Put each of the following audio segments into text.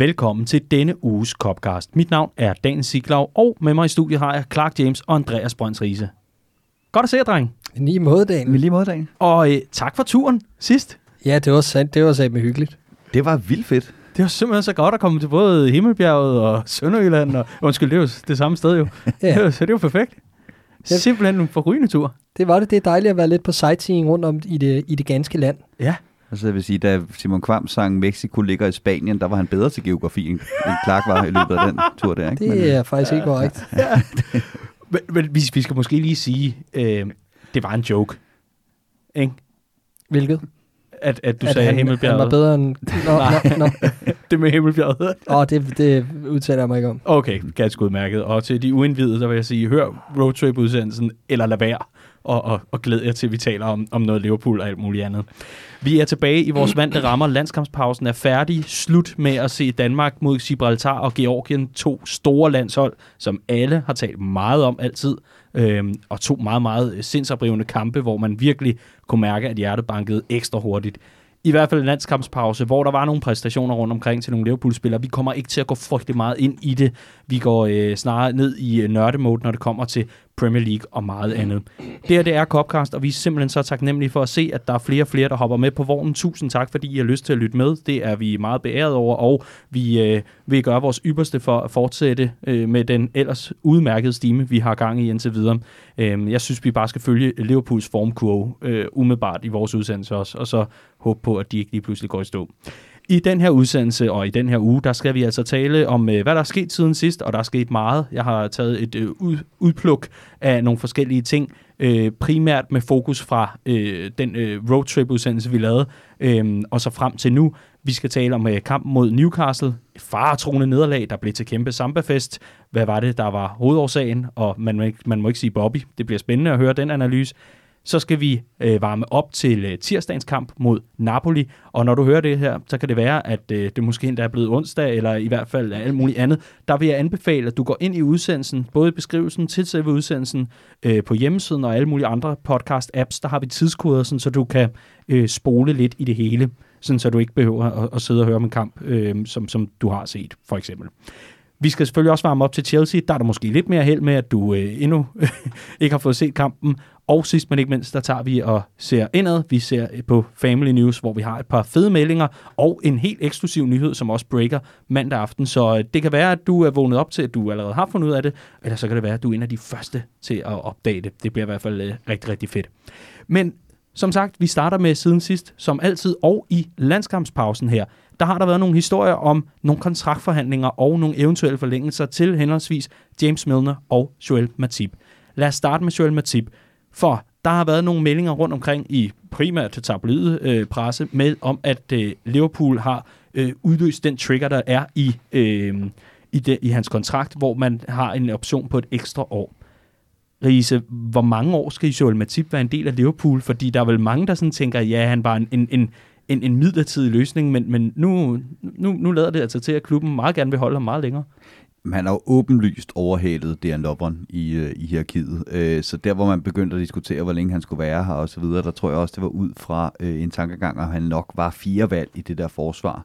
Velkommen til denne uges Copcast. Mit navn er Dan Siglau, og med mig i studiet har jeg Clark James og Andreas Brøns Riese. Godt at se jer, dreng. Lige måde, Dan. Lige måde, Dan. Og øh, tak for turen sidst. Ja, det var sandt. Det var sandt med hyggeligt. Det var vildt fedt. Det var simpelthen så godt at komme til både Himmelbjerget og Sønderjylland. Og, undskyld, det er jo det samme sted jo. Ja. Det var, så det var perfekt. Ja. Simpelthen en forrygende tur. Det var det. Det er dejligt at være lidt på sightseeing rundt om i det, i det ganske land. Ja. Altså, jeg vil sige, da Simon Kvam sang Mexico ligger i Spanien, der var han bedre til geografi, end Clark var i løbet af den tur der, ikke? Det er faktisk ikke korrekt. Men, men vi, vi skal måske lige sige, øh, det var en joke. Ikke? Hvilket? At, at du At sagde han, Himmelbjerget. Han var bedre end... Nå, nå, nå. det med Himmelbjerget. Åh, det, det udtaler jeg mig ikke om. Okay, ganske udmærket. Og til de uindvidede, der vil jeg sige, hør roadtrip-udsendelsen, eller lad være, og, og, og glæd jer til, at vi taler om, om noget Liverpool og alt muligt andet. Vi er tilbage i vores vante rammer. Landskampspausen er færdig. Slut med at se Danmark mod Gibraltar og Georgien. To store landshold, som alle har talt meget om altid. Øhm, og to meget, meget øh, sindsoprivende kampe, hvor man virkelig kunne mærke, at hjertet bankede ekstra hurtigt. I hvert fald en landskampspause, hvor der var nogle præstationer rundt omkring til nogle Liverpool-spillere. Vi kommer ikke til at gå frygtelig meget ind i det. Vi går øh, snarere ned i øh, nørdemode, når det kommer til Premier League og meget andet. Det her det er Copcast, og vi er simpelthen så taknemmelige for at se, at der er flere og flere, der hopper med på vognen. Tusind tak, fordi I har lyst til at lytte med. Det er vi meget beæret over, og vi øh, vil gøre vores ypperste for at fortsætte øh, med den ellers udmærkede stime, vi har gang i indtil videre. Øh, jeg synes, vi bare skal følge Liverpools formkurve øh, umiddelbart i vores udsendelse også, og så håbe på, at de ikke lige pludselig går i stå. I den her udsendelse og i den her uge, der skal vi altså tale om, øh, hvad der er sket siden sidst, og der er sket meget. Jeg har taget et øh, ud, udpluk af nogle forskellige ting, øh, primært med fokus fra øh, den øh, roadtrip-udsendelse, vi lavede, øh, og så frem til nu. Vi skal tale om øh, kampen mod Newcastle, faretroende nederlag, der blev til kæmpe sambafest. Hvad var det, der var hovedårsagen? Og man må, ikke, man må ikke sige Bobby. Det bliver spændende at høre den analyse så skal vi øh, varme op til øh, tirsdagens kamp mod Napoli. Og når du hører det her, så kan det være, at øh, det måske endda er blevet onsdag, eller i hvert fald alt muligt andet. Der vil jeg anbefale, at du går ind i udsendelsen, både i beskrivelsen til selve udsendelsen, øh, på hjemmesiden og alle mulige andre podcast-apps. Der har vi tidskoder, sådan, så du kan øh, spole lidt i det hele, sådan, så du ikke behøver at, at sidde og høre om en kamp, øh, som, som du har set, for eksempel. Vi skal selvfølgelig også varme op til Chelsea. Der er der måske lidt mere held med, at du øh, endnu ikke har fået set kampen. Og sidst men ikke mindst, der tager vi og ser indad. Vi ser eh, på Family News, hvor vi har et par fede meldinger og en helt eksklusiv nyhed, som også breaker mandag aften. Så eh, det kan være, at du er vågnet op til, at du allerede har fundet ud af det, eller så kan det være, at du er en af de første til at opdage det. Det bliver i hvert fald øh, rigtig, rigtig fedt. Men som sagt, vi starter med siden sidst, som altid, og i landskampspausen her, der har der været nogle historier om nogle kontraktforhandlinger og nogle eventuelle forlængelser til henholdsvis James Milner og Joel Matip. Lad os starte med Joel Matip, for der har været nogle meldinger rundt omkring i primært tabloid øh, presse med om, at øh, Liverpool har øh, udløst den trigger, der er i, øh, i, det, i hans kontrakt, hvor man har en option på et ekstra år. Riese, hvor mange år skal Joel Matip være en del af Liverpool? Fordi der er vel mange, der sådan tænker, ja, han var en, en, en, en, en midlertidig løsning, men, men nu, nu, nu lader det altså til, at klubben meget gerne vil holde ham meget længere. Han har jo åbenlyst overhalet Dan Lovren i, øh, i hierarkiet. Øh, så der, hvor man begyndte at diskutere, hvor længe han skulle være her og så videre, der tror jeg også, det var ud fra øh, en tankegang, at han nok var fire valg i det der forsvar.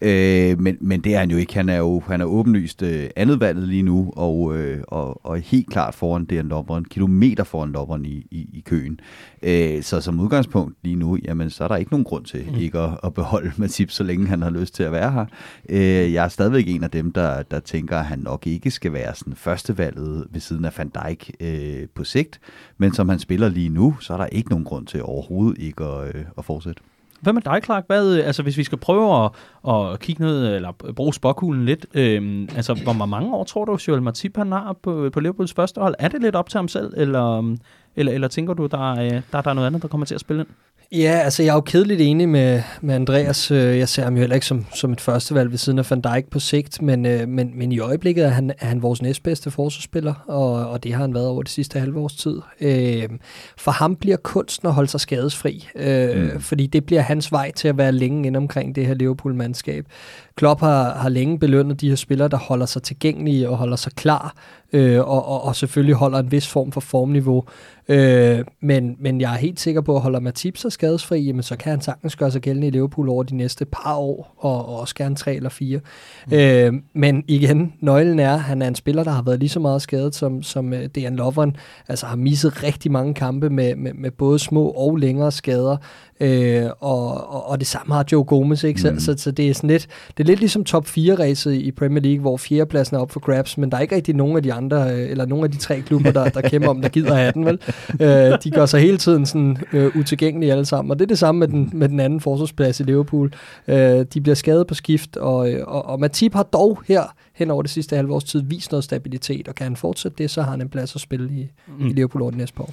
Øh, men, men det er han jo ikke. Han er jo han er åbenlyst øh, andet valget lige nu, og, øh, og, og helt klart foran Dejan Lovren, kilometer foran Lovren i, i, i køen. Øh, så som udgangspunkt lige nu, jamen, så er der ikke nogen grund til mm. ikke at, at beholde Matip, så længe han har lyst til at være her. Øh, jeg er stadigvæk en af dem, der, der tænker, at han nok ikke skal være sådan førstevalget ved siden af Van Dijk øh, på sigt, men som han spiller lige nu, så er der ikke nogen grund til overhovedet ikke at, øh, at fortsætte. Hvad med dig, Clark? Hvad, øh, altså, hvis vi skal prøve at, at kigge ned, eller bruge spokhulen lidt, øhm, altså, hvor mange år tror du, Joel Matip han har på, på Liverpools første hold? Er det lidt op til ham selv, eller, øhm, eller, eller tænker du, der, er, øh, der, der er noget andet, der kommer til at spille ind? Ja, altså jeg er jo kedeligt enig med, med Andreas. Øh, Jeg ser ham jo heller ikke som, som et førstevalg ved siden af Van Dijk på sigt, men, øh, men, men i øjeblikket er han, er han vores næstbedste forsvarsspiller, og, og det har han været over det sidste halve års tid. Øh, For ham bliver kunsten at holde sig skadesfri, øh, mm. fordi det bliver hans vej til at være længe inde omkring det her liverpool mandskab. Klopp har, har længe belønnet de her spillere, der holder sig tilgængelige og holder sig klar, øh, og, og, og selvfølgelig holder en vis form for formniveau. Øh, men, men jeg er helt sikker på, at holder Matip sig skadesfri, jamen, så kan han sagtens gøre sig gældende i Liverpool over de næste par år, og, og også gerne tre eller fire. Mm. Øh, men igen, nøglen er, at han er en spiller, der har været lige så meget skadet som, som uh, Dejan Lovren. Altså har misset rigtig mange kampe med, med, med både små og længere skader. Øh, og, og, og det samme har Joe Gomez, ikke? Så, mm. så, så det er sådan lidt, det er lidt ligesom top 4-ræset i Premier League, hvor fjerdepladsen er op for grabs, men der er ikke rigtig nogen af de andre, øh, eller nogen af de tre klubber, der, der kæmper om, der gider have den, vel? Øh, de gør sig hele tiden sådan øh, utilgængelige alle sammen, og det er det samme med den, med den anden forsvarsplads i Liverpool. Øh, de bliver skadet på skift, og, øh, og, og Matip har dog her hen over det sidste halve års tid vist noget stabilitet, og kan han fortsætte det, så har han en plads at spille i, mm. i Liverpool over det næste år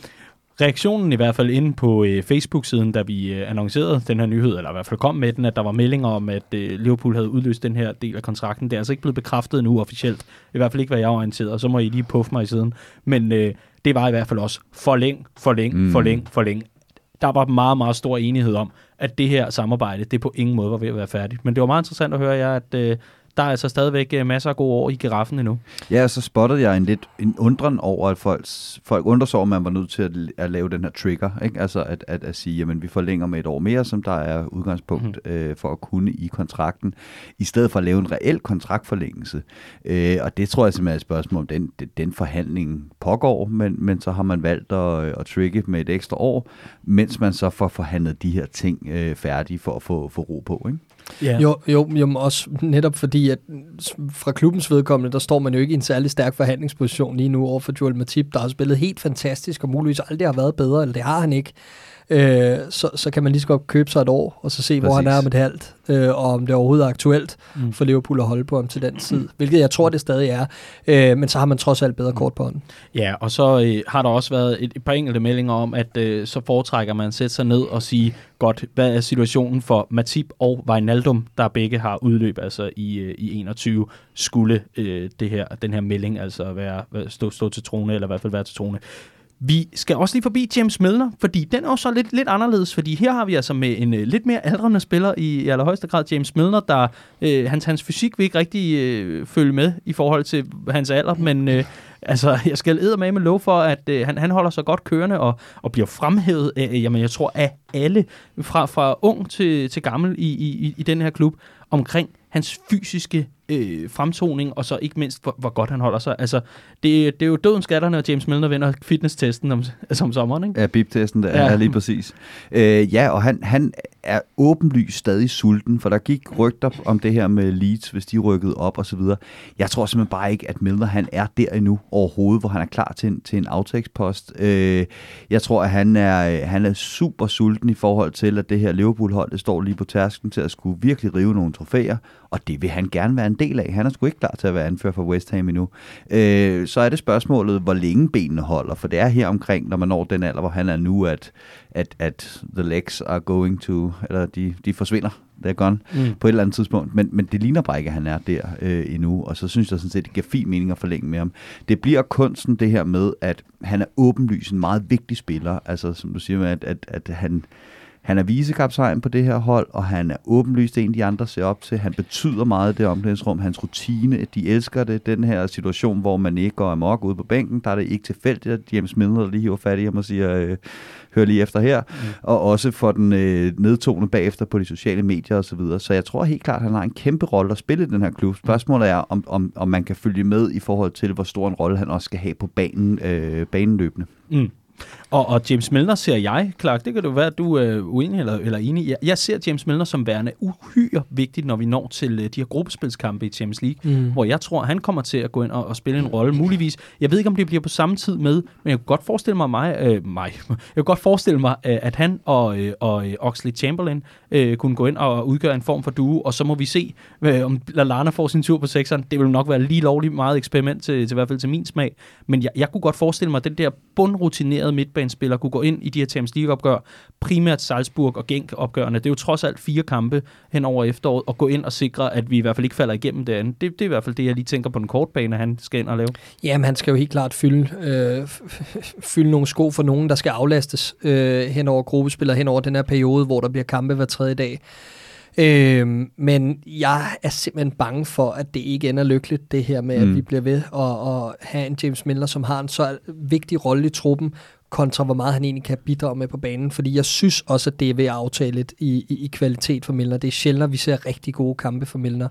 reaktionen i hvert fald inde på øh, Facebook-siden, da vi øh, annoncerede den her nyhed, eller i hvert fald kom med den, at der var meldinger om, at øh, Liverpool havde udløst den her del af kontrakten. Det er altså ikke blevet bekræftet nu officielt. I hvert fald ikke, hvad jeg er orienteret, og så må I lige puffe mig i siden. Men øh, det var i hvert fald også forlæng, forlæng, mm. forlæng, forlæng. Der var meget, meget stor enighed om, at det her samarbejde, det på ingen måde var ved at være færdigt. Men det var meget interessant at høre jer, at øh, der er altså stadigvæk øh, masser af gode år i giraffen endnu. Ja, så spottede jeg en lidt en undren over, at folk, folk undrer sig over, at man var nødt til at, at lave den her trigger. Ikke? Altså at, at, at sige, at vi forlænger med et år mere, som der er udgangspunkt mm. øh, for at kunne i kontrakten, i stedet for at lave en reel kontraktforlængelse. Øh, og det tror jeg simpelthen er et spørgsmål om, den, den forhandling pågår, men, men så har man valgt at, at trigge med et ekstra år, mens man så får forhandlet de her ting øh, færdige for at få, få ro på. Ikke? Yeah. Jo, jo, jo, også netop fordi, at fra klubbens vedkommende, der står man jo ikke i en særlig stærk forhandlingsposition lige nu over for Joel Matip, der har spillet helt fantastisk, og muligvis aldrig har været bedre, eller det har han ikke øh, så, så kan man lige så godt købe sig et år, og så se, Præcis. hvor han er om et halvt, øh, og om det overhovedet er aktuelt mm. for Liverpool at holde på ham til den tid, hvilket jeg tror, det stadig er. Øh, men så har man trods alt bedre kort på hånden. Ja, og så øh, har der også været et, et par enkelte meldinger om, at øh, så foretrækker man at sætte sig ned og sige, godt, hvad er situationen for Matip og Wijnaldum, der begge har udløb altså i, øh, i 21, skulle øh, det her, den her melding altså være, stå, stå til trone, eller i hvert fald være til trone. Vi skal også lige forbi James Milner, fordi den er jo så lidt, lidt anderledes, fordi her har vi altså med en uh, lidt mere aldrende spiller i, i allerhøjeste grad, James Milner, der uh, hans, hans fysik vil ikke rigtig uh, følge med i forhold til hans alder, men uh, altså, jeg skal med med lov for, at uh, han, han holder sig godt kørende og, og bliver fremhævet, uh, jamen jeg tror, af alle, fra, fra ung til, til gammel i, i, i den her klub, omkring hans fysiske øh, fremtoning, og så ikke mindst, hvor, hvor godt han holder sig. Altså, det, det er jo døden skatter, når James Milner vinder fitness-testen om, altså om sommeren, ikke? Ja, bip-testen, der ja. er lige præcis. Øh, ja, og han, han er åbenlyst stadig sulten, for der gik rygter om det her med Leeds, hvis de rykkede op og så videre. Jeg tror simpelthen bare ikke, at Milner han er der endnu overhovedet, hvor han er klar til en, til en aftægtspost. Øh, jeg tror, at han er, han er super sulten i forhold til, at det her Liverpool-hold, det står lige på tærsken til at skulle virkelig rive nogle trofæer, og det vil han gerne være en del af. Han er sgu ikke klar til at være anfører for West Ham endnu. Øh, så er det spørgsmålet, hvor længe benene holder, for det er her omkring, når man når den alder, hvor han er nu, at, at, at the legs are going to, eller de, de forsvinder, er gone, mm. på et eller andet tidspunkt. Men, men det ligner bare ikke, at han er der øh, endnu, og så synes jeg sådan set, det giver fin mening at forlænge med ham. Det bliver kunsten det her med, at han er åbenlyst en meget vigtig spiller, altså som du siger, at, at, at han han er visekaptajn på det her hold, og han er åbenlyst en, de andre ser op til. Han betyder meget i det omklædningsrum. Hans rutine, de elsker det. Den her situation, hvor man ikke går amok ude på bænken, der er det ikke tilfældigt, at James Milner lige hiver fat i ham og siger, øh, hør lige efter her. Mm. Og også for den øh, nedtone bagefter på de sociale medier osv. Så, videre. så jeg tror helt klart, at han har en kæmpe rolle at spille i den her klub. Spørgsmålet er, om, om, om man kan følge med i forhold til, hvor stor en rolle han også skal have på banen, øh, baneløbende. Mm. Og, og James Milner ser jeg, Clark, det kan jo være, at du er uenig eller, eller enig. Jeg, jeg ser James Milner som værende uhyre vigtigt, når vi når til uh, de her gruppespilskampe i Champions League, mm. hvor jeg tror, han kommer til at gå ind og, og spille en rolle. Muligvis, jeg ved ikke, om det bliver på samme tid med, men jeg kan godt forestille mig, mig, øh, mig. jeg kan godt forestille mig, øh, at han og, øh, og øh, Oxley Chamberlain øh, kunne gå ind og udgøre en form for duo, og så må vi se, øh, om Lallana får sin tur på sekseren. Det vil nok være lige lovligt meget eksperiment til, til i hvert fald til min smag, men jeg, jeg kunne godt forestille mig, at den der bundrutinerede midtbanespiller kunne gå ind i de her Champions League-opgør, primært Salzburg og Genk-opgørende. Det er jo trods alt fire kampe hen over efteråret, og gå ind og sikre, at vi i hvert fald ikke falder igennem det andet. Det, det er i hvert fald det, jeg lige tænker på den korte bane, han skal ind og lave. Jamen, han skal jo helt klart fylde, øh, fylde nogle sko for nogen, der skal aflastes øh, hen over gruppespil hen over den her periode, hvor der bliver kampe hver tredje dag. Øh, men jeg er simpelthen bange for, at det ikke ender lykkeligt, det her med, mm. at vi bliver ved at, at have en James Miller, som har en så vigtig rolle i truppen, kontra hvor meget han egentlig kan bidrage med på banen, fordi jeg synes også, at det er ved at aftale lidt i, i, i kvalitet for Milner. Det er sjældent, at vi ser rigtig gode kampe for Milner.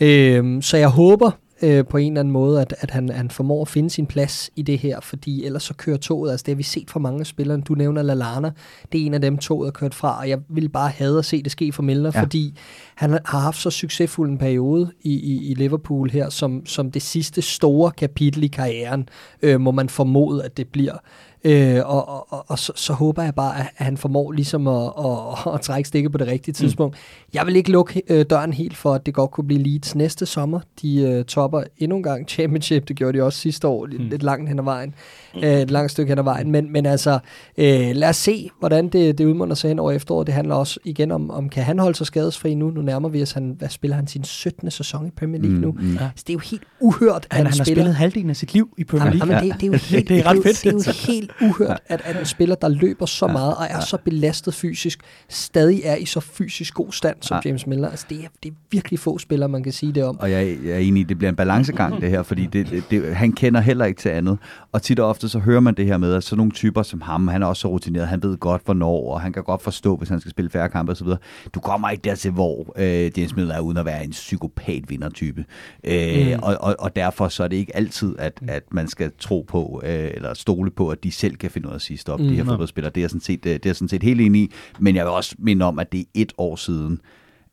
Øh, så jeg håber, øh, på en eller anden måde, at, at han, han formår at finde sin plads i det her, fordi ellers så kører toget, altså det har vi set fra mange spillere, du nævner Lalana, det er en af dem, toget er kørt fra, og jeg vil bare have at se det ske for Milner, ja. fordi han har haft så succesfuld en periode i, i, i Liverpool her, som, som det sidste store kapitel i karrieren, øh, må man formode, at det bliver. Øh, og og, og, og så, så håber jeg bare, at han formår ligesom at, at, at trække stikket på det rigtige mm. tidspunkt. Mm. Jeg vil ikke lukke øh, døren helt for, at det godt kunne blive Leeds næste sommer. De øh, topper endnu en gang Championship, det gjorde de også sidste år, mm. lidt langt hen ad vejen. Mm. Øh, et langt stykke hen ad vejen. Men, men altså, øh, lad os se, hvordan det, det udmunder sig hen over efteråret. Det handler også igen om, om kan han holde sig skadesfri nu? Nu nærmer vi os, han, hvad spiller han sin 17. sæson i Premier League mm. nu? Mm. Ja. Så det er jo helt uhørt, at han, han, han har spillet halvdelen af sit liv i Premier League. Ja, men det, det, er jo helt, det, er ret fedt. Det er jo helt uhørt, at, at en spiller, der løber så meget og er så belastet fysisk, stadig er i så fysisk god stand som James Miller. Altså, det, er, det er virkelig få spillere, man kan sige det om. Og jeg, jeg er enig i, det bliver en balancegang, det her, fordi det, det, det, han kender heller ikke til andet. Og tit og ofte så hører man det her med, at sådan nogle typer som ham, han er også så rutineret, han ved godt, hvornår, og han kan godt forstå, hvis han skal spille færre kampe osv. Du kommer ikke dertil, hvor øh, James Miller er uden at være en psykopat vindertype. Øh, mm. og, og, og derfor så er det ikke altid, at, at man skal tro på, øh, eller stole på, at de selv kan finde ud af at sige stop, mm. de her fodboldspillere. Det er, sådan set, det er sådan set helt enig i, men jeg vil også minde om, at det er et år siden,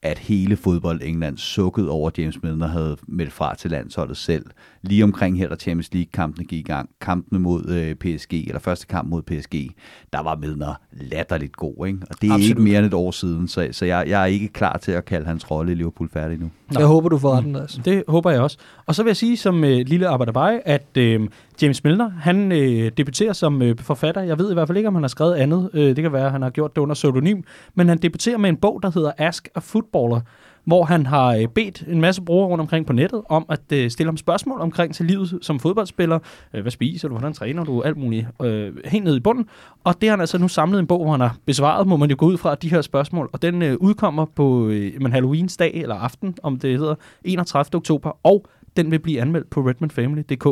at hele fodbold England sukkede over, James Milner havde meldt fra til landsholdet selv. Lige omkring her, da Champions League-kampene gik i gang, kampene mod øh, PSG, eller første kamp mod PSG, der var Milner latterligt god, ikke? Og det er Absolut. ikke mere end et år siden, så, så jeg, jeg er ikke klar til at kalde hans rolle i Liverpool færdig nu. Nå. Jeg håber, du får retten, altså. Det håber jeg også. Og så vil jeg sige som øh, lille arbejderbej, at øh, James Milner, han øh, debuterer som øh, forfatter. Jeg ved i hvert fald ikke, om han har skrevet andet. Øh, det kan være, at han har gjort det under pseudonym. Men han debuterer med en bog, der hedder Ask a Footballer, hvor han har øh, bedt en masse brugere rundt omkring på nettet om at øh, stille ham spørgsmål omkring til livet som fodboldspiller. Øh, hvad spiser du? Hvordan træner du? Alt muligt. Helt ned i bunden. Og det har han altså nu samlet en bog, hvor han har besvaret, må man jo gå ud fra, de her spørgsmål. Og den udkommer på men Halloweens dag, eller aften, om det hedder 31. oktober. Og den vil blive anmeldt på redmondfamily.dk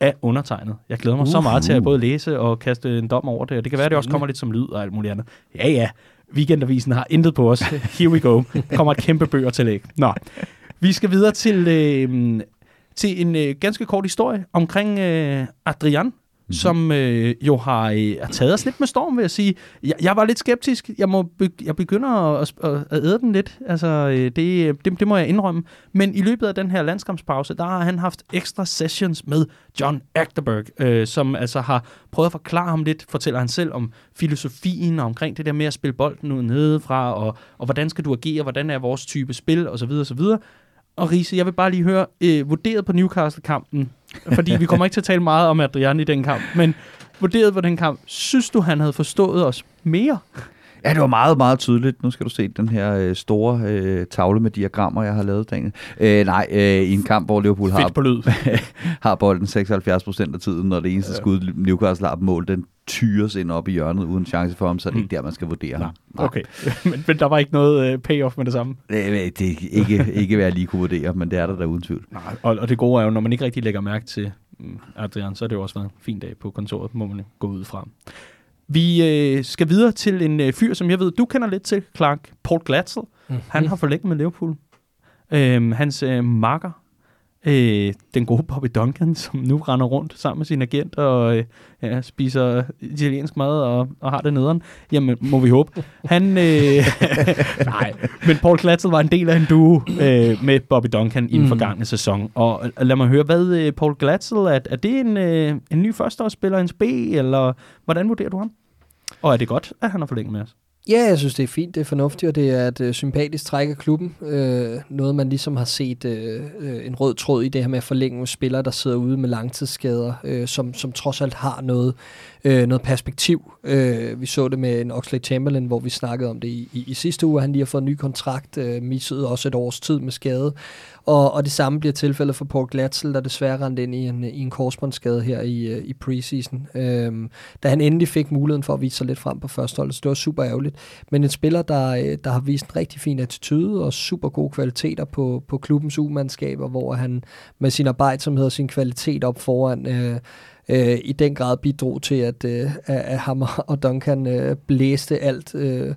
af undertegnet. Jeg glæder mig uh, så meget til at både læse og kaste en dom over det, og det kan være, at det også kommer lidt som lyd og alt muligt andet. Ja, ja, Weekendavisen har intet på os. Here we go. Kommer et kæmpe bøger til læg. Nå, vi skal videre til, øh, til en øh, ganske kort historie omkring øh, Adrian, mm-hmm. som øh, jo har, øh, har taget os lidt med storm, vil jeg sige. Jeg, jeg var lidt skeptisk. Jeg, må be, jeg begynder at, at, at æde den lidt. Altså, øh, det, det, det må jeg indrømme. Men i løbet af den her landskampspause, der har han haft ekstra sessions med John Achterberg, øh, som altså har prøvet at forklare ham lidt, fortæller han selv om filosofien og omkring det der med at spille bolden ud nedefra, og, og hvordan skal du agere, hvordan er vores type spil, osv. osv. Og Riese, jeg vil bare lige høre, øh, vurderet på Newcastle-kampen, fordi vi kommer ikke til at tale meget om Adrian i den kamp, men vurderet på den kamp, synes du, han havde forstået os mere? Ja, det var meget, meget tydeligt. Nu skal du se den her øh, store øh, tavle med diagrammer, jeg har lavet, Daniel. Øh, nej, øh, i en kamp, hvor Liverpool har, på lyd. har bolden 76 procent af tiden, når det eneste ja. skud, Newcastle har på mål, den tyres ind op i hjørnet uden chance for ham, så er det mm. ikke der, man skal vurdere ham. Nej. Okay, men, men der var ikke noget uh, payoff med det samme? Det, det er ikke, ikke hvad jeg lige kunne vurdere, men det er der der uden tvivl. Nej, og, og det gode er jo, når man ikke rigtig lægger mærke til mm, Adrian, så er det jo også været en fin dag på kontoret, må man gå ud fra. Vi øh, skal videre til en øh, fyr, som jeg ved, du kender lidt til, Clark. Paul Glatzel. Mm-hmm. Han har forlænget med Liverpool. Øhm, hans øh, makker, øh, den gode Bobby Duncan, som nu render rundt sammen med sin agent og øh, ja, spiser italiensk mad og, og har det nederen. Jamen, må vi håbe. Han, øh, nej, men Paul Glatzel var en del af en duo øh, med Bobby Duncan i den mm. forgangne sæson. Og lad mig høre, hvad øh, Paul Glatzel, er, er det en, øh, en ny førsteårsspiller, en B, eller hvordan vurderer du ham? Og er det godt, at han har forlænget med os? Ja, jeg synes, det er fint, det er fornuftigt, og det er et øh, sympatisk træk af klubben. Øh, noget, man ligesom har set øh, øh en rød tråd i det her med at forlænge spillere, der sidder ude med langtidsskader, øh, som, som trods alt har noget, øh, noget perspektiv. Øh, vi så det med en Oxley Chamberlain, hvor vi snakkede om det i, i, i sidste uge. Han lige har fået en ny kontrakt, øh, missede også et års tid med skade. Og, og det samme bliver tilfældet for Paul Glatzel, der desværre rendte ind i en, i en korsbåndsskade her i, øh, i preseason. Øhm, da han endelig fik muligheden for at vise sig lidt frem på førsteholdet, så det var super ærgerligt. Men en spiller, der, øh, der har vist en rigtig fin attitude og super gode kvaliteter på, på klubbens umandskaber, hvor han med sin arbejdsomhed og sin kvalitet op foran øh, øh, i den grad bidrog til, at, øh, at ham og Duncan øh, blæste alt øh,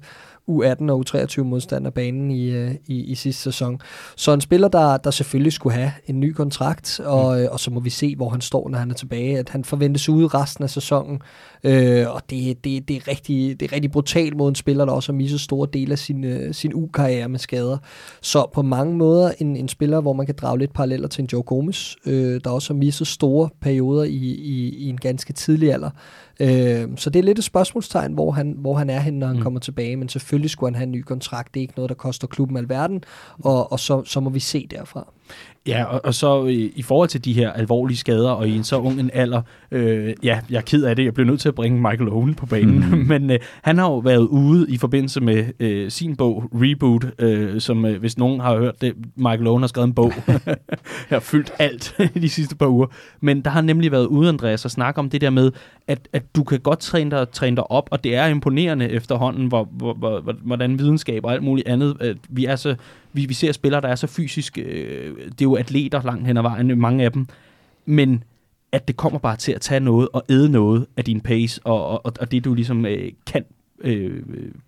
U18 og U23 modstander banen i, øh, i, i sidste sæson. Så en spiller, der, der selvfølgelig skulle have en ny kontrakt, og, mm. og så må vi se, hvor han står, når han er tilbage. At han forventes ude resten af sæsonen, øh, og det, det, det, er rigtig, det er rigtig brutalt mod en spiller, der også har misset store dele af sin, øh, sin U-karriere med skader. Så på mange måder en, en spiller, hvor man kan drage lidt paralleller til en Joe Gomez, øh, der også har misset store perioder i, i, i en ganske tidlig alder. Øh, så det er lidt et spørgsmålstegn, hvor han, hvor han er henne, når han mm. kommer tilbage, men selvfølgelig skulle han have en ny kontrakt. Det er ikke noget, der koster klubben alverden, og, og så, så må vi se derfra. Ja, og, og så i, i forhold til de her alvorlige skader, og i en så ung en alder, øh, ja, jeg er ked af det, jeg bliver nødt til at bringe Michael Owen på banen, mm. men øh, han har jo været ude i forbindelse med øh, sin bog, Reboot, øh, som øh, hvis nogen har hørt det, Michael Owen har skrevet en bog, jeg har fyldt alt de sidste par uger, men der har nemlig været ude, Andreas, at snakke om det der med, at, at du kan godt træne dig, træne dig op, og det er imponerende efterhånden, hvor, hvor, hvor, hvordan videnskab og alt muligt andet, at vi er så vi, vi ser spillere, der er så fysisk, øh, det er jo atleter langt hen ad vejen, mange af dem, men at det kommer bare til at tage noget og æde noget af din pace, og, og, og det du ligesom øh, kan øh,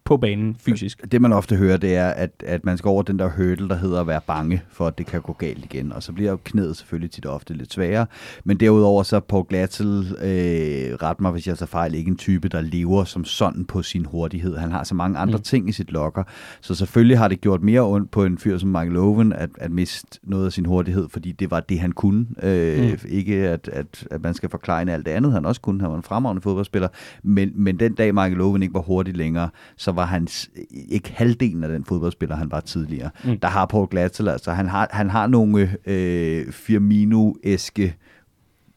på banen fysisk. Det man ofte hører, det er, at, at man skal over den der hurdle, der hedder at være bange for, at det kan gå galt igen. Og så bliver knæet selvfølgelig tit ofte lidt sværere. Men derudover så på Glatzel, øh, ret mig hvis jeg så fejl, ikke en type, der lever som sådan på sin hurtighed. Han har så mange andre mm. ting i sit lokker. Så selvfølgelig har det gjort mere ondt på en fyr som Michael Owen at, at miste noget af sin hurtighed, fordi det var det, han kunne. Øh, mm. Ikke at, at, at man skal forklare alt det andet, han også kunne. Han var en fremragende fodboldspiller. Men, men den dag Michael Owen ikke var hurtig længere, så var han ikke halvdelen af den fodboldspiller, han var tidligere. Mm. Der har Paul Glatzel, altså han har, han har nogle øh, Firmino-eske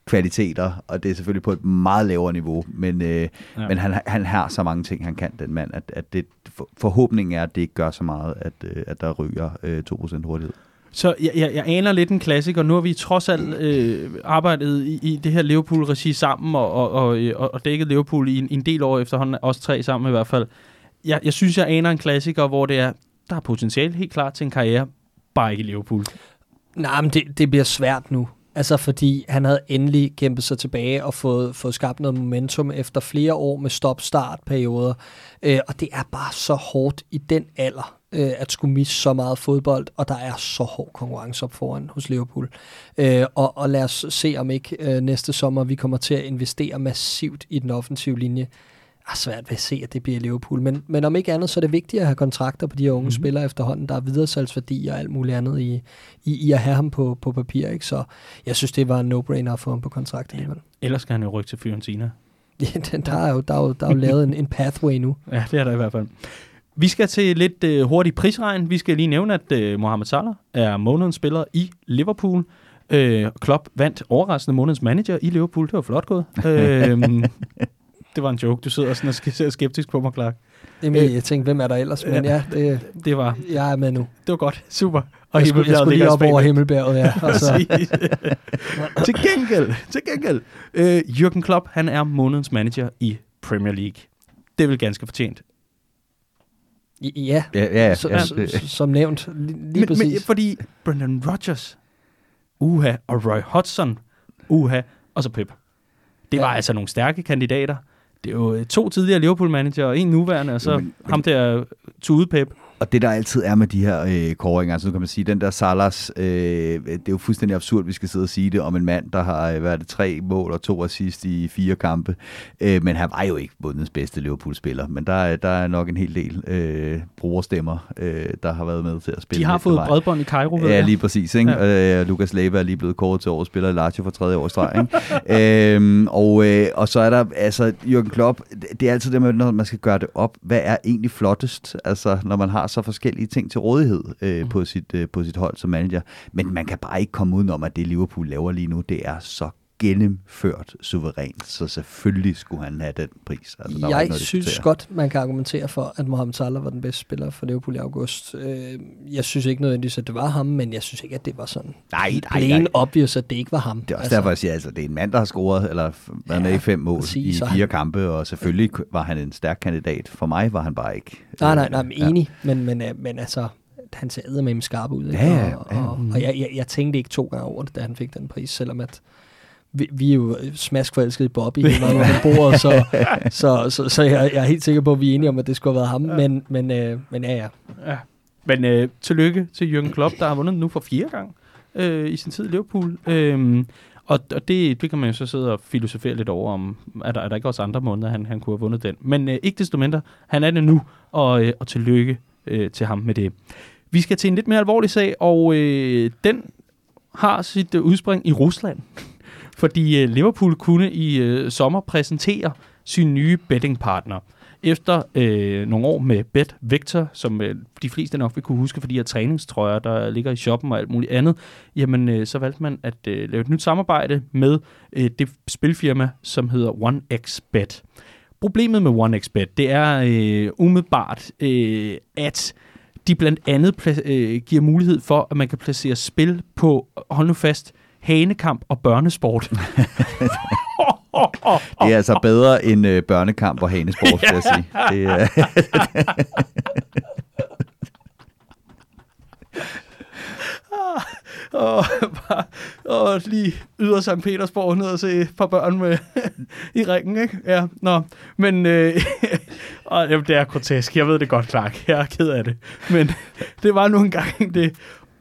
kvaliteter, og det er selvfølgelig på et meget lavere niveau, men, øh, ja. men han, han har så mange ting, han kan, den mand, at, at det, for, forhåbningen er, at det ikke gør så meget, at, øh, at der ryger øh, 2% hurtighed. Så jeg, jeg, jeg aner lidt en klassiker. Nu har vi trods alt øh, arbejdet i, i det her Liverpool-regi sammen, og, og, og, og dækket Liverpool i en, en del år efterhånden, os tre sammen i hvert fald jeg, jeg synes, jeg aner en klassiker, hvor det er, der er potentiale helt klart til en karriere, bare ikke i Liverpool. Nej, men det, det bliver svært nu. Altså fordi han havde endelig kæmpet sig tilbage og fået, fået skabt noget momentum efter flere år med stop-start-perioder. Øh, og det er bare så hårdt i den alder, øh, at skulle misse så meget fodbold, og der er så hård konkurrence op foran hos Liverpool. Øh, og, og lad os se om ikke øh, næste sommer vi kommer til at investere massivt i den offensive linje er svært ved at se, at det bliver Liverpool. Men, men om ikke andet, så er det vigtigt at have kontrakter på de her unge mm-hmm. spillere efterhånden. Der er videresalgsværdi og alt muligt andet i, i, i at have ham på, på papir. Ikke? Så jeg synes, det var en no-brainer at få ham på kontrakt alligevel. Ja. Ellers skal han jo rykke til Fiorentina. Ja, den, der, er jo, der, er jo, der er jo lavet en, en pathway nu. Ja, det er der i hvert fald. Vi skal til lidt uh, hurtig prisregn. Vi skal lige nævne, at uh, Mohamed Salah er månedens spiller i Liverpool. Uh, Klopp vandt overraskende månedens manager i Liverpool. Det var flot gået. Uh, det var en joke. Du sidder sådan og ser skeptisk på mig, Clark. Jamen, øh, jeg tænkte, hvem er der ellers? Men ja, det, det var... Jeg er med nu. Det var godt. Super. Og jeg skulle, jeg skulle lige op over Himmelbjerget, ja. Og så. til gengæld, til gengæld. Øh, Jürgen Klopp, han er månedens manager i Premier League. Det er vel ganske fortjent. Ja, ja, ja, så, ja. Så, som nævnt, lige men, præcis. Men, fordi Brendan Rodgers, uha, og Roy Hodgson, uha, og så Pep. Det var ja. altså nogle stærke kandidater. Det er jo to tidligere Liverpool-manager og en nuværende, og så jo, men, ham der Tudepep. Og det der altid er med de her øh, kåringer, altså nu kan man sige, den der Salas, øh, det er jo fuldstændig absurd, vi skal sidde og sige det om en mand, der har øh, været det tre mål og to assist i fire kampe. Øh, men han var jo ikke bundens bedste Liverpool-spiller, men der, der er nok en hel del øh, brugerstemmer, øh, der har været med til at spille. De har fået bredbånd i Cairo, ved Ja, lige præcis. Ikke? Ja. Øh, Lukas Leiva er lige blevet kåret til årets spiller i Lazio for tredje år i streg. Ikke? øh, og, øh, og så er der, altså Jürgen Klopp, det er altid det med, når man skal gøre det op, hvad er egentlig flottest, altså når man har så forskellige ting til rådighed øh, mm. på, sit, øh, på sit hold som manager. Men man kan bare ikke komme udenom, at det Liverpool laver lige nu, det er så gennemført suverænt, så selvfølgelig skulle han have den pris. Altså, der jeg synes godt, man kan argumentere for, at Mohamed Salah var den bedste spiller for Liverpool i august. Øh, jeg synes ikke nødvendigvis, at det var ham, men jeg synes ikke, at det var sådan nej, nej, plain nej. obvious, at det ikke var ham. Det er også altså, derfor, jeg siger, altså, det er en mand, der har scoret, eller været med i fem mål præcis, i fire han... kampe, og selvfølgelig var han en stærk kandidat. For mig var han bare ikke. Nej, nej, nej, nej enig, ja. men, men, men altså, han ser med skarp ud. Ikke? Ja, ja, ja. Og, og, og jeg, jeg, jeg tænkte ikke to gange over det, da han fik den pris, selvom at vi, vi er jo smaskforelskede i Bobby vejen rundt bordet, så, så, så, så jeg, jeg er helt sikker på, at vi er enige om, at det skulle have været ham, ja. men, men, øh, men ja, ja. ja. Men øh, tillykke til Jürgen Klopp, der har vundet nu for fire gange øh, i sin tid i Liverpool. Øh, og, og det, det kan man jo så sidde og filosofere lidt over, om er der, er der ikke også andre måneder, han, han kunne have vundet den. Men øh, ikke desto mindre, han er det nu, og, øh, og tillykke øh, til ham med det. Vi skal til en lidt mere alvorlig sag, og øh, den har sit udspring i Rusland. Fordi øh, Liverpool kunne i øh, sommer præsentere sin nye bettingpartner. Efter øh, nogle år med Bet Victor, som øh, de fleste nok vil kunne huske, for de her træningstrøjer, der ligger i shoppen og alt muligt andet, jamen øh, så valgte man at øh, lave et nyt samarbejde med øh, det spilfirma, som hedder 1xBet. Problemet med 1xBet, det er øh, umiddelbart, øh, at de blandt andet øh, giver mulighed for, at man kan placere spil på, hold nu fast, hanekamp og børnesport. det er altså bedre end øh, børnekamp og hanesport, vil jeg sige. Det, øh, og, bare, og lige yder St. Petersborg ned og se et par børn med i ringen, ikke? Ja, nå. Men øh, og, jamen, det er grotesk. Jeg ved det godt, Clark. Jeg er ked af det. Men det var nu engang det.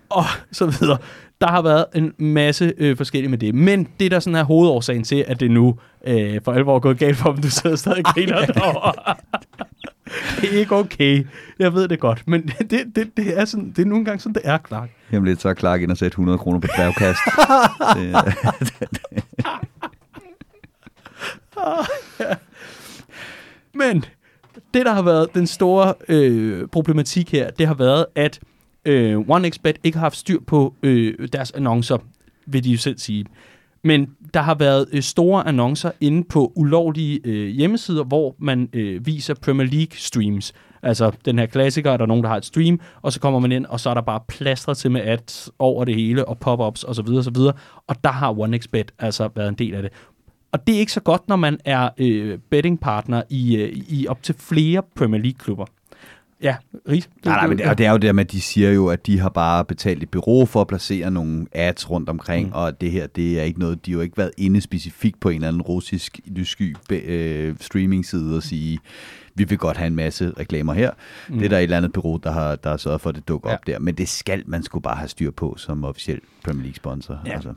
Og så videre. Der har været en masse øh, forskellige med det. Men det, der sådan er hovedårsagen til, at det nu øh, for alvor er gået galt for dem, du sidder stadig og griner derovre. det er ikke okay. Jeg ved det godt. Men det, det, det, er, sådan, det er nogle gange sådan, det er, Clark. Jamen lidt, så er Clark ind og sætte 100 kroner på dværgkast. det, det, Men det, der har været den store øh, problematik her, det har været, at øh, OneXBet ikke har haft styr på øh, deres annoncer, vil de jo selv sige. Men der har været øh, store annoncer inde på ulovlige øh, hjemmesider, hvor man øh, viser Premier League streams. Altså den her klassiker, er der nogen, der har et stream, og så kommer man ind, og så er der bare plastret til med ads over det hele, og pop-ups osv. videre. Og der har OneXBet altså været en del af det. Og det er ikke så godt, når man er øh, bettingpartner i, øh, i op til flere Premier League-klubber. Ja, Ries. Nej, nej, men det, og det er jo det med, at de siger jo, at de har bare betalt et bureau for at placere nogle ads rundt omkring, mm. og det her, det er ikke noget, de har jo ikke været inde specifikt på en eller anden russisk lyssky øh, streaming-side og sige, vi vil godt have en masse reklamer her. Mm. Det er der et eller andet bureau, der har, der har sørget for, at det dukker ja. op der. Men det skal man skulle bare have styr på som officiel Premier League-sponsor. Ja. Altså.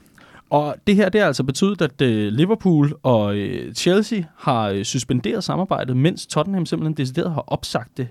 Og det her, det har altså betydet, at øh, Liverpool og øh, Chelsea har øh, suspenderet samarbejdet, mens Tottenham simpelthen decideret har opsagt det,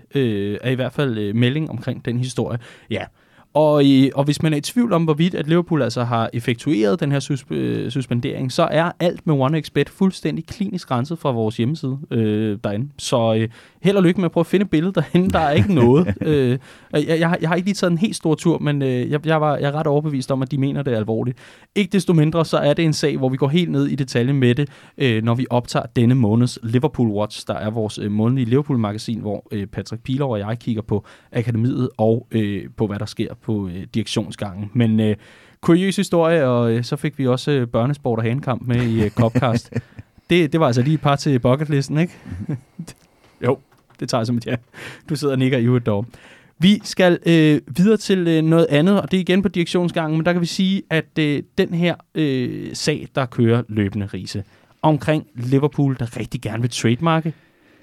er i hvert fald melding omkring den historie. Ja, og, i, og hvis man er i tvivl om, hvorvidt at Liverpool altså har effektueret den her sus, øh, suspendering, så er alt med OneXBet fuldstændig klinisk renset fra vores hjemmeside øh, derinde. Så øh, held og lykke med at prøve at finde billedet derinde. Der er ikke noget. øh, jeg, jeg, har, jeg har ikke lige taget en helt stor tur, men øh, jeg, jeg, var, jeg er ret overbevist om, at de mener det er alvorligt. Ikke desto mindre, så er det en sag, hvor vi går helt ned i detaljen med det, øh, når vi optager denne måneds Liverpool Watch, der er vores øh, månedlige Liverpool-magasin, hvor øh, Patrick Pilov og jeg kigger på akademiet og øh, på, hvad der sker på øh, direktionsgangen. Men øh, kuriøs historie, og øh, så fik vi også øh, børnesport og hanekamp med i øh, Copcast. det, det var altså lige et par til bucketlisten, ikke? jo, det tager jeg som et ja. Du sidder og nikker i et dog. Vi skal øh, videre til øh, noget andet, og det er igen på direktionsgangen, men der kan vi sige, at øh, den her øh, sag, der kører løbende rise omkring Liverpool, der rigtig gerne vil trademarke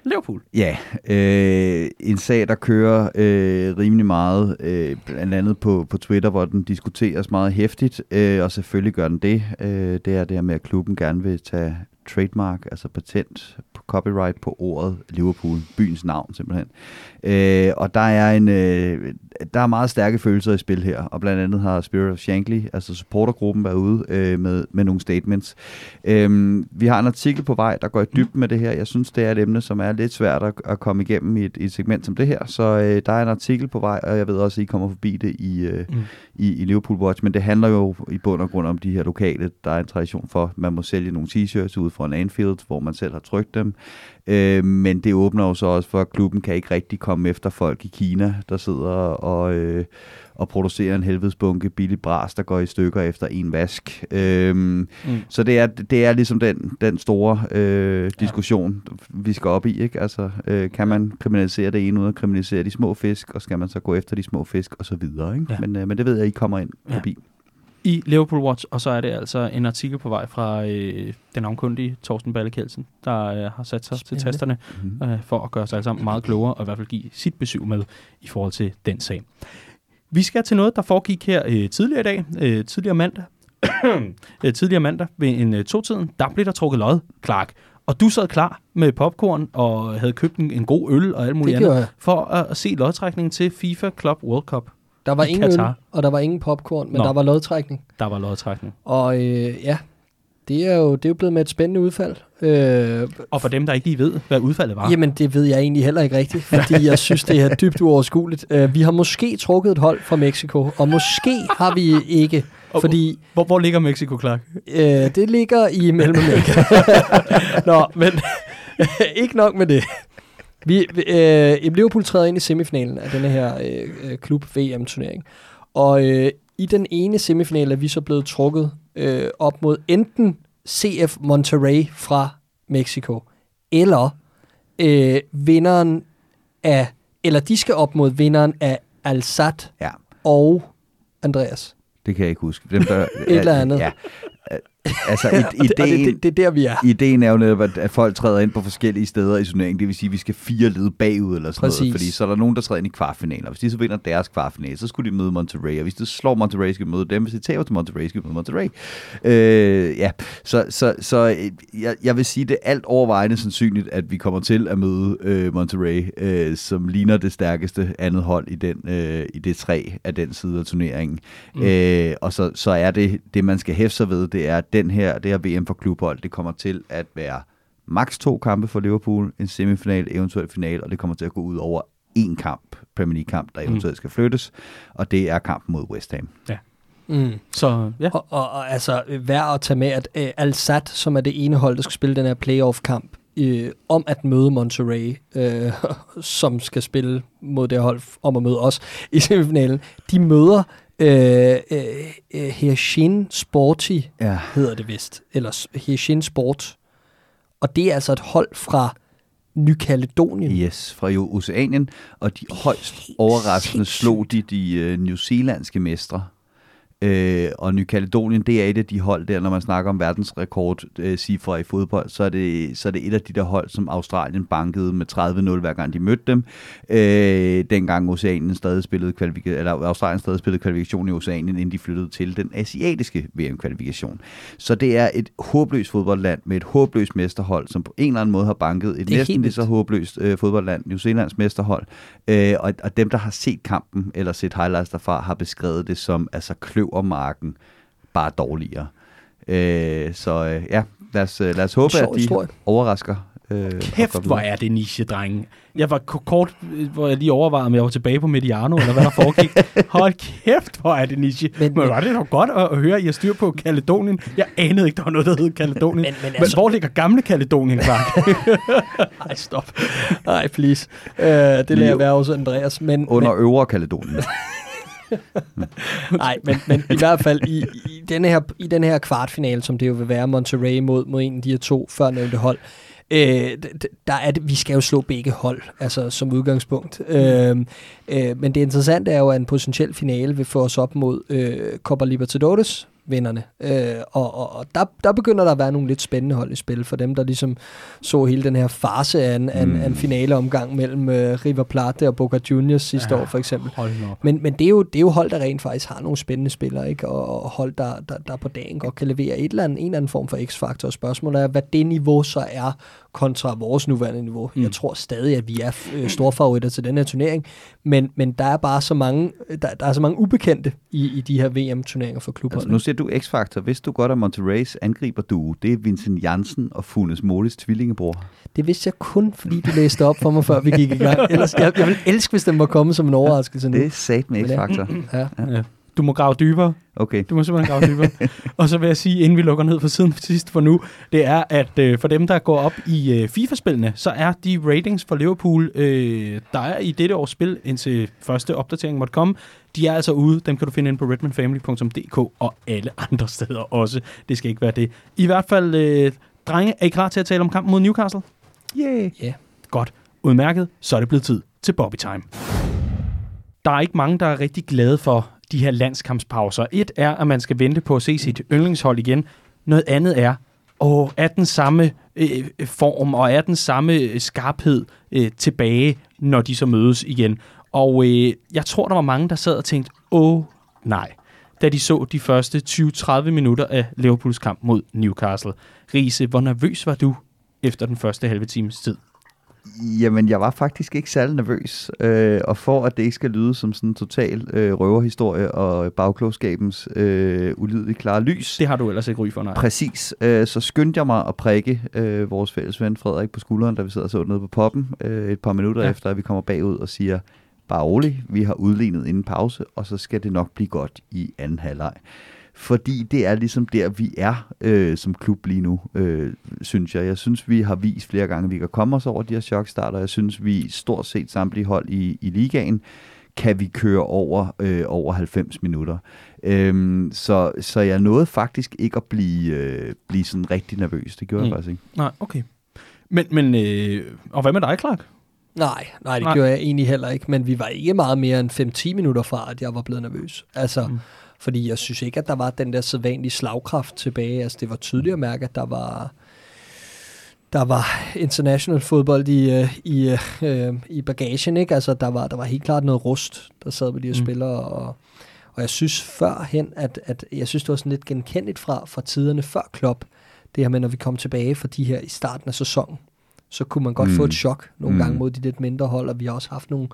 Liverpool. Ja, øh, en sag, der kører øh, rimelig meget, øh, blandt andet på, på Twitter, hvor den diskuteres meget hæftigt, øh, og selvfølgelig gør den det. Øh, det er det her med, at klubben gerne vil tage trademark, altså patent copyright på ordet Liverpool, byens navn simpelthen. Øh, og der er en øh, der er meget stærke følelser i spil her, og blandt andet har Spirit of Shankly, altså supportergruppen, været ude øh, med, med nogle statements. Øh, vi har en artikel på vej, der går i dybden med det her. Jeg synes, det er et emne, som er lidt svært at, at komme igennem i et, i et segment som det her, så øh, der er en artikel på vej, og jeg ved også, at I kommer forbi det i, øh, mm. i, i Liverpool Watch, men det handler jo i bund og grund om de her lokale. Der er en tradition for, man må sælge nogle t-shirts ud fra en Anfield, hvor man selv har trykt dem. Øh, men det åbner jo så også for, at klubben kan ikke rigtig komme efter folk i Kina, der sidder og, øh, og producerer en helvedesbunke billig bras, der går i stykker efter en vask. Øh, mm. Så det er, det er ligesom den, den store øh, diskussion, ja. vi skal op i. Ikke? Altså, øh, kan man kriminalisere det ene uden at kriminalisere de små fisk, og skal man så gå efter de små fisk, og så videre. Ikke? Ja. Men, øh, men det ved jeg, I kommer ind ja. I Liverpool Watch, og så er det altså en artikel på vej fra øh, den omkundige Torsten Ballekelsen, der øh, har sat sig til tasterne mm-hmm. øh, for at gøre sig alle sammen meget klogere, og i hvert fald give sit besøg med i forhold til den sag. Vi skal til noget, der foregik her øh, tidligere i dag, øh, tidligere mandag. øh, tidligere mandag ved en øh, to-tiden, der blev der trukket lod, Clark. Og du sad klar med popcorn og havde købt en, en god øl og alt muligt andet, for at, at se lodtrækningen til FIFA Club World Cup. Der var ingen Katar. øl, og der var ingen popcorn, men Nå. der var lodtrækning. Der var lodtrækning. Og øh, ja, det er, jo, det er jo blevet med et spændende udfald. Øh, og for dem, der ikke lige ved, hvad udfaldet var? Jamen, det ved jeg egentlig heller ikke rigtigt, fordi jeg synes, det er dybt uoverskueligt. Øh, vi har måske trukket et hold fra Mexico, og måske har vi ikke. Fordi, hvor, hvor ligger Mexico, Clark? Øh, det ligger i Mellemamerika. Nå, men ikke nok med det. Vi, øh, Liverpool træder ind i semifinalen af denne her øh, øh klub VM-turnering. Og øh, i den ene semifinal er vi så blevet trukket øh, op mod enten CF Monterrey fra Mexico, eller øh, vinderen af, eller de skal op mod vinderen af Alsat ja. og Andreas. Det kan jeg ikke huske. Dem, der, Et eller andet. Ja. Altså, ideen, det, det, det, er der, vi er. Ideen er jo netop, at folk træder ind på forskellige steder i turneringen. Det vil sige, at vi skal fire led bagud eller sådan Præcis. noget. Fordi så er der nogen, der træder ind i kvartfinaler. Hvis de så vinder deres kvartfinale, så skulle de møde Monterrey. Og hvis de slår Monterrey, skal de møde dem. Hvis de tager til Monterrey, skal de møde Monterrey. Øh, ja, så, så, så øh, jeg, jeg vil sige, det er alt overvejende sandsynligt, at vi kommer til at møde øh, Monterrey, øh, som ligner det stærkeste andet hold i, den, øh, i det tre af den side af turneringen. Mm. Øh, og så, så er det, det man skal hæfte sig ved, det er, at den her, det her VM for klubhold, det kommer til at være maks to kampe for Liverpool, en semifinal, eventuelt final, og det kommer til at gå ud over en kamp, Premier League-kamp, der eventuelt mm. skal flyttes, og det er kampen mod West Ham. Ja. Mm. Så, ja. Og, og, og altså, værd at tage med, at uh, Al-Sad, som er det ene hold, der skal spille den her playoff-kamp, øh, om at møde Monterrey, øh, som skal spille mod det hold, om at møde os i semifinalen, de møder Øh, øh, øh, Hirshin Sporty ja. hedder det vist. Eller Hirshin Sport. Og det er altså et hold fra Ny Kaledonien. Yes, fra Oceanien. Og de højst overraskende slog de de uh, New Zealandske mestre Øh, og Ny Kaledonien, det er et af de hold der, når man snakker om verdensrekord øh, cifre i fodbold, så er, det, så er det et af de der hold, som Australien bankede med 30-0 hver gang de mødte dem. Øh, dengang Oceanien stadig spillede eller Australien stadig spillede kvalifikation i Oceanien, inden de flyttede til den asiatiske VM-kvalifikation. Så det er et håbløst fodboldland med et håbløst mesterhold, som på en eller anden måde har banket et næsten lige så håbløst øh, fodboldland, New Zealands mesterhold. Øh, og, og dem, der har set kampen eller set highlights derfra, har beskrevet det som altså kløv kløvermarken bare dårligere. Øh, så øh, ja, lad os, øh, lad os håbe, at de historie. overrasker. Øh, Kæft, hvor er det niche, drenge. Jeg var kort, hvor jeg lige overvejede, om jeg var tilbage på Mediano, eller hvad der foregik. Hold kæft, hvor er det niche. Men, men var det nok godt at, at høre, at I har styr på Kaledonien. Jeg anede ikke, der var noget, der hed Kaledonien. Men, men, men altså... hvor ligger gamle Kaledonien, Clark? Nej, stop. Nej, please. Uh, det lader jeg være hos Andreas. Men, Under men... øvre Kaledonien. Nej, men, men i hvert fald i, i, denne her, i den her kvartfinale, som det jo vil være Monterrey mod, mod en af de her to førnævnte hold, øh, der er det, vi skal jo slå begge hold, altså som udgangspunkt. Øh, øh, men det interessante er jo, at en potentiel finale vil få os op mod øh, Copa Libertadores, vinderne. Øh, og og, og der, der begynder der at være nogle lidt spændende hold i spil for dem, der ligesom så hele den her fase af en, mm. af en, en finaleomgang mellem øh, River Plate og Boca Juniors sidste ja, år for eksempel. Men, men det, er jo, det er jo hold, der rent faktisk har nogle spændende spillere, ikke? Og, og hold, der, der, der på dagen godt kan levere et eller andet, en eller anden form for x-faktor. Spørgsmålet er, hvad det niveau så er kontra vores nuværende niveau. Mm. Jeg tror stadig, at vi er øh, store favoritter til den her turnering, men, men der er bare så mange, der, der er så mange ubekendte i, i de her VM-turneringer for klubholdet. Altså, nu siger du X-Factor. Hvis du godt, at Monterrey's angriber du, det er Vincent Jansen og Funes Molis tvillingebror. Det vidste jeg kun, fordi du læste op for mig, før vi gik i gang. Ellers, jeg, jeg vil elske, hvis den var kommet som en overraskelse nu. Det er sat med X-Factor. Ja. Ja. Du må grave dybere. Okay. Du må simpelthen grave dybere. og så vil jeg sige, inden vi lukker ned for siden for sidst for nu, det er, at øh, for dem, der går op i øh, FIFA-spillene, så er de ratings for Liverpool, øh, der er i dette års spil, indtil første opdatering måtte komme, de er altså ude. Dem kan du finde ind på redmanfamily.dk og alle andre steder også. Det skal ikke være det. I hvert fald, øh, drenge, er I klar til at tale om kampen mod Newcastle? Yeah. yeah. Godt. Udmærket. Så er det blevet tid til Bobby Time. Der er ikke mange, der er rigtig glade for de her landskampspauser. Et er, at man skal vente på at se sit yndlingshold igen. Noget andet er, og er den samme øh, form og er den samme skarphed øh, tilbage, når de så mødes igen. Og øh, jeg tror, der var mange, der sad og tænkte, åh nej, da de så de første 20-30 minutter af Liverpools kamp mod Newcastle. Riese, hvor nervøs var du efter den første halve times tid? Jamen, jeg var faktisk ikke særlig nervøs. Øh, og for at det ikke skal lyde som sådan en total øh, røverhistorie og bagklogskabens øh, ulydige klare lys. Det har du ellers ikke ry for, nej. Præcis. Øh, så skyndte jeg mig at prikke øh, vores fælles ven Frederik på skulderen, da vi sidder og så nede på poppen øh, et par minutter ja. efter, at vi kommer bagud og siger, bare rolig, vi har udlignet inden pause, og så skal det nok blive godt i anden halvleg fordi det er ligesom der, vi er øh, som klub lige nu, øh, synes jeg. Jeg synes, vi har vist flere gange, at vi kan komme os over de her chokstarter. Jeg synes, vi stort set samtlige hold i, i ligaen kan vi køre over øh, over 90 minutter. Øhm, så, så jeg nåede faktisk ikke at blive, øh, blive sådan rigtig nervøs. Det gjorde mm. jeg faktisk ikke. Nej, okay. Men, men øh, og hvad med dig, Clark? Nej, nej, det nej. gjorde jeg egentlig heller ikke, men vi var ikke meget mere end 5-10 minutter fra, at jeg var blevet nervøs. Altså, mm fordi jeg synes ikke, at der var den der sædvanlige slagkraft tilbage. Altså, det var tydeligt at mærke, at der var, der var international fodbold i, øh, i, øh, i bagagen, ikke? Altså, der var, der var helt klart noget rust, der sad med de her mm. spillere, og, og jeg synes førhen, at, at jeg synes, det var sådan lidt genkendeligt fra, fra tiderne før Klopp, det her med, når vi kom tilbage fra de her i starten af sæsonen, så kunne man godt mm. få et chok nogle mm. gange mod de lidt mindre hold, og vi har også haft nogle,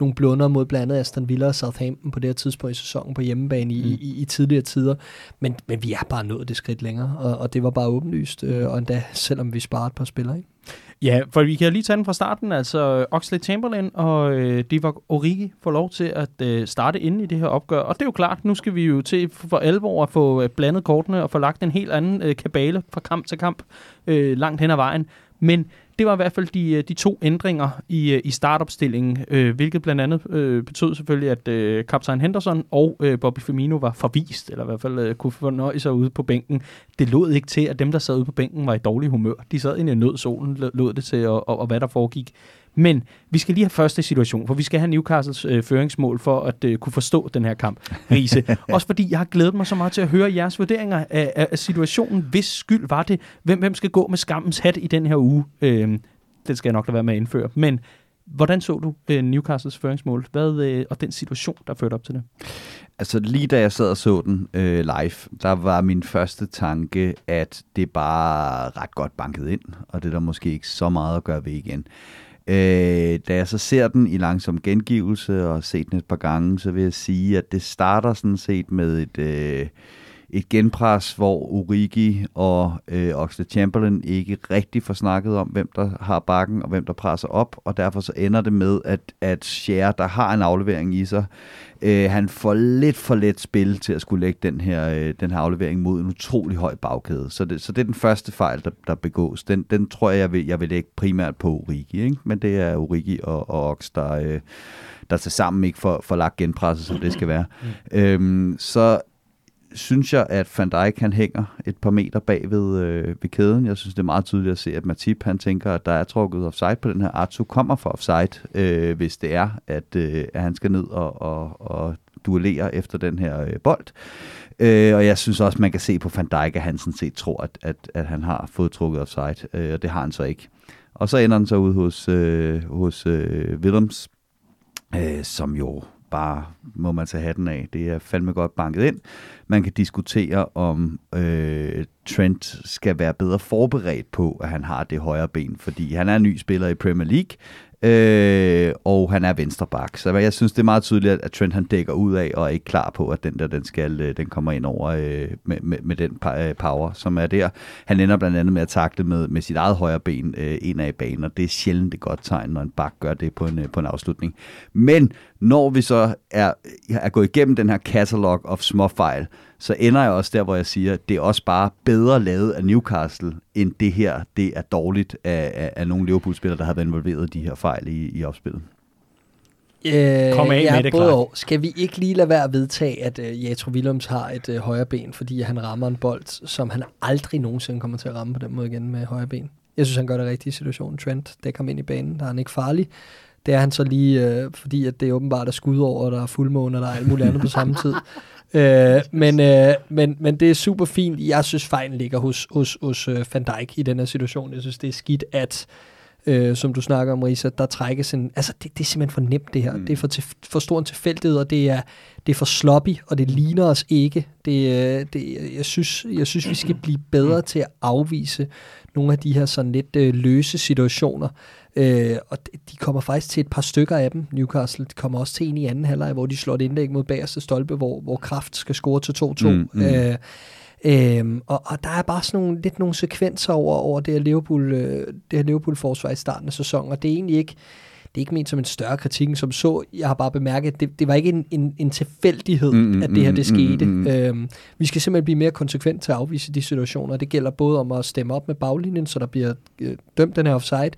nogle blunder mod blandt andet Aston Villa og Southampton på det her tidspunkt i sæsonen på hjemmebane i, mm. i, i tidligere tider. Men, men vi er bare nået det skridt længere, og, og det var bare åbenlyst, øh, og endda selvom vi sparede et par spillere. Ikke? Ja, for vi kan lige tage den fra starten. Altså, Oxley Chamberlain og øh, Divock Origi får lov til at øh, starte inde i det her opgør. Og det er jo klart, nu skal vi jo til for alvor at få øh, blandet kortene og få lagt en helt anden øh, kabale fra kamp til kamp øh, langt hen ad vejen. Men det var i hvert fald de, øh, de to ændringer i, øh, i startopstillingen, øh, hvilket blandt andet øh, betød selvfølgelig, at øh, kaptajn Henderson og øh, Bobby Firmino var forvist, eller i hvert fald øh, kunne fornøje sig ude på bænken. Det lod ikke til, at dem, der sad ude på bænken, var i dårlig humør. De sad inde i nødsolen, lod det til, og, og, og hvad der foregik. Men vi skal lige have første situation, for vi skal have Newcastles øh, føringsmål for at øh, kunne forstå den her kamp, Riese. Også fordi jeg har glædet mig så meget til at høre jeres vurderinger af, af, af situationen. Hvis skyld var det? Hvem, hvem skal gå med skammens hat i den her uge? Øh, den skal jeg nok lade være med at indføre. Men hvordan så du øh, Newcastles føringsmål Hvad, øh, og den situation, der førte op til det? Altså lige da jeg sad og så den øh, live, der var min første tanke, at det bare ret godt banket ind, og det er der måske ikke så meget at gøre ved igen. Øh, da jeg så ser den i langsom gengivelse og set den et par gange, så vil jeg sige, at det starter sådan set med et, øh, et genpres, hvor Origi og øh, Oxlade Chamberlain ikke rigtig får snakket om, hvem der har bakken og hvem der presser op, og derfor så ender det med, at, at Cher, der har en aflevering i sig, øh, han får lidt for let spil til at skulle lægge den her, øh, den her aflevering mod en utrolig høj bagkæde. Så det, så det er den første fejl, der, der begås. Den, den tror jeg, jeg vil, jeg vil lægge primært på Origi, ikke? men det er Origi og, og Ox, der... Øh, der til sammen ikke får, får lagt genpresset, som det skal være. Mm. Øhm, så synes jeg, at Van Dijk han hænger et par meter bag ved, øh, ved kæden. Jeg synes, det er meget tydeligt at se, at Matip han tænker, at der er trukket offside på den her. Artu kommer fra offside, øh, hvis det er, at, øh, at han skal ned og, og, og duellere efter den her øh, bold. Øh, og jeg synes også, man kan se på Van Dijk, at han sådan set tror, at, at, at han har fået trukket offside, øh, og det har han så ikke. Og så ender den så ud hos, øh, hos øh, Willems, øh, som jo bare må man tage hatten af. Det er fandme godt banket ind. Man kan diskutere, om øh, Trent skal være bedre forberedt på, at han har det højre ben, fordi han er en ny spiller i Premier League, øh, og han er venstreback. Så jeg synes, det er meget tydeligt, at Trent han dækker ud af, og er ikke klar på, at den der, den, skal, øh, den kommer ind over øh, med, med, med den øh, power, som er der. Han ender blandt andet med at takle med, med sit eget højre ben øh, ind af banen, og det er sjældent et godt tegn, når en bak gør det på en, øh, på en afslutning. Men når vi så er, er gået igennem den her catalog of småfejl, så ender jeg også der, hvor jeg siger, at det er også bare bedre lavet af Newcastle, end det her, det er dårligt af, af, af nogle Liverpool-spillere, der har været involveret i de her fejl i, i opspillet. Øh, Kom af ja, med det, både og. Skal vi ikke lige lade være at vedtage, at uh, Jatro Willems har et uh, højre ben, fordi han rammer en bold, som han aldrig nogensinde kommer til at ramme på den måde igen med højre ben? Jeg synes, han gør det rigtigt i situationen. Trent dækker ham ind i banen, der er han ikke farlig. Det er han så lige, uh, fordi at det er åbenbart er skud over, og der er fuldmåne, og der er alt muligt andet på samme tid. Uh, men, uh, men, men det er super fint. Jeg synes, fejlen ligger hos, hos, hos uh, Van Dijk i den her situation. Jeg synes, det er skidt, at øh, som du snakker om, Risa, der trækkes en... Altså, det, det er simpelthen for nemt, det her. Mm. Det er for, til, for stor en tilfældighed, og det er, det er for sloppy, og det ligner os ikke. Det, øh, det, jeg, synes, jeg synes, vi skal blive bedre til at afvise nogle af de her sådan lidt øh, løse situationer. Øh, og de- kommer faktisk til et par stykker af dem, Newcastle. De kommer også til en i anden halvleg, hvor de slår et indlæg mod bagerste stolpe, hvor, hvor Kraft skal score til 2-2. Mm, mm. Øh, Øhm, og, og der er bare sådan nogle, lidt nogle sekvenser over, over det her Liverpool, øh, det her Liverpool-forsvar i starten af sæsonen, og det er egentlig ikke, det er ikke ment som en større kritik end som så. Jeg har bare bemærket, at det, det var ikke en, en, en tilfældighed, Mm, mm, mm, at det her det mm, mm, skete. mm. Øhm, vi skal simpelthen blive mere konsekvent til at afvise de situationer. Det gælder både om at stemme op med baglinjen, så der bliver øh, dømt den her offside,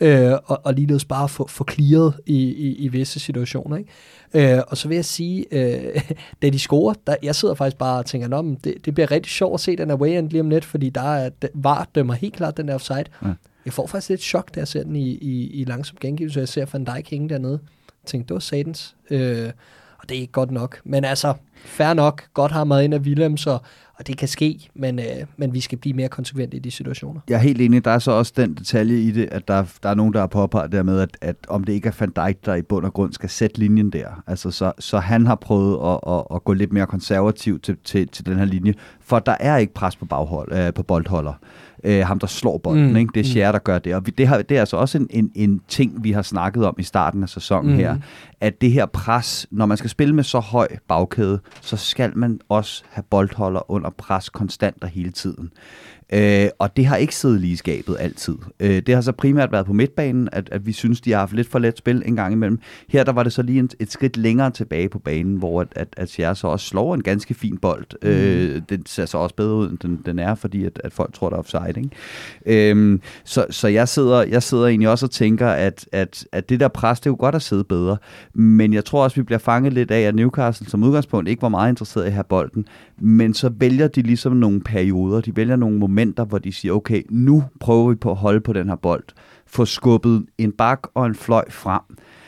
øh, og, og ligeledes bare få, få clearet i, i, i visse situationer. Ikke? Øh, og så vil jeg sige, øh, da de scorer, der, jeg sidder faktisk bare og tænker, men det, det bliver rigtig sjovt at se den away end lige om lidt, fordi der er, var dømmer helt klart den der offside. Ja. Jeg får faktisk lidt chok, da jeg ser den i, i, i langsom gengivelse, jeg ser Van Dijk hænge dernede. Jeg tænkte, det var satans. Øh, og det er ikke godt nok. Men altså, fair nok. Godt hamret ind af Willems, og, og det kan ske, men, øh, men vi skal blive mere konsekvente i de situationer. Jeg er helt enig. Der er så også den detalje i det, at der, der er nogen, der har påpeget dermed, at, at om det ikke er Van Dijk, der i bund og grund skal sætte linjen der. Altså, så, så han har prøvet at, at, at gå lidt mere konservativt til, til, til den her linje, for der er ikke pres på, baghold, øh, på boldholder. Øh, ham, der slår bolden. Mm, ikke? Det er mm. Scher, der gør det. Og vi, det, har, det er altså også en, en, en ting, vi har snakket om i starten af sæsonen mm. her, at det her pres, når man skal spille med så høj bagkæde, så skal man også have boldholder under pres konstant og hele tiden. Øh, og det har ikke siddet lige i skabet altid. Øh, det har så primært været på midtbanen, at, at vi synes, de har haft lidt for let spil en gang imellem. Her der var det så lige en, et skridt længere tilbage på banen, hvor at, at, at Sierra så også slår en ganske fin bold. Mm. Øh, den ser så også bedre ud, end den, den er, fordi at, at folk tror, der er offside. Ikke? Øhm, så så jeg, sidder, jeg sidder egentlig også og tænker, at, at, at det der pres, det er jo godt at sidde bedre. Men jeg tror også, vi bliver fanget lidt af, at Newcastle som udgangspunkt ikke var meget interesseret i at have bolden. Men så vælger de ligesom nogle perioder, de vælger nogle momenter, hvor de siger, okay, nu prøver vi på at holde på den her bold. Få skubbet en bak og en fløj frem,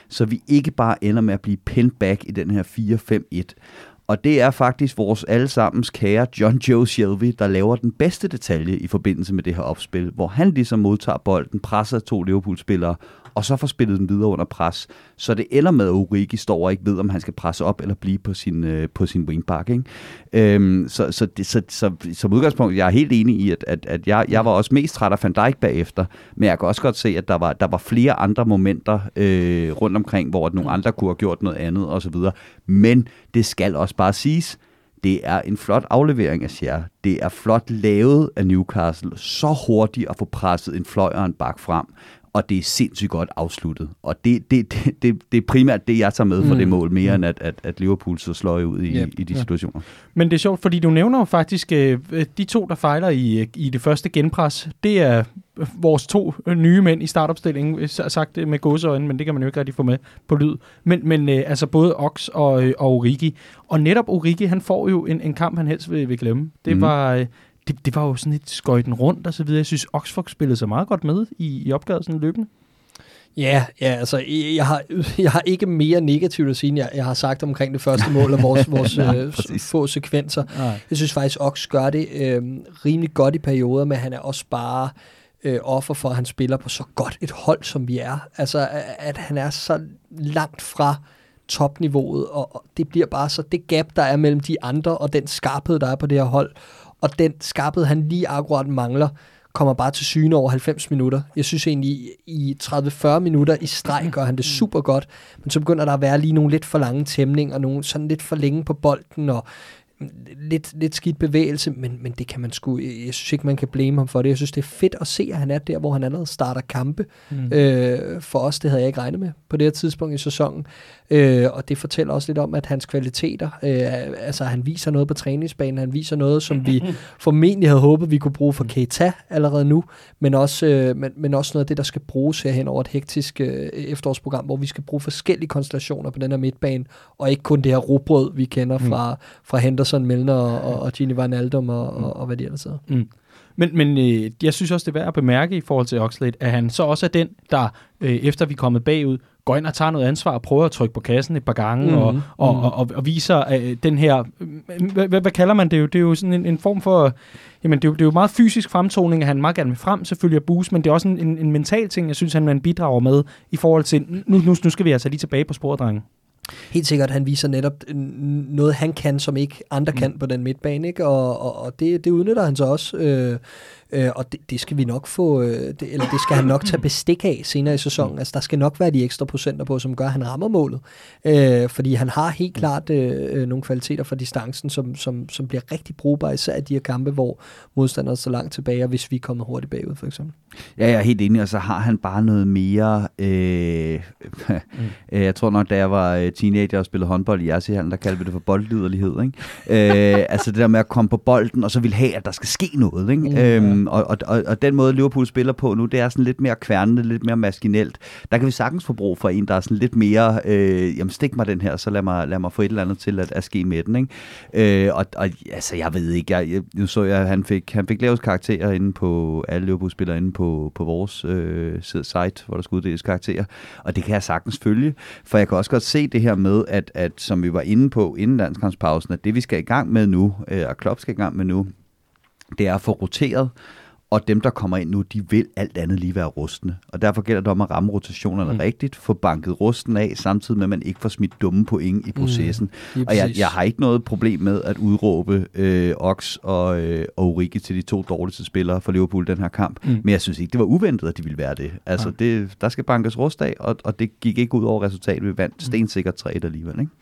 så vi ikke bare ender med at blive pinned back i den her 4-5-1. Og det er faktisk vores allesammens kære John Joe Shelby, der laver den bedste detalje i forbindelse med det her opspil, hvor han ligesom modtager bolden, presser to Liverpool-spillere, og så får spillet den videre under pres. Så det ender med, at Origi står og ikke ved, om han skal presse op eller blive på sin, øh, på sin wingback. Ikke? Øhm, så, så, det, så, så, som udgangspunkt, jeg er helt enig i, at, at, at jeg, jeg var også mest træt af Van Dijk bagefter, men jeg kan også godt se, at der var, der var flere andre momenter øh, rundt omkring, hvor at nogle andre kunne have gjort noget andet osv. Men det skal også bare siges, det er en flot aflevering af Scher. Det er flot lavet af Newcastle. Så hurtigt at få presset en fløj og en bak frem. Og det er sindssygt godt afsluttet. Og det, det, det, det, det er primært det, jeg tager med for Mm. det mål, mere end at, at, at Liverpool så slår ud i, Yep. i de Ja. situationer. Men det er sjovt, fordi du nævner jo faktisk, øh, de to, der fejler i, i det første genpres, det er vores to øh, nye mænd i startopstillingen, øh, sagt med gåseøjne, men det kan man jo ikke rigtig få med på lyd. Men, men øh, altså både Ox og, øh, og Origi. Og netop Origi, han får jo en, en kamp, han helst vil, vil glemme. Det, Mhm. var, øh, det, det var jo sådan et skøjten rundt og så videre. Jeg synes, Oxford spillede så meget godt med i, i opgaven sådan løbende. Ja, ja, altså jeg har, jeg har ikke mere negativt at sige, end jeg, jeg har sagt omkring det første mål og vores, vores Ja, øh, få sekvenser. Nej. Jeg synes faktisk, Ox gør det øh, rimelig godt i perioder, men han er også bare øh, offer for, at han spiller på så godt et hold, som vi er. Altså, at- han er så langt fra topniveauet, og og det bliver bare så det gap, der er mellem de andre, og den skarphed, der er på det her hold, og den skarphed, han lige akkurat mangler, kommer bare til syne over 90 minutter. Jeg synes egentlig, i 30-40 minutter i streg gør han det super godt, men så begynder der at være lige nogle lidt for lange tæmninger, nogle sådan lidt for længe på bolden, og lidt, lidt skidt bevægelse, men, men det kan man sgu, jeg synes ikke, man kan blame ham for det. Jeg synes, det er fedt at se, at han er der, hvor han allerede starter kampe. Mm. Øh, for os, det havde jeg ikke regnet med på det her tidspunkt i sæsonen. Øh, og det fortæller også lidt om, at hans kvaliteter, øh, altså han viser noget på træningsbanen, han viser noget, som vi formentlig havde håbet, vi kunne bruge for Keita allerede nu, men også, øh, men, men også noget af det, der skal bruges herhen over et hektisk øh, efterårsprogram, hvor vi skal bruge forskellige konstellationer på den her midtbane, og ikke kun det her robrød, vi kender fra, fra Henderson, Milner og, og, og Gini Van Aldum og, og, og hvad de ellers hedder. Mm. Men, men øh, jeg synes også, det er værd at bemærke i forhold til Oxlade, at han så også er den, der øh, efter vi er kommet bagud, går ind og tager noget ansvar og prøver at trykke på kassen et par gange, Mhm. mm. og, og, Mhm. og, og, og viser øh, den her, øh, hvad, hvad, hvad kalder man det jo? Det er jo sådan en, en form for, jamen det er, jo, det er jo meget fysisk fremtoning, at han meget gerne vil frem, selvfølgelig at boost, men det er også en, en, en mental ting, jeg synes, han man bidrager med i forhold til, nu, nu, nu skal vi altså lige tilbage på sporet, drenge. Helt sikkert, han viser netop noget, han kan, som ikke andre kan på den midtbane, ikke? og, og, og det, det udnytter han så også, øh, øh, og det, det skal vi nok få, øh, det, eller det skal han nok tage bestik af senere i sæsonen. Altså, der skal nok være de ekstra procenter på, som gør, at han rammer målet, øh, fordi han har helt klart øh, øh, nogle kvaliteter for distancen, som, som, som bliver rigtig brugbare, især i de her kampe, hvor modstanderen står langt tilbage, og hvis vi er kommet hurtigt bagud, for eksempel. Ja, jeg er helt enig, og så har han bare noget mere... Øh, mm. jeg tror nok, da jeg var øh, teenager og spillede håndbold i Jersehallen, der kaldte vi det for boldlyderlighed. Ikke? øh, altså det der med at komme på bolden, og så vil have, at der skal ske noget. Ikke? Mm, øhm, Øhm, og, og, og, og den måde, Liverpool spiller på nu, det er sådan lidt mere kværnende, lidt mere maskinelt. Der kan vi sagtens få brug for en, der er sådan lidt mere... Øh, jamen stik mig den her, så lad mig, lad mig få et eller andet til at, at ske med den. Ikke? Øh, og, og altså, jeg ved ikke, jeg, jeg, nu så jeg, at han fik, han fik lavet karakterer inde på, alle Liverpool-spillere inde på, på vores øh, site, hvor der skulle uddeles karakterer, og det kan jeg sagtens følge, for jeg kan også godt se det her med, at, at som vi var inde på inden landskampspausen, at det vi skal i gang med nu, øh, og Klopp skal i gang med nu, det er at få roteret, og dem, der kommer ind nu, de vil alt andet lige være rustne. Og derfor gælder det om at ramme rotationerne mm. rigtigt, få banket rusten af, samtidig med, at man ikke får smidt dumme point i processen. Lige Og jeg, jeg har ikke noget problem med at udråbe øh, Ox og, øh, og til de to dårligste spillere for Liverpool den her kamp. Mm. Men jeg synes ikke, det var uventet, at de ville være det. Altså, det, der skal bankes rust af, og, og det gik ikke ud over resultatet. Vi vandt stensikkert 3 alligevel, ikke?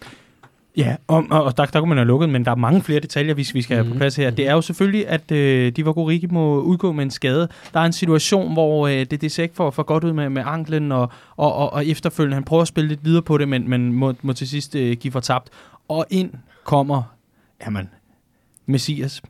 Ja, og, og, der, der kunne man have lukket, men der er mange flere detaljer, vi, vi skal have på plads her. Det er jo selvfølgelig, at øh, Divock Origi må udgå med en skade. Der er en situation, hvor øh, det, det ser ikke for, for godt ud med, med anklen, og, og, og, og efterfølgende, han prøver at spille lidt videre på det, men, men må, må til sidst øh, give for tabt. Og ind kommer, jamen, Messias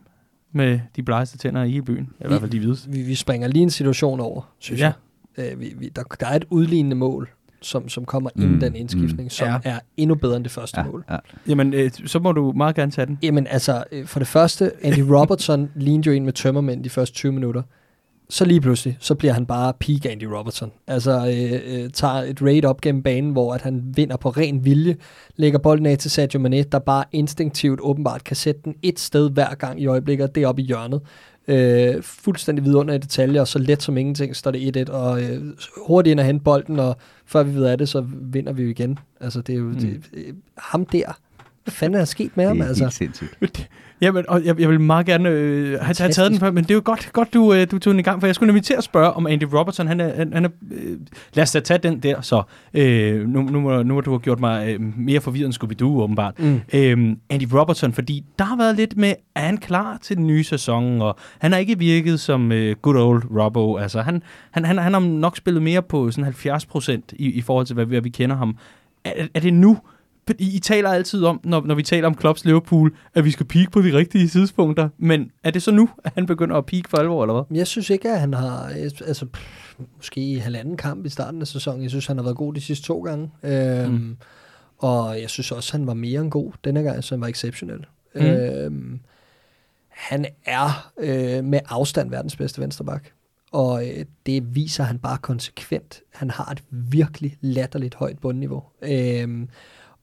med de blegeste tænder i hele byen. I hvert fald de hvide. Vi, vi springer lige en situation over, synes Ja. jeg. Øh, vi, vi, der, der er et udlignende mål, som, som kommer inden Mm, den indskiftning, mm. som Ja. er endnu bedre end det første Ja, mål. ja. Jamen, øh, så må du meget gerne tage den. Jamen altså, øh, for det første, Andy Robertson lignede jo en med tømmermænd de første 20 minutter. Så lige pludselig, så bliver han bare peak Andy Robertson. Altså øh, øh, tager et raid op gennem banen, hvor at han vinder på ren vilje, lægger bolden af til Sadio Mane, der bare instinktivt åbenbart kan sætte den et sted hver gang i øjeblikket, det er oppe i hjørnet. Øh, fuldstændig vidunder i detaljer, og så let som ingenting står det 1-1, og øh, hurtigt ind og hente bolden, og før vi ved af det, så vinder vi jo igen. Altså det er jo mm. det, ham der. Hvad fanden er der sket med ham? Det er Altså? helt sindssygt. Jamen, og jeg, jeg vil meget gerne øh, have, have taget den før, men det er jo godt, godt du, øh, du tog den i gang, for jeg skulle nemlig til at spørge, om Andy Robertson, han er, han, han er øh, lad os da tage den der, så øh, nu, nu, må, nu må du have gjort mig øh, mere forvirret end Scooby-Doo, åbenbart. Mm. Øh, Andy Robertson, fordi der har været lidt med, er han klar til den nye sæson, og han har ikke virket som øh, good old Robbo, altså han, han, han, han har nok spillet mere på sådan 70 procent i, i forhold til, hvad vi, hvad vi kender ham. Er, er det nu, I, I taler altid om, når, når vi taler om Klopps Liverpool, at vi skal peak på de rigtige tidspunkter. Men er det så nu, at han begynder at peak for alvor, eller hvad? Jeg synes ikke, at han har, altså pff, måske i halvanden kamp i starten af sæsonen. Jeg synes, han har været god de sidste to gange. Øhm, Mm. Og jeg synes også, han var mere end god denne gang, så han var exceptionel. Mm. Øhm, han er øh, med afstand verdens bedste vensterbak. og øh, det viser han bare konsekvent. Han har et virkelig latterligt højt bundniveau. Øh,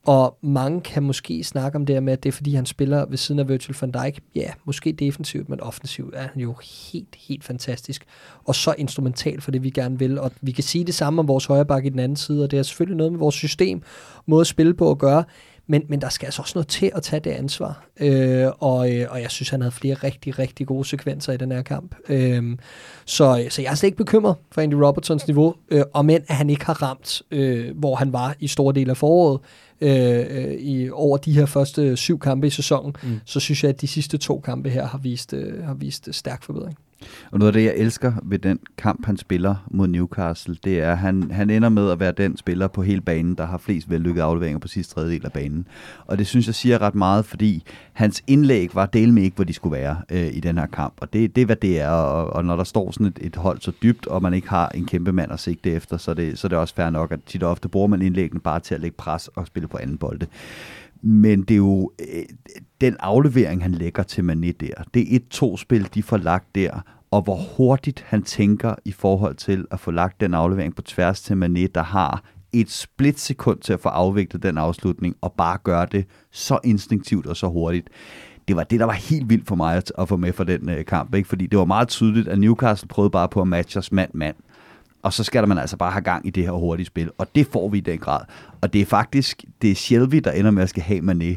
og mange kan måske snakke om det her med, at det er fordi, han spiller ved siden af Virgil van Dijk. Ja, måske defensivt, men offensivt er han jo helt, helt fantastisk. Og så instrumental for det, vi gerne vil. Og vi kan sige det samme om vores højre bakke i den anden side, og det er selvfølgelig noget med vores system, måde at spille på at gøre. Men, men der skal altså også noget til at tage det ansvar. Øh, og, øh, og jeg synes, han havde flere rigtig, rigtig gode sekvenser i den her kamp. Øh, så, så jeg er slet ikke bekymret for Andy Robertsons niveau, øh, og men at han ikke har ramt, øh, hvor han var i store dele af foråret øh, i, over de her første syv kampe i sæsonen, mm. så synes jeg, at de sidste to kampe her har vist, øh, har vist stærk forbedring. Og noget af det, jeg elsker ved den kamp, han spiller mod Newcastle, det er, at han, han ender med at være den spiller på hele banen, der har flest vellykkede afleveringer på sidste tredjedel af banen. Og det synes jeg siger ret meget, fordi hans indlæg var del med ikke, hvor de skulle være øh, i den her kamp. Og det, det er, hvad det er. Og, og når der står sådan et, et hold så dybt, og man ikke har en kæmpe mand at sigte efter, så er det, så er det også fair nok, at tit og ofte bruger man indlæggene bare til at lægge pres og spille på anden bolde. Men det er jo øh, den aflevering, han lægger til Mané der. Det er et to-spil, de får lagt der, og hvor hurtigt han tænker i forhold til at få lagt den aflevering på tværs til Mané, der har et splitsekund til at få afviklet den afslutning, og bare gøre det så instinktivt og så hurtigt. Det var det, der var helt vildt for mig at, at få med for den øh, kamp, ikke? fordi det var meget tydeligt, at Newcastle prøvede bare på at matche os mand-mand. Og så skal der man altså bare have gang i det her hurtige spil, og det får vi i den grad. Og det er faktisk, det er Shelby, der ender med at skal have Mané,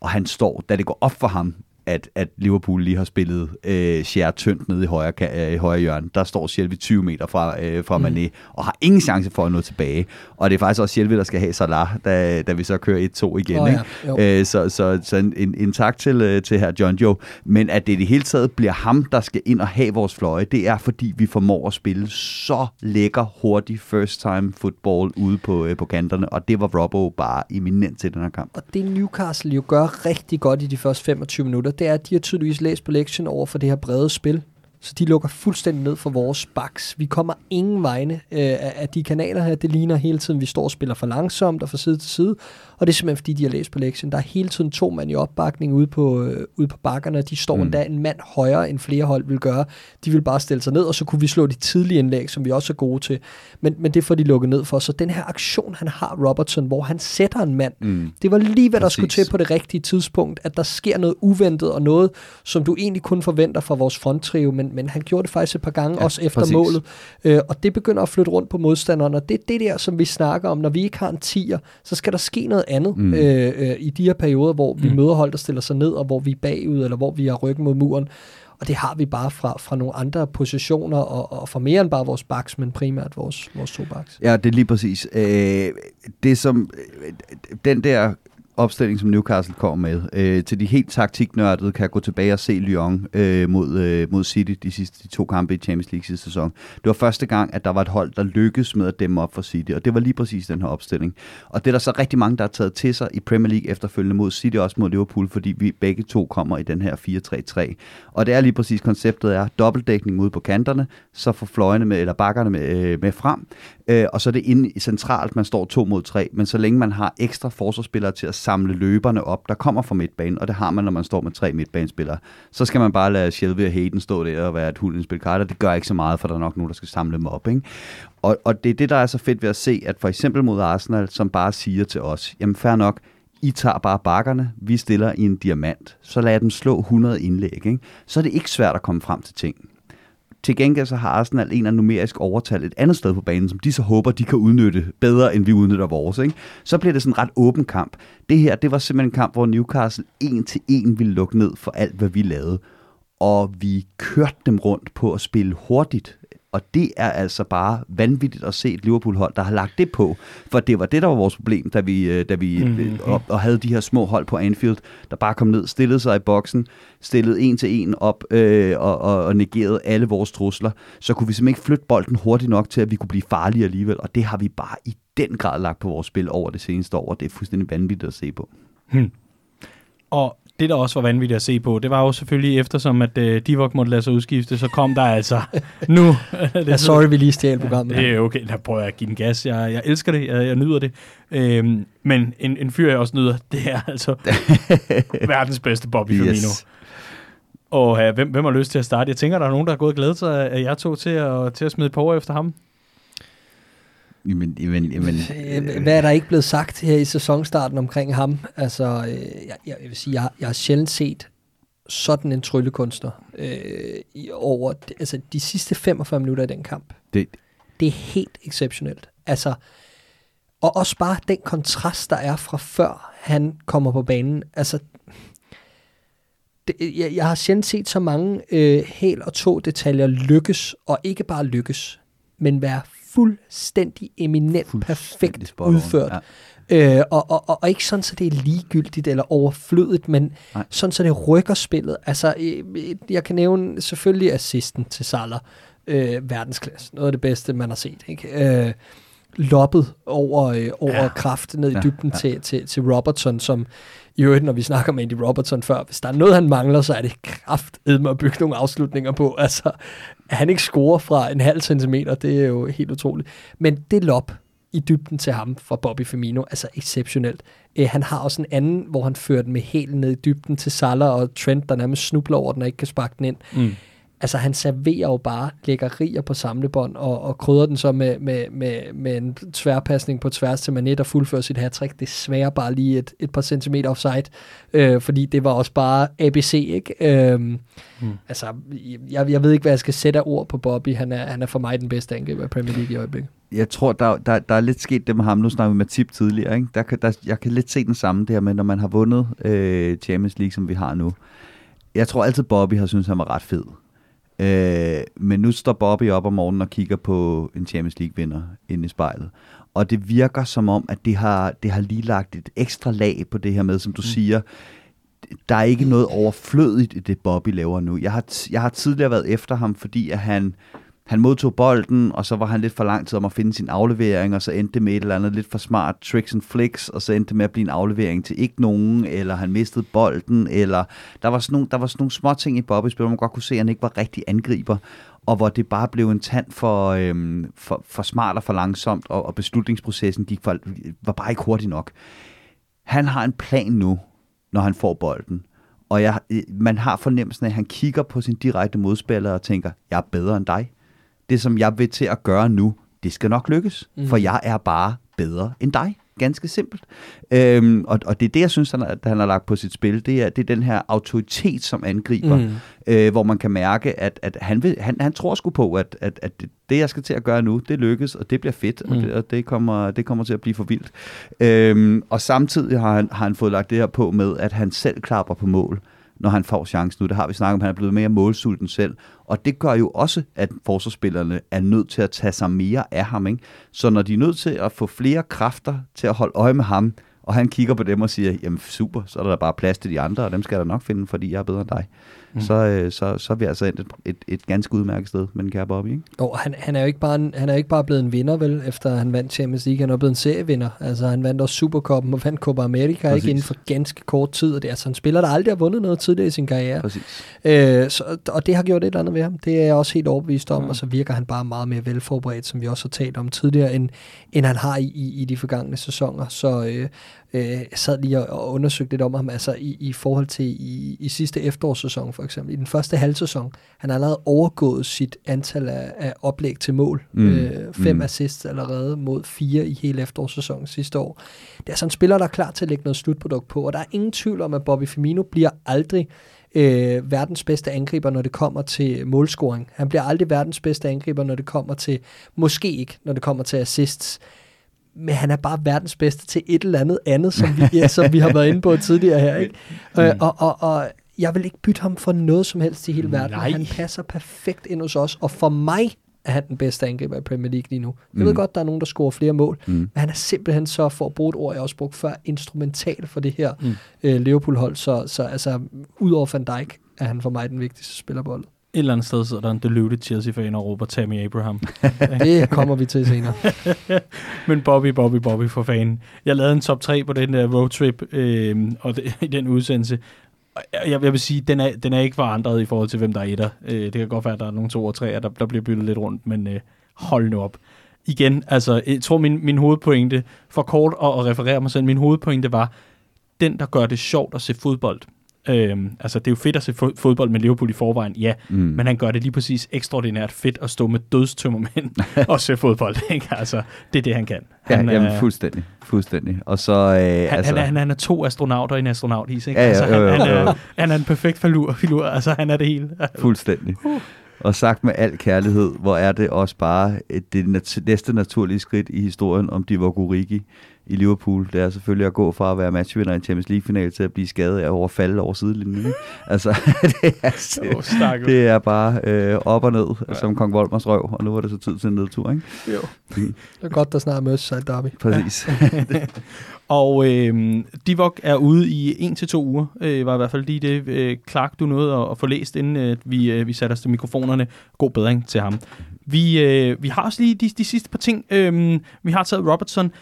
og han står, da det går op for ham, at, at Liverpool lige har spillet øh, Scher tyndt nede i højre, øh, i højre hjørne. Der står Shelby 20 meter fra, øh, fra mm. Mané, og har ingen chance for at nå tilbage. Og det er faktisk også Shelby, der skal have Salah, da, da vi så kører 1-2 igen. Oh, ja. øh, så så, så en, en, en tak til, øh, til her John Joe. Men at det i det hele taget bliver ham, der skal ind og have vores fløje, det er fordi, vi formår at spille så lækker, hurtig first time football ude på, øh, på kanterne. Og det var Robbo bare eminent til den her kamp. Og det Newcastle jo gør rigtig godt i de første 25 minutter, det er, at de har tydeligvis læst på lektion over for det her brede spil. Så de lukker fuldstændig ned for vores baks. Vi kommer ingen vegne øh, af de kanaler her. Det ligner hele tiden, vi står og spiller for langsomt og fra side til side. Og det er simpelthen, fordi de har læst på lektionen. Der er hele tiden to mand i opbakning ude på, øh, ude på bakkerne. De står mm. endda en mand højere, end flere hold vil gøre. De vil bare stille sig ned, og så kunne vi slå de tidlige indlæg, som vi også er gode til. Men, men det får de lukket ned for. Så den her aktion, han har, Robertson, hvor han sætter en mand, mm. det var lige, hvad der Præcis. skulle til på det rigtige tidspunkt. At der sker noget uventet, og noget, som du egentlig kun forventer fra vores fronttrio, men, men han gjorde det faktisk et par gange, ja, også efter præcis. målet. Øh, og det begynder at flytte rundt på modstanderen, og det er det der, som vi snakker om. Når vi ikke har en tier, så skal der ske noget andet mm. øh, øh, i de her perioder, hvor vi mm. møder hold, der stiller sig ned, og hvor vi er bagud, eller hvor vi har ryggen mod muren. Og det har vi bare fra, fra nogle andre positioner, og, og fra mere end bare vores backs, men primært vores, vores to backs. Ja, det er lige præcis. Øh, det som, øh, den der opstilling, som Newcastle kom med. Øh, til de helt taktiknørdede kan jeg gå tilbage og se Lyon øh, mod, øh, mod City de sidste de to kampe i Champions League sidste sæson. Det var første gang, at der var et hold, der lykkedes med at dæmme op for City, og det var lige præcis den her opstilling. Og det er der så rigtig mange, der har taget til sig i Premier League efterfølgende mod City også mod Liverpool, fordi vi begge to kommer i den her 4-3-3. Og det er lige præcis konceptet er dobbeltdækning ude på kanterne, så får fløjene med, eller bakkerne med, øh, med frem, øh, og så er det inde centralt, man står to mod tre, men så længe man har ekstra forsvarsspillere til at samle løberne op, der kommer fra midtbanen, og det har man, når man står med tre midtbanespillere. Så skal man bare lade Shelby og Hayden stå der og være et huldens spilkarter. Det gør ikke så meget, for der er nok nogen, der skal samle dem op. Ikke? Og, og det er det, der er så fedt ved at se, at for eksempel mod Arsenal, som bare siger til os, jamen fair nok, I tager bare bakkerne, vi stiller i en diamant, så lad dem slå 100 indlæg. Ikke? Så er det ikke svært at komme frem til ting. Til gengæld så har Arsenal en af numerisk overtal et andet sted på banen, som de så håber, de kan udnytte bedre, end vi udnytter vores. Ikke? Så bliver det sådan en ret åben kamp. Det her, det var simpelthen en kamp, hvor Newcastle en til en ville lukke ned for alt, hvad vi lavede. Og vi kørte dem rundt på at spille hurtigt. Og det er altså bare vanvittigt at se et Liverpool-hold, der har lagt det på. For det var det, der var vores problem, da vi, øh, da vi mm-hmm. og, og havde de her små hold på Anfield, der bare kom ned, stillede sig i boksen, stillede en til en op øh, og, og, og negerede alle vores trusler. Så kunne vi simpelthen ikke flytte bolden hurtigt nok til, at vi kunne blive farlige alligevel. Og det har vi bare i den grad lagt på vores spil over det seneste år, og det er fuldstændig vanvittigt at se på. Hmm. Og det, der også var vanvittigt at se på, det var jo selvfølgelig eftersom, at uh, Divock måtte lade sig udskifte, så kom der altså nu... det ja, sorry, vi lige stjal programmet. Det er okay, der prøver jeg at give den gas. Jeg, jeg elsker det, jeg, jeg nyder det. Øhm, men en, en fyr, jeg også nyder, det er altså verdens bedste Bobby yes. Firmino. Og uh, hvem, hvem har lyst til at starte? Jeg tænker, der er nogen, der har gået og glædet sig af jer to til at, til at smide på efter ham. Jamen, jamen, jamen, Øh, Hvad er der ikke blevet sagt her i sæsonstarten omkring ham? Altså, øh, jeg, jeg vil sige, jeg, jeg har sjældent set sådan en tryllekunstner øh, i over altså, de sidste 45 minutter i den kamp. det, Det er helt exceptionelt. Altså, og også bare den kontrast, der er fra før han kommer på banen. Altså, det, jeg, jeg har sjældent set så mange øh, hel og to detaljer lykkes, og ikke bare lykkes, men være fuldstændig eminent, Fuldstændig perfekt udført. Ja. Øh, og, og, og, og ikke sådan, så det er ligegyldigt eller overflødigt, men Nej. sådan, så det rykker spillet. Altså, øh, jeg kan nævne selvfølgelig assisten til Salah. Øh, verdensklasse. Noget af det bedste, man har set. Ikke? Øh, loppet over, øh, over Ja. kraft ned i Ja, dybden ja. Til, til, til Robertson, som i øvrigt, når vi snakker med Andy Robertson før, hvis der er noget, han mangler, så er det kraft med at bygge nogle afslutninger på. Altså, at han ikke scorer fra en halv centimeter, det er jo helt utroligt. Men det lop i dybden til ham fra Bobby Firmino, altså exceptionelt. Eh, han har også en anden, hvor han fører den med helt ned i dybden til Salah og Trent, der nærmest snubler over den og ikke kan sparke den ind. Mm. Altså han serverer jo bare lækkerier på samlebånd og, og krydder den så med, med, med, med en tværpasning på tværs til Mané, der fuldfører sit hat-trick. Desværre bare lige et, et par centimeter offside, øh, fordi det var også bare ABC, ikke? Øh, mm. Altså, jeg, jeg ved ikke, hvad jeg skal sætte af ord på Bobby. Han er, han er for mig den bedste angriber i Premier League i øjeblikket. jeg tror, der, der, der er lidt sket det med ham. Nu snakker vi med Tip tidligere. Ikke? Der der, jeg kan lidt se den samme der med, når man har vundet øh, Champions League, som vi har nu. Jeg tror altid, Bobby har syntes, han var ret fed. Øh, men nu står Bobby op om morgenen og kigger på en Champions League-vinder inde i spejlet. Og det virker som om, at det har, det har lige lagt et ekstra lag på det her med, som du mm. siger, der er ikke noget overflødigt i det, Bobby laver nu. Jeg har, jeg har tidligere været efter ham, fordi at han, han modtog bolden, og så var han lidt for lang tid om at finde sin aflevering, og så endte det med et eller andet lidt for smart tricks and flicks, og så endte det med at blive en aflevering til ikke nogen, eller han mistede bolden, eller der var sådan nogle, der var sådan nogle små ting i Bobby's spil, hvor man godt kunne se, at han ikke var rigtig angriber, og hvor det bare blev en tand for, øhm, for, for smart og for langsomt, og, og beslutningsprocessen gik for, var bare ikke hurtig nok. Han har en plan nu, når han får bolden. Og jeg, man har fornemmelsen af, at han kigger på sin direkte modspiller og tænker, jeg er bedre end dig. Det, som jeg vil til at gøre nu, det skal nok lykkes, mm. for jeg er bare bedre end dig. Ganske simpelt. Øhm, og, og det er det, jeg synes, han, har- han har lagt på sit spil. Det er, det er den her autoritet som angriber, mm. øh, hvor man kan mærke, at, at han, vil, han, han tror sgu på, at, at, at det, jeg skal til at gøre nu, det lykkes, og det bliver fedt, mm. og, det, og det, kommer, det kommer til at blive for vildt. Øhm, og samtidig har han, har han fået lagt det her på med, at han selv klapper på mål, når han får chancen nu. Det har vi snakket om, han er blevet mere målsulten selv. Og det gør jo også, at forsvarsspillerne er nødt til at tage sig mere af ham. Ikke? Så når de er nødt til at få flere kræfter til at holde øje med ham, og han kigger på dem og siger, jamen super, så er der bare plads til de andre, og dem skal jeg da nok finde, fordi jeg er bedre end dig. Mm. Så, øh, så, så er vi altså endt et, et, et ganske udmærket sted med den kære Bobby. Ikke? Og han, han, er jo ikke bare en, han er jo ikke bare blevet en vinder, vel, efter han vandt Champions League. Han er blevet en serievinder. Altså, han vandt også Supercupen og vandt Copa America Præcis. ikke inden for ganske kort tid. Og det er altså en spiller, der aldrig har vundet noget tidligere i sin karriere. Præcis. Øh, så, og det har gjort et eller andet ved ham. Det er jeg også helt overbevist om. Og så virker han bare meget mere velforberedt, som vi også har talt om tidligere, end, end han har i, i, i de forgangne sæsoner. Så øh, øh, jeg sad lige og, og undersøgte lidt om ham, altså i, i forhold til i, i sidste efterårssæson for eksempel. I den første halvsæson, han har allerede overgået sit antal af, af oplæg til mål. Mm. Øh, fem Mm. assists allerede mod fire i hele efterårssæsonen sidste år. Det er altså en spiller, der er klar til at lægge noget slutprodukt på, og der er ingen tvivl om, at Bobby Firmino bliver aldrig øh, verdens bedste angriber, når det kommer til målscoring. Han bliver aldrig verdens bedste angriber, når det kommer til, måske ikke, når det kommer til assists. Men han er bare verdens bedste til et eller andet andet, som vi, ja, som vi har været inde på tidligere her. Ikke? Øh, og, og, og jeg vil ikke bytte ham for noget som helst i hele verden. Nej. Han passer perfekt ind hos os, og for mig er han den bedste angriber i Premier League lige nu. Jeg Mm. ved godt, der er nogen, der scorer flere mål, Mm. men han er simpelthen så, for at bruge et ord, jeg også brugt før, instrumental for det her Mm. mm. øh, Liverpool-hold. Så, så altså, ud over Van Dijk, er han for mig den vigtigste spiller på holdet. Et eller andet sted sidder der en deluded Chelsea-fan og råber Tammy Abraham. Det kommer vi til senere. Men Bobby, Bobby, Bobby for fanden. Jeg lavede en top 3 på den der roadtrip øh, og det, i den udsendelse. Jeg, jeg vil sige, den er, den er ikke forandret i forhold til, hvem der er etter. Øh, det kan godt være, at der er nogle to og tre, der, der bliver byttet lidt rundt, men øh, hold nu op. Igen, altså, jeg tror, min, min hovedpointe, for kort at, at referere mig selv, min hovedpointe var, den, der gør det sjovt at se fodbold, Øhm, altså, det er jo fedt at se fo- fodbold med Liverpool i forvejen, ja, mm. men han gør det lige præcis ekstraordinært fedt at stå med dødstømmermænd og se fodbold. Ikke? Altså, det er det, han kan. Han, ja, jamen, øh, fuldstændig. fuldstændig. Og så... Øh, han, altså, han, er, han, er, han er to astronauter i en astronautis, ikke? Ja, ja, altså, han, jo, jo, han, jo. er, han er en perfekt filur, filur. altså han er det hele. Fuldstændig. Og sagt med al kærlighed, hvor er det også bare et- det nat- næste naturlige skridt i historien om Divock Origi i Liverpool. Det er selvfølgelig at gå fra at være matchvinder i en Champions League-final til at blive skadet af over at falde over sidelinjen. Altså, det er, stakkels. det er bare øh, op og ned, ja. som Kong Volmers røv, og nu er det så tid til en nedtur, ikke? Jo. Det er godt, der snart er Merseyside Derby. Præcis. Og øh, Divock er ude i en til to uger, øh, var i hvert fald lige det, øh, Clark, du nåede at, at få læst, inden øh, vi, øh, vi satte os til mikrofonerne. God bedring til ham. Vi, øh, vi har også lige de, de sidste par ting. Øh, vi har taget Robertson.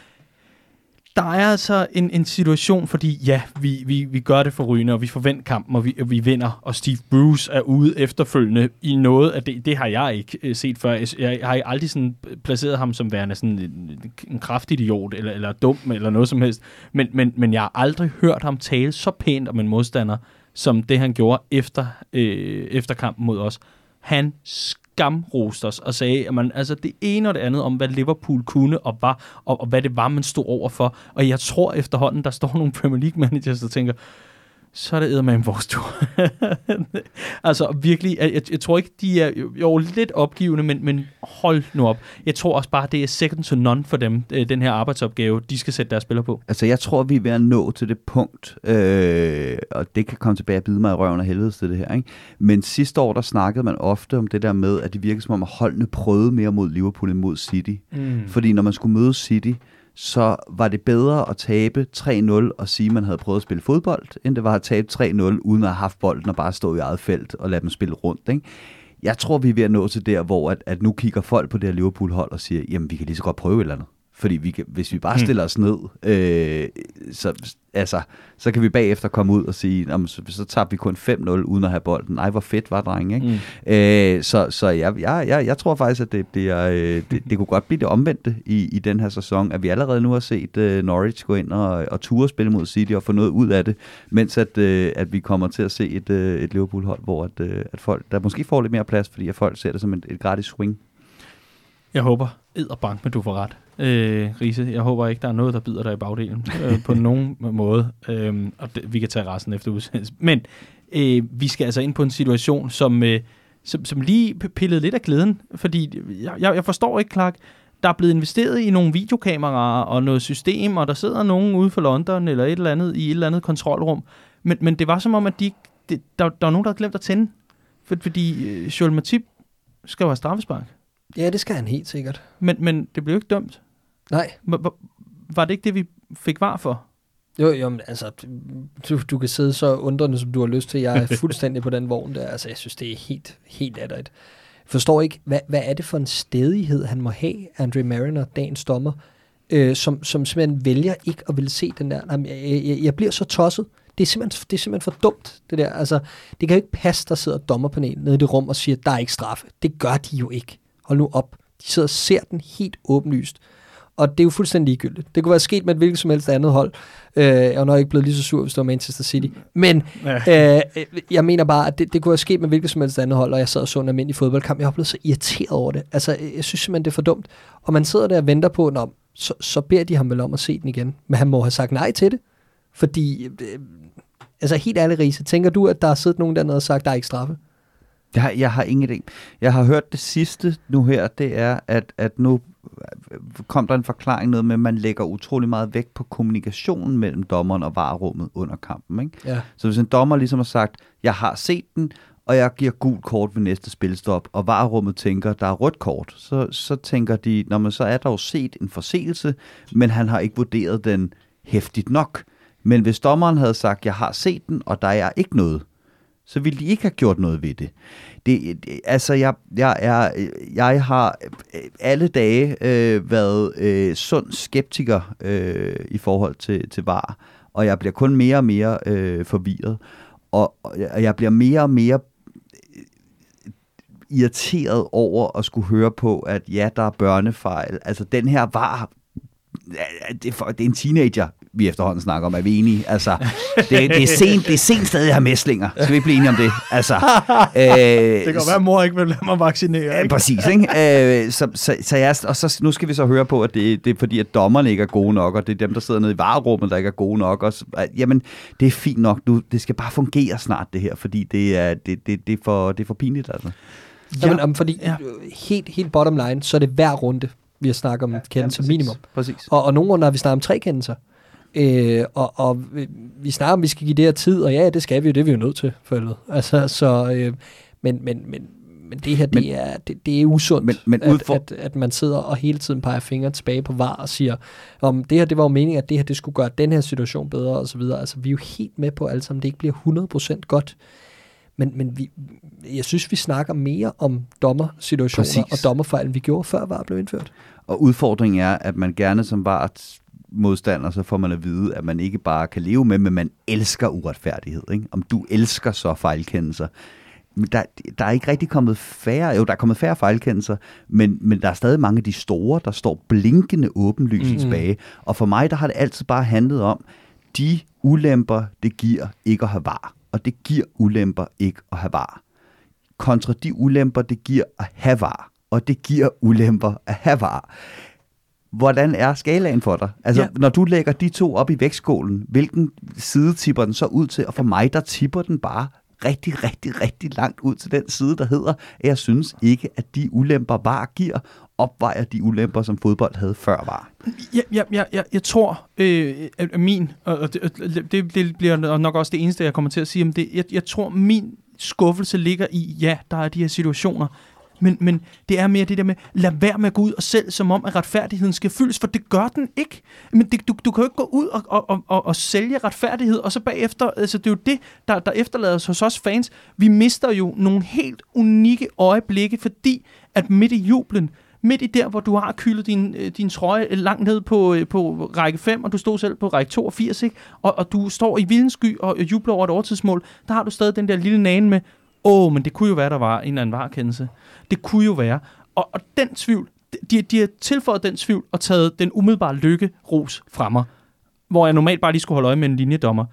Der er altså en, en situation, fordi ja, vi, vi, vi gør det for Ryne, og vi forventer kampen, og vi, og vi vinder, og Steve Bruce er ude efterfølgende i noget af det. Det har jeg ikke øh, set før. Jeg, har aldrig sådan placeret ham som værende sådan en, en kraftig idiot, eller, eller dum, eller noget som helst. Men, men, men jeg har aldrig hørt ham tale så pænt om en modstander, som det han gjorde efter, øh, efter kampen mod os. Han skamroste os og sagde, at man, altså det ene og det andet om, hvad Liverpool kunne og var, og, og hvad det var, man stod over for. Og jeg tror efterhånden, der står nogle Premier League managers, der tænker, så er det eddermame vores tur. altså virkelig, jeg, jeg, tror ikke, de er jo, lidt opgivende, men, men hold nu op. Jeg tror også bare, det er second to none for dem, øh, den her arbejdsopgave, de skal sætte deres spillere på. Altså, jeg tror, vi er ved at nå til det punkt, øh, og det kan komme tilbage og bide mig i røven af helvede til det her, ikke? Men sidste år, der snakkede man ofte om det der med, at det virkede som om, at holdene prøvede mere mod Liverpool end mod City. Mm. Fordi når man skulle møde City, så var det bedre at tabe 3-0 og sige, at man havde prøvet at spille fodbold, end det var at tabe 3-0 uden at have haft bolden og bare stå i eget felt og lade dem spille rundt. Ikke? Jeg tror, vi er ved at nå til der, hvor at, at nu kigger folk på det her Liverpool-hold og siger, jamen vi kan lige så godt prøve et eller andet. Fordi vi kan, hvis vi bare Mm. stiller os ned, øh, så, altså, så kan vi bagefter komme ud og sige, jamen, så, så tager vi kun 5-0 uden at have bolden. Nej, hvor fedt var drenge, ikke? Mm. Øh, så så jeg, jeg, jeg, jeg tror faktisk, at det, det, er, øh, det, det kunne godt blive det omvendte i, i den her sæson, at vi allerede nu har set øh, Norwich gå ind og, og ture spille mod City og få noget ud af det, mens at, øh, at vi kommer til at se et, øh, et Liverpool-hold, hvor at, øh, at folk, der måske får lidt mere plads, fordi at folk ser det som et, et gratis swing. Jeg håber, edderbank, men du får ret, øh, Riese. Jeg håber ikke, der er noget, der bider dig i bagdelen øh, på nogen måde. Øh, og det, vi kan tage resten efter udsendelsen. Men øh, vi skal altså ind på en situation, som, øh, som, som lige pillede lidt af glæden. Fordi jeg, jeg, jeg forstår ikke, Clark, der er blevet investeret i nogle videokameraer og noget system, og der sidder nogen ude for London eller et eller andet i et eller andet kontrolrum. Men, men det var som om, at de, det, der, der var nogen, der havde glemt at tænde. For, fordi øh, Joel Matip skal jo have straffespark. Ja, det skal han helt sikkert. Men, men det blev jo ikke dømt. Nej, Var, var- det ikke det, vi fik var for? jo, jo, men altså, du, du kan sidde så undrende, som du har lyst til. Jeg er fuldstændig på den vogn der. Altså, jeg synes, det er helt, helt atterigt. Jeg forstår ikke, hvad, hvad er det for en stedighed, han må have, Andre Mariner, dagens dommer, øh, som, som simpelthen vælger ikke at ville se den der. Jamen, jeg, jeg, jeg bliver så tosset. Det er, simpelthen, det er simpelthen for dumt, det der. Altså, det kan jo ikke passe, der sidder dommerpanel nede i det rum og siger, der er ikke straffe. Det gør de jo ikke. Hold nu op. De sidder og ser den helt åbenlyst. Og det er jo fuldstændig ligegyldigt. Det kunne være sket med et hvilket som helst andet hold. Øh, jeg er nok ikke blevet lige så sur, hvis det var Manchester City. Men Ja. øh, jeg mener bare, at det, det kunne have sket med hvilket som helst andet hold, og jeg sad og så en almindelig fodboldkamp. Jeg var blevet så irriteret over det. Altså, jeg synes simpelthen, det er for dumt. Og man sidder der og venter på, Nå, så, så beder de ham vel om at se den igen. Men han må have sagt nej til det. Fordi, øh, altså helt ærligt, Riese, tænker du, at der har siddet nogen dernede og sagt, der er ikke straffe? Jeg, har- jeg har ingen idé. Jeg har hørt det sidste nu her, det er, at, at nu kom der en forklaring noget med, at man lægger utrolig meget vægt på kommunikationen mellem dommeren og varerummet under kampen. Ikke? Ja. Så hvis en dommer ligesom har sagt, jeg har set den, og jeg giver gul kort ved næste spilstop, og varerummet tænker, der er rødt kort, så, så tænker de, når man så er der jo set en forseelse, men han har ikke vurderet den hæftigt nok. Men hvis dommeren havde sagt, jeg har set den, og der er ikke noget, så ville de ikke have gjort noget ved det. det, det altså, jeg, jeg, er, jeg har øh, alle dage øh, været øh, sund skeptiker øh, i forhold til, til VAR, og jeg bliver kun mere og mere øh, forvirret, og, og jeg bliver mere og mere øh, irriteret over at skulle høre på, at ja, der er børnefejl. Altså, den her var... Det er, for, det er en teenager, vi efterhånden snakker om. Er vi enige? Altså, det, det, er sent, det er sent stadig at have mæslinger. Skal vi blive enige om det? Altså, øh, Det kan være, at mor ikke vil lade mig vaccinere. Ja, Ikke? præcis, ikke? Øh, så, så, så, jeg, og så, nu skal vi så høre på, at det, det er fordi, at dommerne ikke er gode nok, og det er dem, der sidder nede i varerummet, der ikke er gode nok. Og så, at, jamen, det er fint nok nu. Det skal bare fungere snart, det her, fordi det er, det, det, det er, for, det er for pinligt, altså. Ja. Jamen, om, fordi Ja. ja. helt, helt bottom line, så er det hver runde, vi har snakket om ja, kendelse præcis. minimum. Præcis. Og, og nogle runder har vi snakket om tre kendelser. Øh, og, og vi- snakker om, vi skal give det her tid, og ja, det skal vi jo, det er vi jo nødt til, for. Altså, så, øh, men, men, men, men det her, Men- det, er, det, det er usundt, Men- men at, udfor- at, at man sidder og hele tiden peger fingre tilbage på var og siger, om det her, det var jo meningen, at det her, det skulle gøre den her situation bedre, og så videre. Altså, vi er jo helt med på alle sammen, det ikke bliver 100% godt. Men, men vi, jeg synes, vi snakker mere om dommersituationer Præcis. og dommerfejl, end vi gjorde før var blev indført. Og udfordringen er, at man gerne som var modstander, så får man at vide, at man ikke bare kan leve med, men man elsker uretfærdighed. Ikke? Om du elsker så fejlkendelser. Men der, der er ikke rigtig kommet færre, jo, der er kommet færre fejlkendelser, men, men der er stadig mange af de store, der står blinkende åbenlyst Mm. tilbage. Og for mig, der har det altid bare handlet om, de ulemper, det giver ikke at have var. Og det giver ulemper ikke at have var. Kontra de ulemper, det giver at have var. Og det giver ulemper at have var. Hvordan er skalaen for dig? Altså, Ja. når du lægger de to op i vægtskålen, hvilken side tipper den så ud til? Og for mig, der tipper den bare rigtig, rigtig, rigtig langt ud til den side, der hedder, at jeg synes ikke, at de ulemper var giver, opvejer de ulemper, som fodbold havde før var. Ja, ja, ja, ja, jeg tror, øh, at min, og og det, det, det bliver nok også det eneste, jeg kommer til at sige om det, jeg, jeg tror, min skuffelse ligger i, ja, der er de her situationer, men, men det er mere det der med, lad være med at gå ud og selv, som om, at retfærdigheden skal fyldes, for det gør den ikke. Men det, du, du kan jo ikke gå ud og, og, og, og, og sælge retfærdighed, og så bagefter, altså det er jo det, der, der efterlader os hos os fans. Vi mister jo nogle helt unikke øjeblikke, fordi at midt i jublen, midt i der, hvor du har kyldet din, øh, din trøje øh, langt ned på, øh, på række 5, og du stod selv på række 82, ikke? Og, og du står i vildens sky og jubler over et overtidsmål, der har du stadig den der lille nane med, åh, men det kunne jo være, der var en eller anden varekendelse. Det kunne jo være. Og, og den tvivl, de, de har tilføjet den tvivl og taget den umiddelbare lykke ros fra mig, hvor jeg normalt bare lige skulle holde øje med en linjedommer.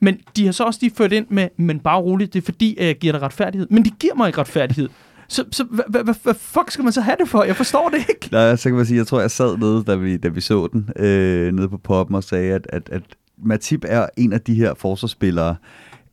Men de har så også lige ført ind med, men bare roligt, det er fordi, at jeg giver dig retfærdighed. Men de giver mig ikke retfærdighed. Så, så hvad, hvad, hvad, hvad fuck skal man så have det for? Jeg forstår det ikke. Nej, altså, så kan man sige, jeg tror, jeg sad nede, da vi, da vi så den, øh, nede på poppen og sagde, at, at, at Matip er en af de her forsvarsspillere.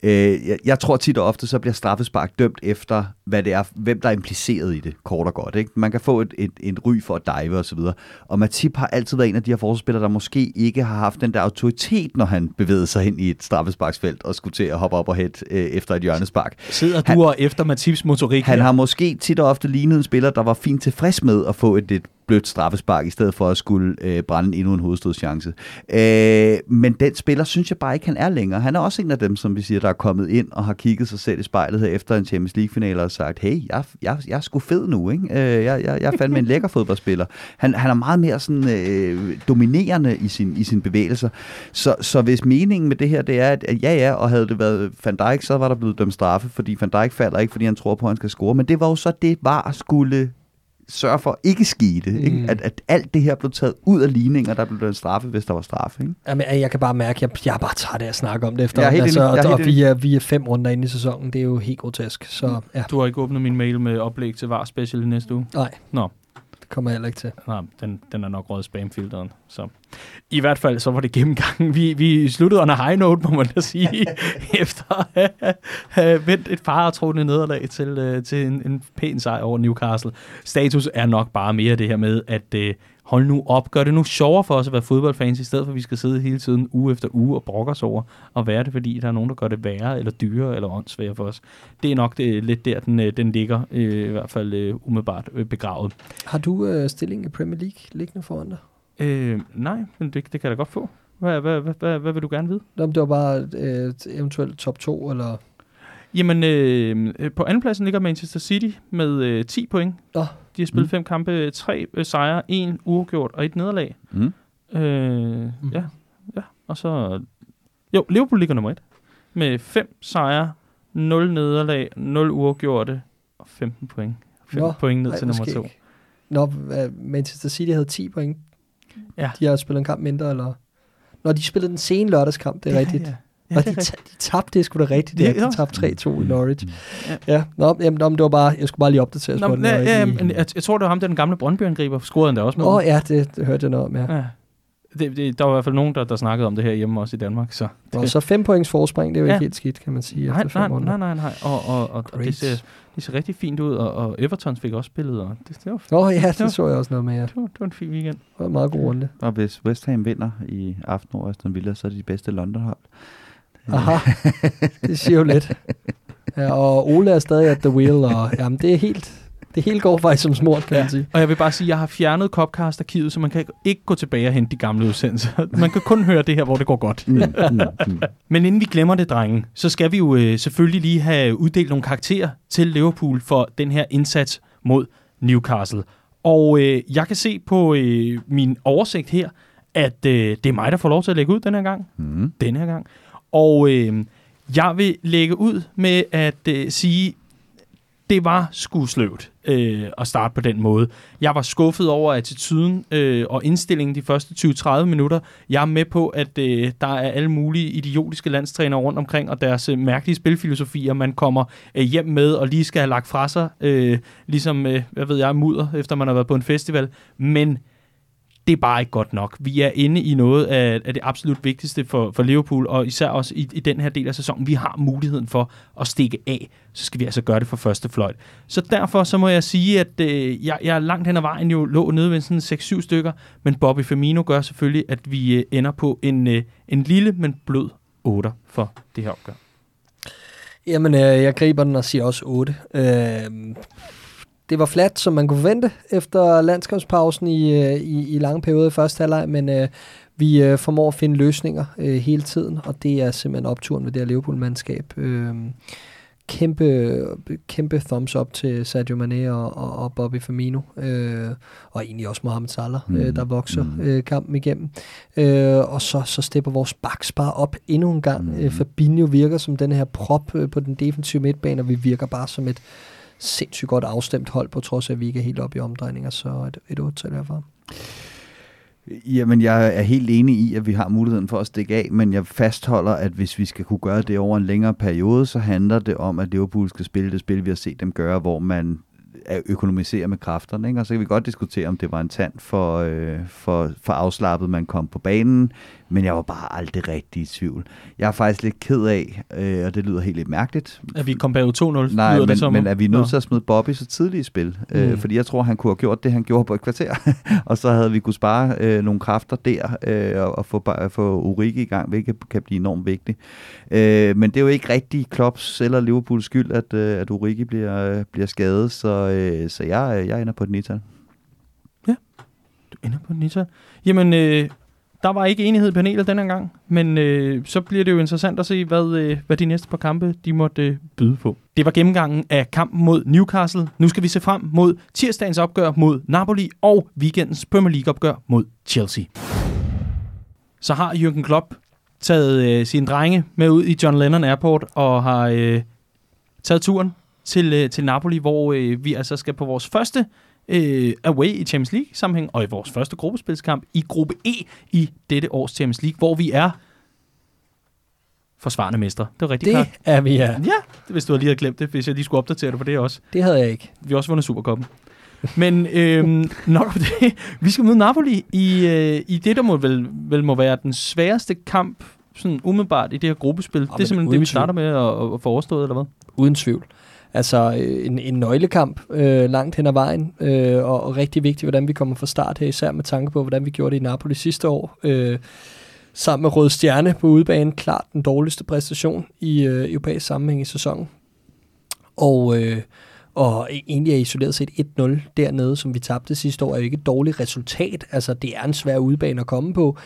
Øh, jeg, jeg tror tit og ofte, så bliver straffespark dømt efter, hvad det er, hvem der er impliceret i det, kort og godt. Ikke? Man kan få et, et, et ry for at dive og så videre. Og Matip har altid været en af de her forsvarsspillere, der måske ikke har haft den der autoritet, når han bevægede sig ind i et straffesparksfelt og skulle til at hoppe op og hætte øh, efter et hjørnespark. Sidder Han- du og efter Matips motorik Han her? har måske tit og ofte lignet en spiller, der var fint tilfreds med at få et lidt blødt straffespark, i stedet for at skulle øh, brænde endnu en hovedstødschance. Øh, men den spiller synes jeg bare ikke, han er længere. Han er også en af dem, som vi siger, der er kommet ind og har kigget sig selv i spejlet her efter en Champions League-finale og sagt, hey, jeg, jeg, jeg er sgu fed nu, ikke? Øh, jeg, jeg, jeg er fandme en lækker fodboldspiller. Han, han er meget mere sådan, øh, dominerende i, sin, i sine bevægelser. Så, så hvis meningen med det her, det er, at at ja, ja, og havde det været Van Dijk, så var der blevet dømt straffe, fordi Van Dijk falder ikke, fordi han tror på, at han skal score. Men det var jo så det, var skulle sørge for ikke skete. Mm. Ikke? Mm. At, at alt det her blev taget ud af ligninger, der blev dømt straffe, hvis der var straffe. Ikke? Jamen, jeg kan bare mærke, at jeg, jeg er bare træt af at snakke om det efter. Jeg er helt altså, er og, og vi, er, vi er fem runder inde i sæsonen. Det er jo helt grotesk. Så ja, Du har ikke åbnet min mail med oplæg til VAR Special i næste uge? nej. Nå. Kommer jeg heller ikke til. Nej, den, den er nok røget spamfilteren. Så. I hvert fald, så var det gennemgangen. Vi, vi sluttede under high note, må man da sige, efter at have- vendt et faretrådende nederlag til, øh, til en, en pæn sejr over Newcastle. Status er nok bare mere det her med, at øh, hold nu op, gør det nu sjovere for os at være fodboldfans, i stedet for at vi skal sidde hele tiden uge efter uge og brokke os over at være det, fordi der er nogen, der gør det værre, eller dyrere, eller åndssværere for os. Det er nok det, lidt der, den, øh, den ligger, øh, i hvert fald øh, umiddelbart øh, begravet. Har du øh, stilling i Premier League liggende foran dig? Øh, nej, men det, det kan jeg da godt få. Hvad, hvad, hvad, hvad, hvad vil du gerne vide? Nå, det var bare øh, eventuelt top 2, eller... Jamen, øh, øh, på andenpladsen ligger Manchester City med øh, 10 point. Nå. De har spillet Mm. fem kampe, tre øh, sejre, en uafgjort og et nederlag. Mm. Øh, Mhm. Ja, ja. Og så... Jo, Liverpool ligger nummer et. Med fem sejre, 0 nederlag, 0 uafgjorte og 15 point. 5 Nå, point ned Ej, til nummer to. Nå, Manchester City havde 10 point. Ja. De har spillet en kamp mindre, eller... Når de spillede den sene lørdagskamp, det er rigtigt. Ja, Ja, ja. og det de, ta- de tabte, det skulle da rigtigt. Det Det, er de tabte 3-2 i Norwich. Ja. Ja, Nå, jamen, nå, det var bare, jeg skulle bare lige opdateres Nå, på men, den. ja, ja, men jeg, jeg tror, det var ham, der den gamle Brøndby-angriber, scorede han da også med. Åh oh, ja, det, det hørte jeg noget om, ja. ja. Det, det, der var i hvert fald nogen, der, der snakkede om det her hjemme også i Danmark. Så Og så fem points forspring, det er jo Ja. ikke helt skidt, kan man sige, nej, efter nej, fem runder. nej, nej, nej. Og, og, og, og det, ser, det ser rigtig fint ud, og, og Everton fik også spillet, og det, det, var, Åh oh, ja, Ja. det så jeg også noget med, ja. Det det, var, det var en fin weekend. var en meget god runde. Og hvis West Ham vinder i aften over Aston Villa, så er de de bedste London-hold. Aha, det siger jo lidt. Ja, og Ole er stadig at the wheel, og jamen, det er helt, det hele går faktisk som smurt, kan man sige. Og jeg vil bare sige, at jeg har fjernet Copcast-arkivet, så man kan ikke gå tilbage og hente de gamle udsendelser. Man kan kun høre det her, hvor det går godt. Mm, mm, mm. Men inden vi glemmer det, drenge, så skal vi jo øh, selvfølgelig lige have uddelt nogle karakterer til Liverpool for den her indsats mod Newcastle. Og øh, jeg kan se på øh, min oversigt her, at øh, det er mig, der får lov til at lægge ud den her gang. Mm. Den her gang. Og øh, jeg vil lægge ud med at øh, sige, det var sgu øh, at starte på den måde. Jeg var skuffet over attituden øh, og indstillingen de første 20-30 minutter. Jeg er med på, at øh, der er alle mulige idiotiske landstrænere rundt omkring, og deres øh, mærkelige spilfilosofier, man kommer øh, hjem med og lige skal have lagt fra sig, øh, ligesom, øh, hvad ved jeg, mudder, efter man har været på en festival. Men det er bare ikke godt nok. Vi er inde i noget af, af det absolut vigtigste for, for Liverpool, og især også i, i den her del af sæsonen. Vi har muligheden for at stikke af, så skal vi altså gøre det for første fløjt. Så derfor så må jeg sige, at øh, jeg, jeg langt hen ad vejen jo lå nede ved sådan 6-7 stykker, men Bobby Firmino gør selvfølgelig, at vi øh, ender på en, øh, en lille, men blød 8 for det her opgør. Jamen, øh, jeg griber den og siger også 8. Øh, det var flat, som man kunne forvente efter landskabspausen i, øh, i, i lange perioder i første halvleg, men øh, vi øh, formår at finde løsninger øh, hele tiden, og det er simpelthen opturen ved det her Liverpool-mandskab. Øh, kæmpe, kæmpe thumbs up til Sadio Mane og, og, og Bobby Firmino, øh, og egentlig også Mohamed Salah, mm. øh, Mm. der vokser Mm. øh, kampen igennem. Øh, og så, så stepper vores backs bare op endnu en gang. Mm. Mm. Øh, Fabinho virker som den her prop øh, på den defensive midtbane, og vi virker bare som et sindssygt godt afstemt hold, på trods af, at vi ikke er helt oppe i omdrejninger, så et, et 8 til derfor. Jamen, jeg er helt enig i, at vi har muligheden for at stikke af, men jeg fastholder, at hvis vi skal kunne gøre det over en længere periode, så handler det om, at Liverpool skal spille det spil, vi har set dem gøre, hvor man økonomiserer med kræfterne. Ikke? Og så kan vi godt diskutere, om det var en tand for, øh, for, for afslappet, man kom på banen, men jeg var bare aldrig rigtig i tvivl. Jeg er faktisk lidt ked af, øh, og det lyder helt lidt mærkeligt, At vi kom bagud 2-0, Nej, lyder men, det som. men er vi nødt til at smide Bobby så tidligt i spil? Mm. Øh, Mm. fordi jeg tror, han kunne have gjort det, han gjorde på et kvarter. og så havde vi kunne spare øh, nogle kræfter der, øh, og, og få, ba- få Urike i gang, hvilket kan blive enormt vigtigt. Øh, men det er jo ikke rigtig Klopps eller Liverpools skyld, at, øh, at Urike bliver, øh, bliver skadet, så, øh, så jeg, jeg ender på et 9 Du ender på Nita. Jamen, øh, der var ikke enighed i panelet denne gang, men øh, så bliver det jo interessant at se, hvad, øh, hvad de næste par kampe de måtte øh, byde på. Det var gennemgangen af kampen mod Newcastle. Nu skal vi se frem mod tirsdagens opgør mod Napoli og weekendens Premier League opgør mod Chelsea. Så har Jürgen Klopp taget øh, sine drenge med ud i John Lennon Airport og har øh, taget turen til, øh, til Napoli, hvor øh, vi altså skal på vores første øh, away i Champions League sammenhæng, og i vores første gruppespilskamp i gruppe E i dette års Champions League, hvor vi er forsvarende mestre. Det er rigtig Det klart. er vi, ja. Ja, hvis du lige havde glemt det, hvis jeg lige skulle opdatere dig på det også. Det havde jeg ikke. Vi har også vundet Supercoppen. Men øhm, nok om det. Vi skal møde Napoli i, øh, i det, der må vel, vel må være den sværeste kamp, sådan umiddelbart i det her gruppespil. det er simpelthen det, vi starter med at, at få overstået, eller hvad? Uden tvivl. Altså øh, en, en nøglekamp øh, langt hen ad vejen, øh, og, og rigtig vigtigt, hvordan vi kommer fra start her, især med tanke på, hvordan vi gjorde det i Napoli sidste år. Øh, sammen med Rød Stjerne på udebane, klart den dårligste præstation i øh, europæisk sammenhæng i sæsonen. Og, øh, og e-, egentlig er isoleret set 1-0 dernede, som vi tabte sidste år, er jo ikke et dårligt resultat. Altså, det er en svær udebane at komme på,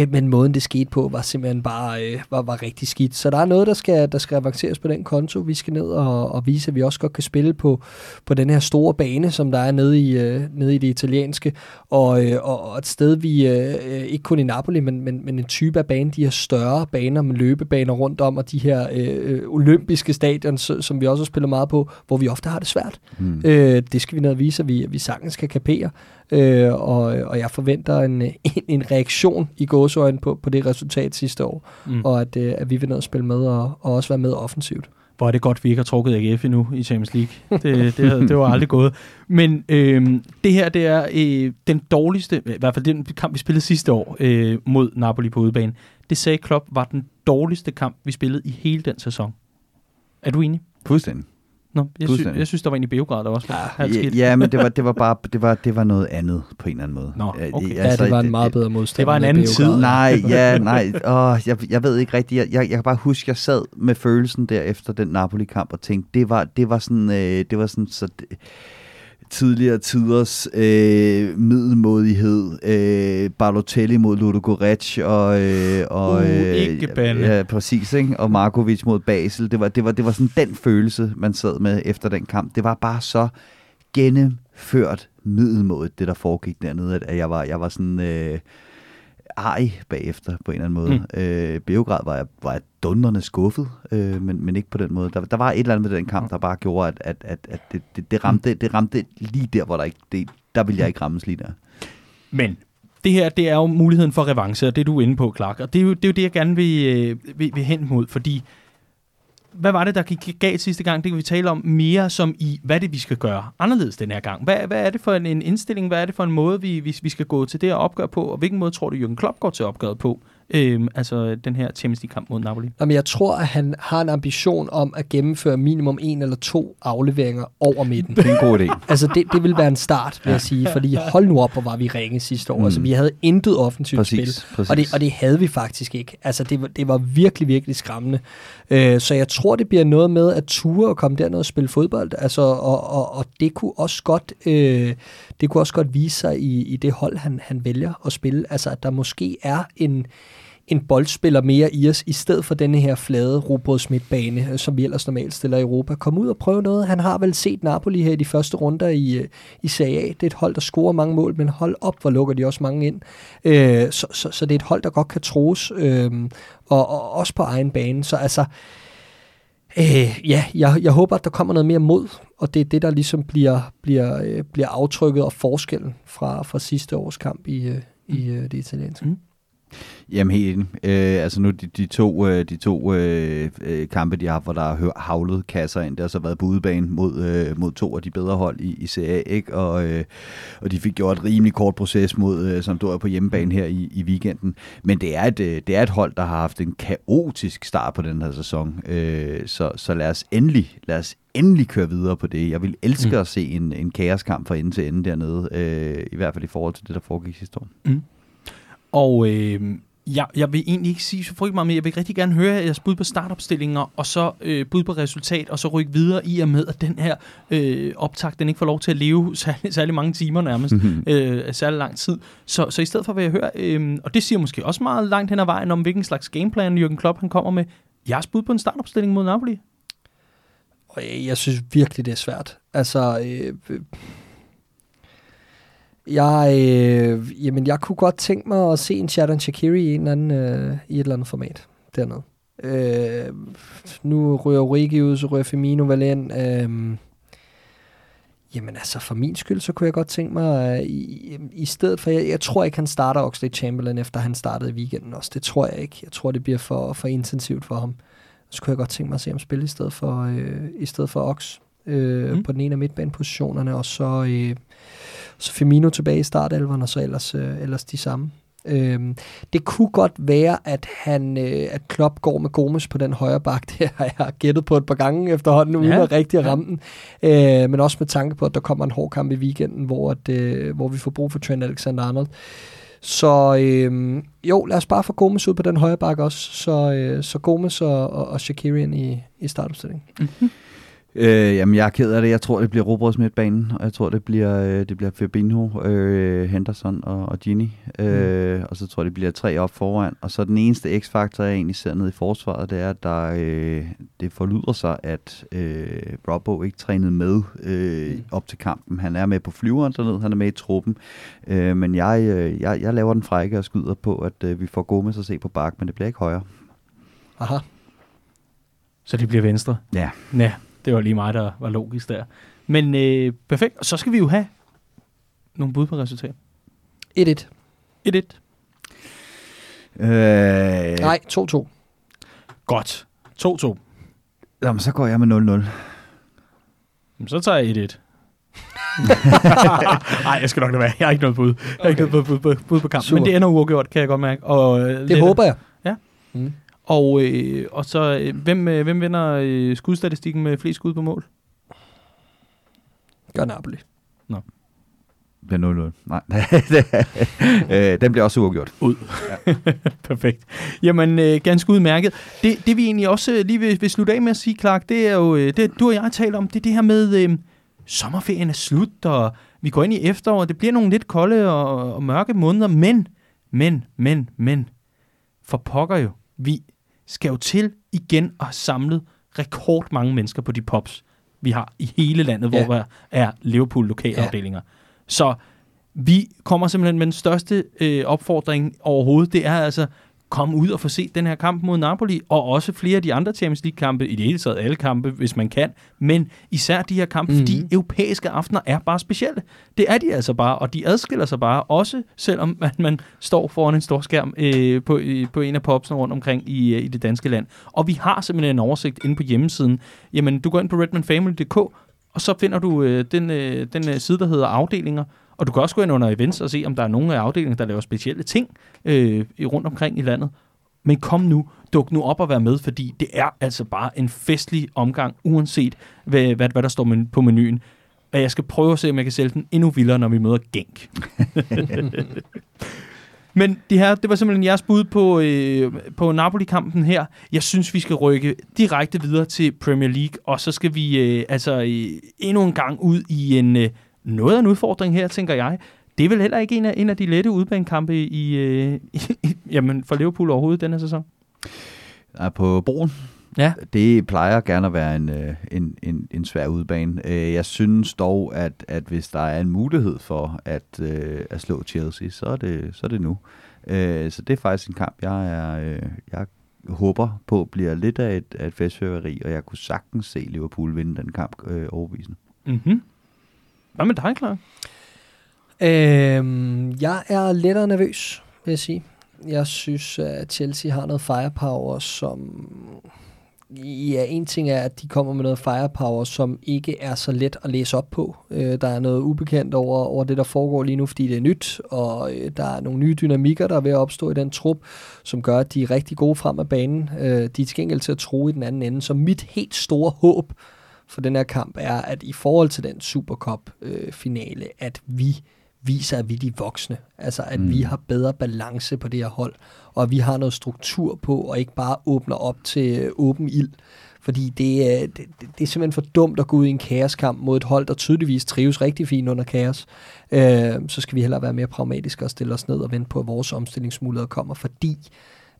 øh, men måden det skete på var simpelthen bare øh, var, var rigtig skidt. Så der er noget, der skal, der skal avanceres på den konto. Vi skal ned og, og vise, at vi også godt kan spille på, på den her store bane, som der er nede i, øh, nede i det italienske, og, øh, og, et sted, vi øh, øh, ikke kun i Napoli, men, men, men en type af bane, de her større baner med løbebaner rundt om, og de her øh, øh, olympiske stadion, s- som vi også spiller meget på, hvor vi ofte har det svært svært. Mm. Øh, det skal vi ned og vise, at vi, at vi sagtens kan kapere. Øh, og, og jeg forventer en, en, en reaktion i gåsøjne på, på det resultat sidste år, mm. og at, øh, at vi vil ned og spille med og, og også være med offensivt. Hvor er det godt, vi ikke har trukket AGF endnu i Champions League. Det, det, det var aldrig gået. Men øh, det her, det er øh, den dårligste, i hvert fald den kamp, vi spillede sidste år øh, mod Napoli på udebane. Det sagde Klopp var den dårligste kamp, vi spillede i hele den sæson. Er du enig? Fuldstændig. Nå, jeg, sy- jeg synes, der var en i Beograd, der også var ja, ja, ja, men det var, det var bare det var, det var noget andet på en eller anden måde. Nå, okay. Ja, altså, det var en meget bedre modstand. Det var en anden tid. Nej, ja, nej. Åh, jeg, jeg ved ikke rigtigt. Jeg, jeg, jeg kan bare huske, jeg sad med følelsen der efter den Napoli-kamp og tænkte, det var, det var sådan, øh, det var sådan, så... Det, tidligere tiders øh, middelmodighed. Øh, Balotelli mod Ludogorets og... Øh, og uh, ikke bande. Ja, præcis, ikke? Og Markovic mod Basel. Det var, det, var, det var sådan den følelse, man sad med efter den kamp. Det var bare så gennemført middelmodigt, det der foregik dernede, at jeg var, jeg var sådan... Øh, ej bagefter på en eller anden måde. Mm. Øh, Beograd var jeg, var jeg dundrende skuffet, øh, men, men ikke på den måde. Der, der var et eller andet med den kamp, der bare gjorde, at, at, at, at det, det, det, ramte, det ramte lige der, hvor der ikke, det, der ville jeg ikke rammes lige der. Men det her, det er jo muligheden for revanche, og det er du inde på, Clark. Og det er jo det, er jo det jeg gerne vil, øh, vil, vil hen mod, fordi hvad var det, der gik galt sidste gang? Det kan vi tale om mere som i, hvad det vi skal gøre anderledes den her gang. Hvad, hvad er det for en, en indstilling? Hvad er det for en måde, vi, vi, vi skal gå til det og opgøre på? Og hvilken måde tror du, Jürgen Klopp går til opgøret på? Øhm, altså den her Champions League-kamp mod Napoli? Jamen, jeg tror, at han har en ambition om at gennemføre minimum en eller to afleveringer over midten. Det er en god idé. altså, det, det vil være en start, vil jeg sige. Fordi hold nu op, hvor var vi ringe sidste år. Mm. Altså, vi havde intet offensivt præcis, spil. Præcis. Og, det, og det havde vi faktisk ikke. Altså, det, var, det var virkelig, virkelig skræmmende. Øh, så jeg tror, det bliver noget med at ture og komme derned og spille fodbold. Altså, og, og, og det kunne også godt... Øh, det kunne også godt vise sig i, i det hold, han, han vælger at spille. Altså, at der måske er en, en boldspiller mere i os, i stedet for denne her flade robrødsmidtbane, øh, som vi ellers normalt stiller i Europa. Kom ud og prøv noget. Han har vel set Napoli her i de første runder i, øh, i Serie A. Det er et hold, der scorer mange mål, men hold op, hvor lukker de også mange ind. Øh, så, så, så det er et hold, der godt kan troes, øh, og, og også på egen bane. Så altså, Øh, ja, jeg, jeg håber, at der kommer noget mere mod, og det er det, der ligesom bliver, bliver, øh, bliver aftrykket og forskellen fra, fra sidste års kamp i, øh, i øh, det italienske. Mm. Jamen helt enig. Øh, altså nu de, de to, øh, de to øh, øh, kampe, de har haft, hvor der har havlet kasser ind, det har så været på udebane mod, øh, mod to af de bedre hold i, i CA, ikke? Og, øh, og de fik gjort et rimelig kort proces mod øh, er på hjemmebane her i, i weekenden. Men det er, et, øh, det er et hold, der har haft en kaotisk start på den her sæson. Øh, så, så lad os endelig, lad os endelig køre videre på det. Jeg vil elske mm. at se en, en kaoskamp fra ende til ende dernede, øh, i hvert fald i forhold til det, der foregik sidste år. Mm. Og øh, jeg, jeg vil egentlig ikke sige så frygtelig meget mere. Jeg vil rigtig gerne høre jeres bud på startopstillinger, og så øh, bud på resultat, og så rykke videre i og med, at den her øh, optag, den ikke får lov til at leve særlig, særlig mange timer nærmest, mm-hmm. øh, særlig lang tid. Så, så i stedet for vil jeg høre, øh, og det siger måske også meget langt hen ad vejen, om hvilken slags gameplan Jürgen Klopp han kommer med, jeres bud på en startopstilling mod Napoli? Jeg synes virkelig, det er svært. Altså, øh, jeg, øh, jamen, jeg kunne godt tænke mig at se en Shadon Shakiri i, en eller anden, øh, i et eller andet format dernede. Øh, nu ryger Origi ud, så ryger Firmino vel ind. Øh, jamen altså, for min skyld, så kunne jeg godt tænke mig, øh, i, i stedet for, jeg, jeg tror ikke, han starter Oxlade Chamberlain, efter han startede i weekenden også. Det tror jeg ikke. Jeg tror, det bliver for, for intensivt for ham. Så kunne jeg godt tænke mig at se ham spille i stedet for, øh, i stedet for Ox øh, mm. på den ene af midtbanepositionerne, og så... Øh, så Firmino tilbage i startelveren, og så ellers, øh, ellers de samme. Øhm, det kunne godt være, at han øh, at Klopp går med Gomes på den højre bak. Det har jeg gættet på et par gange efterhånden, uden ja. at rigtig ramme den. Øh, men også med tanke på, at der kommer en hård kamp i weekenden, hvor, at, øh, hvor vi får brug for Trent Alexander-Arnold. Så øh, jo, lad os bare få Gomes ud på den højre bak også. Så, øh, så Gomes og, og, og Shakirian i, i startopstillingen. Mm-hmm. Øh, jamen, jeg er ked af det. Jeg tror, det bliver Robrødsmidtbanen, og jeg tror, det bliver, øh, det bliver Fabinho, øh, Henderson og, og Gini. Øh, mm. Og så tror jeg, det bliver tre op foran. Og så den eneste x-faktor, jeg egentlig ser ned i forsvaret, det er, at der, øh, det forlyder sig, at øh, Robbo ikke trænede med øh, mm. op til kampen. Han er med på flyveren dernede, han er med i truppen. Øh, men jeg, øh, jeg, jeg laver den frække og skyder på, at øh, vi får Gomes at se på bak, men det bliver ikke højere. Aha. Så det bliver venstre? Ja. Ja, det var lige mig, der var logisk der. Men øh, perfekt. Og så skal vi jo have nogle bud på resultat. 1-1. 1-1. Øh, Nej, 2-2. Godt. 2-2. Jamen, så går jeg med 0-0. Jamen, Så tager jeg 1-1. Nej, jeg skal nok lade være. Jeg har ikke noget bud. Jeg har ikke noget bud, bud, bud på kampen. Super. Men det ender uafgjort, kan jeg godt mærke. Og, øh, Det lidt- håber jeg. Ja. Mm. Og, øh, og så, øh, hvem, øh, hvem vinder øh, skudstatistikken med flest skud på mål? Gør Napoli. Det er 0-0. Nej. øh, den bliver også uafgjort. Perfekt. Jamen, øh, ganske udmærket. Det, det vi egentlig også øh, lige vil, vil slutte af med at sige, Clark, det er jo, øh, det du og jeg taler om, det er det her med, øh, sommerferien er slut, og vi går ind i efterår, og det bliver nogle lidt kolde og, og mørke måneder, men, men, men, men, for pokker jo, vi skal jo til igen at have samlet rekord mange mennesker på de pops, vi har i hele landet, Ja. hvor der er Liverpool lokalafdelinger. Så vi kommer simpelthen med den største øh, opfordring overhovedet. Det er altså, kom ud og få set den her kamp mod Napoli, og også flere af de andre Champions League-kampe, i det hele taget alle kampe, hvis man kan, men især de her kampe, mm-hmm. fordi Mhm. europæiske aftener er bare specielle. Det er de altså bare, og de adskiller sig bare, også selvom man, man står foran en stor skærm øh, på, øh, på en af popsene rundt omkring i, øh, i det danske land. Og vi har simpelthen en oversigt inde på hjemmesiden. Jamen, du går ind på redmanfamily.dk, og så finder du øh, den, øh, den øh, side, der hedder afdelinger, og du kan også gå ind under events og se, om der er nogle af afdelingen, der laver specielle ting øh, i- rundt omkring i landet. Men kom nu, duk nu op og vær med, fordi det er altså bare en festlig omgang, uanset hvad, hvad, hvad der står men- på menuen. Og jeg skal prøve at se, om jeg kan sælge den endnu vildere, når vi møder Genk. Men det her, det var simpelthen jeres bud på, øh, på Napoli-kampen her. Jeg synes, vi skal rykke direkte videre til Premier League, og så skal vi øh, altså øh, endnu en gang ud i en øh, noget af en udfordring her, tænker jeg. Det er vel heller ikke en af, en af de lette udbanekampe i, øh, i, jamen for Liverpool overhovedet denne sæson. Er på broen. Ja. Det plejer gerne at være en, øh, en, en, en svær udbane. Øh, Jeg synes dog, at, at hvis der er en mulighed for at, øh, at slå Chelsea, så er det, så er det nu. Så det er faktisk en kamp, jeg, er, jeg håber på bliver lidt af et, af et festfyrværkeri, og jeg kunne sagtens se Liverpool vinde den kamp overbevisende. Mm-hmm. Hvad med dig, Clark? Øhm, jeg er lettere nervøs, vil jeg sige. Jeg synes, at Chelsea har noget firepower, som... Ja, en ting er, at de kommer med noget firepower, som ikke er så let at læse op på. Øh, der er noget ubekendt over, over det, der foregår lige nu, fordi det er nyt, og øh, der er nogle nye dynamikker, der er ved at opstå i den trup, som gør, at de er rigtig gode frem af banen. Øh, de er til gengæld til at tro i den anden ende. Så mit helt store håb for den her kamp er, at i forhold til den Supercup-finale, at vi viser, at vi er de voksne. Altså, at mm. Vi har bedre balance på det her hold, og at vi har noget struktur på, og ikke bare åbner op til øh, åben ild. Fordi det, er- det, det, det er simpelthen for dumt at gå ud i en kaoskamp mod et hold, der tydeligvis trives rigtig fint under kaos. Øh, så skal vi hellere være mere pragmatiske og stille os ned og vente på, at vores omstillingsmuligheder kommer, fordi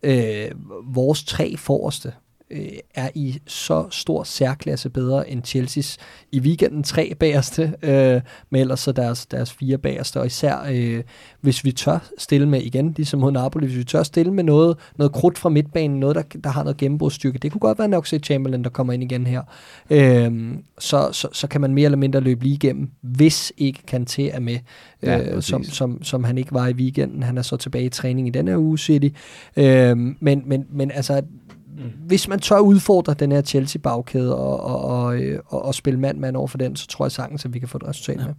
øh, vores tre forreste øh, er i så stor særklasse bedre end Chelsea's i weekenden tre bagerste, øh, men ellers så deres, deres fire bagerste, og især øh, hvis vi tør stille med igen, ligesom mod Napoli, hvis vi tør stille med noget, noget krudt fra midtbanen, noget, der, der har noget gennembrudsstyrke, det kunne godt være nok Chamberlain, der kommer ind igen her, øh, så, så, så kan man mere eller mindre løbe lige igennem, hvis ikke Kanté er med, Ja, øh, præcis. som, som, som han ikke var i weekenden. Han er så tilbage i træning i den her uge, City. Øh, men, men, men altså, hvis man tør udfordre den her Chelsea-bagkæde og, og, og, øh, og, og spille mand-mand over for den, så tror jeg sagtens, at vi kan få et resultat Ja. med.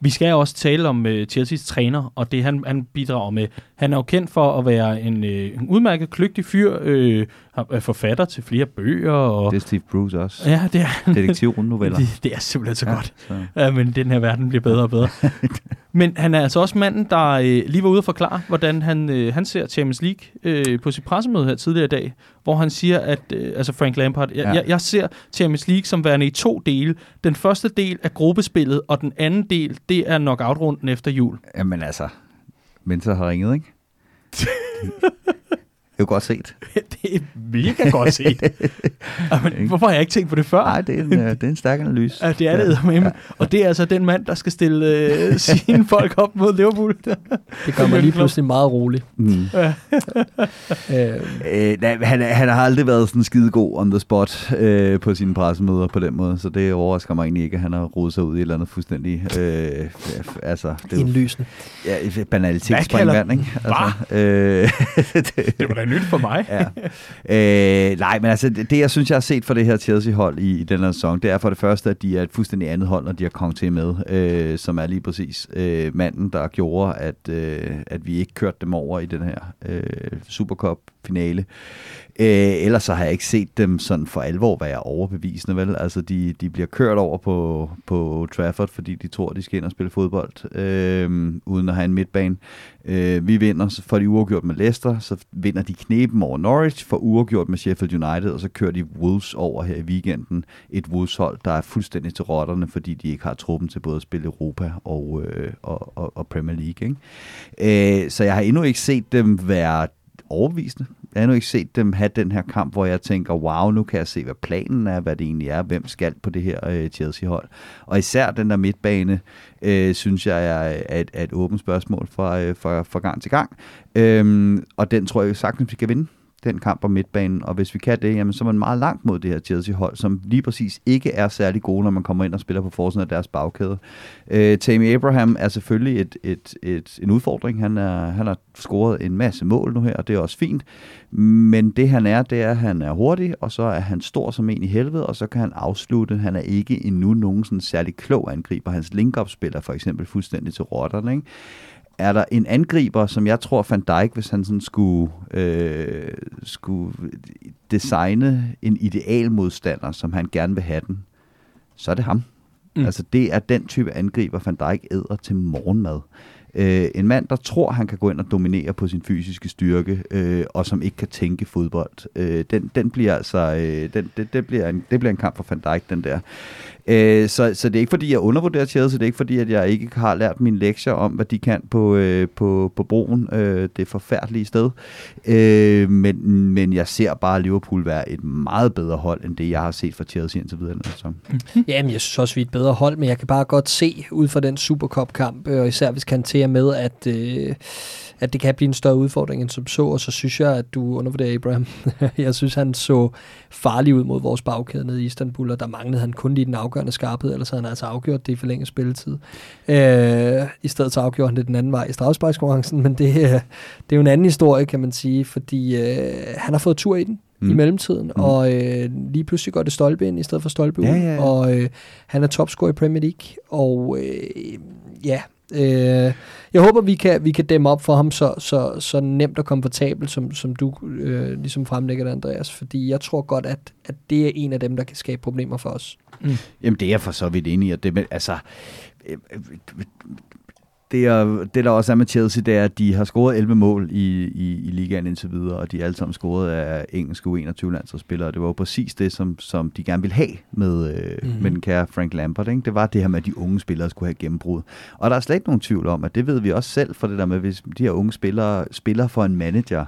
Vi skal også tale om uh, Chelsea's træner, og det han, han bidrager med. Han er jo kendt for at være en, uh, en udmærket, kløgtig fyr, øh, er forfatter til flere bøger. Og, Det er Steve Bruce også. ja, det er, Detektivrundnoveller. det, det er simpelthen så ja. godt. Så. Ja, men den her verden bliver bedre og bedre. men han er altså også manden, der øh, lige var ude og forklare, hvordan han, øh, han ser Champions League øh, på sit pressemøde her tidligere i dag, hvor han siger, at, øh, altså Frank Lampard, jeg, Ja. jeg, jeg ser Champions League som værende i to dele. Den første del er gruppespillet, og den anden del, det er knockout-runden efter jul. Jamen altså, Mensa har ringet, ikke? Det er jo godt set. det er mega godt set. Jamen, hvorfor har jeg ikke tænkt på det før? Nej, det er en, øh, det er en stærk analyse. Ja, det er det, ja. Og det er altså den mand, der skal stille øh, sine folk op mod Liverpool. det gør mig lige pludselig meget rolig. Mm. Ja. øh. Øh, nej, han, han har aldrig været sådan skide god on the spot øh, på sine pressemøder på den måde, så det overrasker mig egentlig ikke, at han har rodet sig ud i et eller andet fuldstændig... Øh, altså, det er Indlysende. Ja, banalitetsspringvand, ikke? Altså, øh, det, det var da nyt for mig. ja. øh, nej, men altså, det, jeg synes, jeg har set for det her Chelsea-hold i, i den her sæson, det er for det første, at de er et fuldstændig andet hold, når de har Kong til med, øh, som er lige præcis øh, manden, der gjorde, at, øh, at vi ikke kørte dem over i den her øh, Supercup-finale. Øh, ellers så har jeg ikke set dem sådan for alvor være overbevisende, vel? Altså, de, de bliver kørt over på, på Trafford, fordi de tror, de skal ind og spille fodbold, øh, uden at have en midtbane. Øh, vi vinder, for de uafgjort med Leicester, så vinder de knepen over Norwich, for uafgjort med Sheffield United, og så kører de Wolves over her i weekenden. Et Wolves-hold, der er fuldstændig til rotterne, fordi de ikke har truppen til både at spille Europa og, øh, og, og, og Premier League. Ikke? Øh, så jeg har endnu ikke set dem være overbevisende. Jeg har endnu ikke set dem have den her kamp, hvor jeg tænker, wow, nu kan jeg se, hvad planen er, hvad det egentlig er, hvem skal på det her øh, Chelsea-hold. Og især den der midtbane, øh, synes jeg er, er, et, er et åbent spørgsmål fra, øh, fra, fra gang til gang. Øhm, og den tror jeg sagtens, vi kan vinde den kamp på midtbanen, og hvis vi kan det, jamen, så er man meget langt mod det her Chelsea-hold, som lige præcis ikke er særlig gode, når man kommer ind og spiller på forsiden af deres bagkæde. Øh, Tammy Abraham er selvfølgelig et, et, et, en udfordring. Han, er, han har scoret en masse mål nu her, og det er også fint. Men det han er, det er, at han er hurtig, og så er han stor som en i helvede, og så kan han afslutte. Han er ikke endnu nogen sådan særlig klog angriber. Hans link-up spiller for eksempel fuldstændig til rotterne, ikke? Er der en angriber, som jeg tror Van Dijk, hvis han sådan skulle, øh, skulle designe en ideal modstander, som han gerne vil have den, så er det ham. Mm. Altså det er den type angriber, Van Dijk æder til morgenmad. Øh, en mand, der tror, han kan gå ind og dominere på sin fysiske styrke, øh, og som ikke kan tænke fodbold, øh, den, den bliver altså, øh, den, det, det, bliver en, det bliver en kamp for Van Dijk, den der. Øh, så, så det er ikke fordi, jeg undervurderer Chelsea, det er ikke fordi, at jeg ikke har lært mine lektier om, hvad de kan på, øh, på, på broen, øh, det forfærdelige sted. Øh, men, men jeg ser bare Liverpool være et meget bedre hold, end det, jeg har set fra Chelsea indtil videre. Så. Jamen, jeg synes også, vi er et bedre hold, men jeg kan bare godt se ud fra den Supercop-kamp, øh, og især hvis Kanté er med, at... Øh, at det kan blive en større udfordring end som så, og så synes jeg, at du undervurderer Abraham. jeg synes, han så farlig ud mod vores bagkæde nede i Istanbul, og der manglede han kun lige den afgørende skarphed, ellers havde han altså afgjort det i forlænget spilletid. Øh, I stedet så afgjorde han det den anden vej i strafsparkskonkurrencen, men det, det er jo en anden historie, kan man sige, fordi øh, han har fået tur i den mm. i mellemtiden, mm. og øh, lige pludselig går det stolpe ind i stedet for stolpe ud, ja, ja, ja. og øh, han er topscorer i Premier League, og øh, ja, Øh, jeg håber, vi kan, vi kan dæmme op for ham så, så, så nemt og komfortabelt, som, som du øh, ligesom fremlægger det, Andreas. Fordi jeg tror godt, at, at det er en af dem, der kan skabe problemer for os. Mm. Jamen, det er for så vidt enig i. Det, altså, øh, det, er, det der også er med Chelsea, det er, at de har scoret 11 mål i, i, i ligaen indtil videre, og de er alle sammen scoret af engelske U21-landsholdsspillere. Det var jo præcis det, som, som de gerne ville have med, øh, mm. med den kære Frank Lampard. Ikke? Det var det her med, at de unge spillere skulle have gennembrud. Og der er slet ikke nogen tvivl om, at det ved vi også selv, for det der med, hvis de her unge spillere spiller for en manager,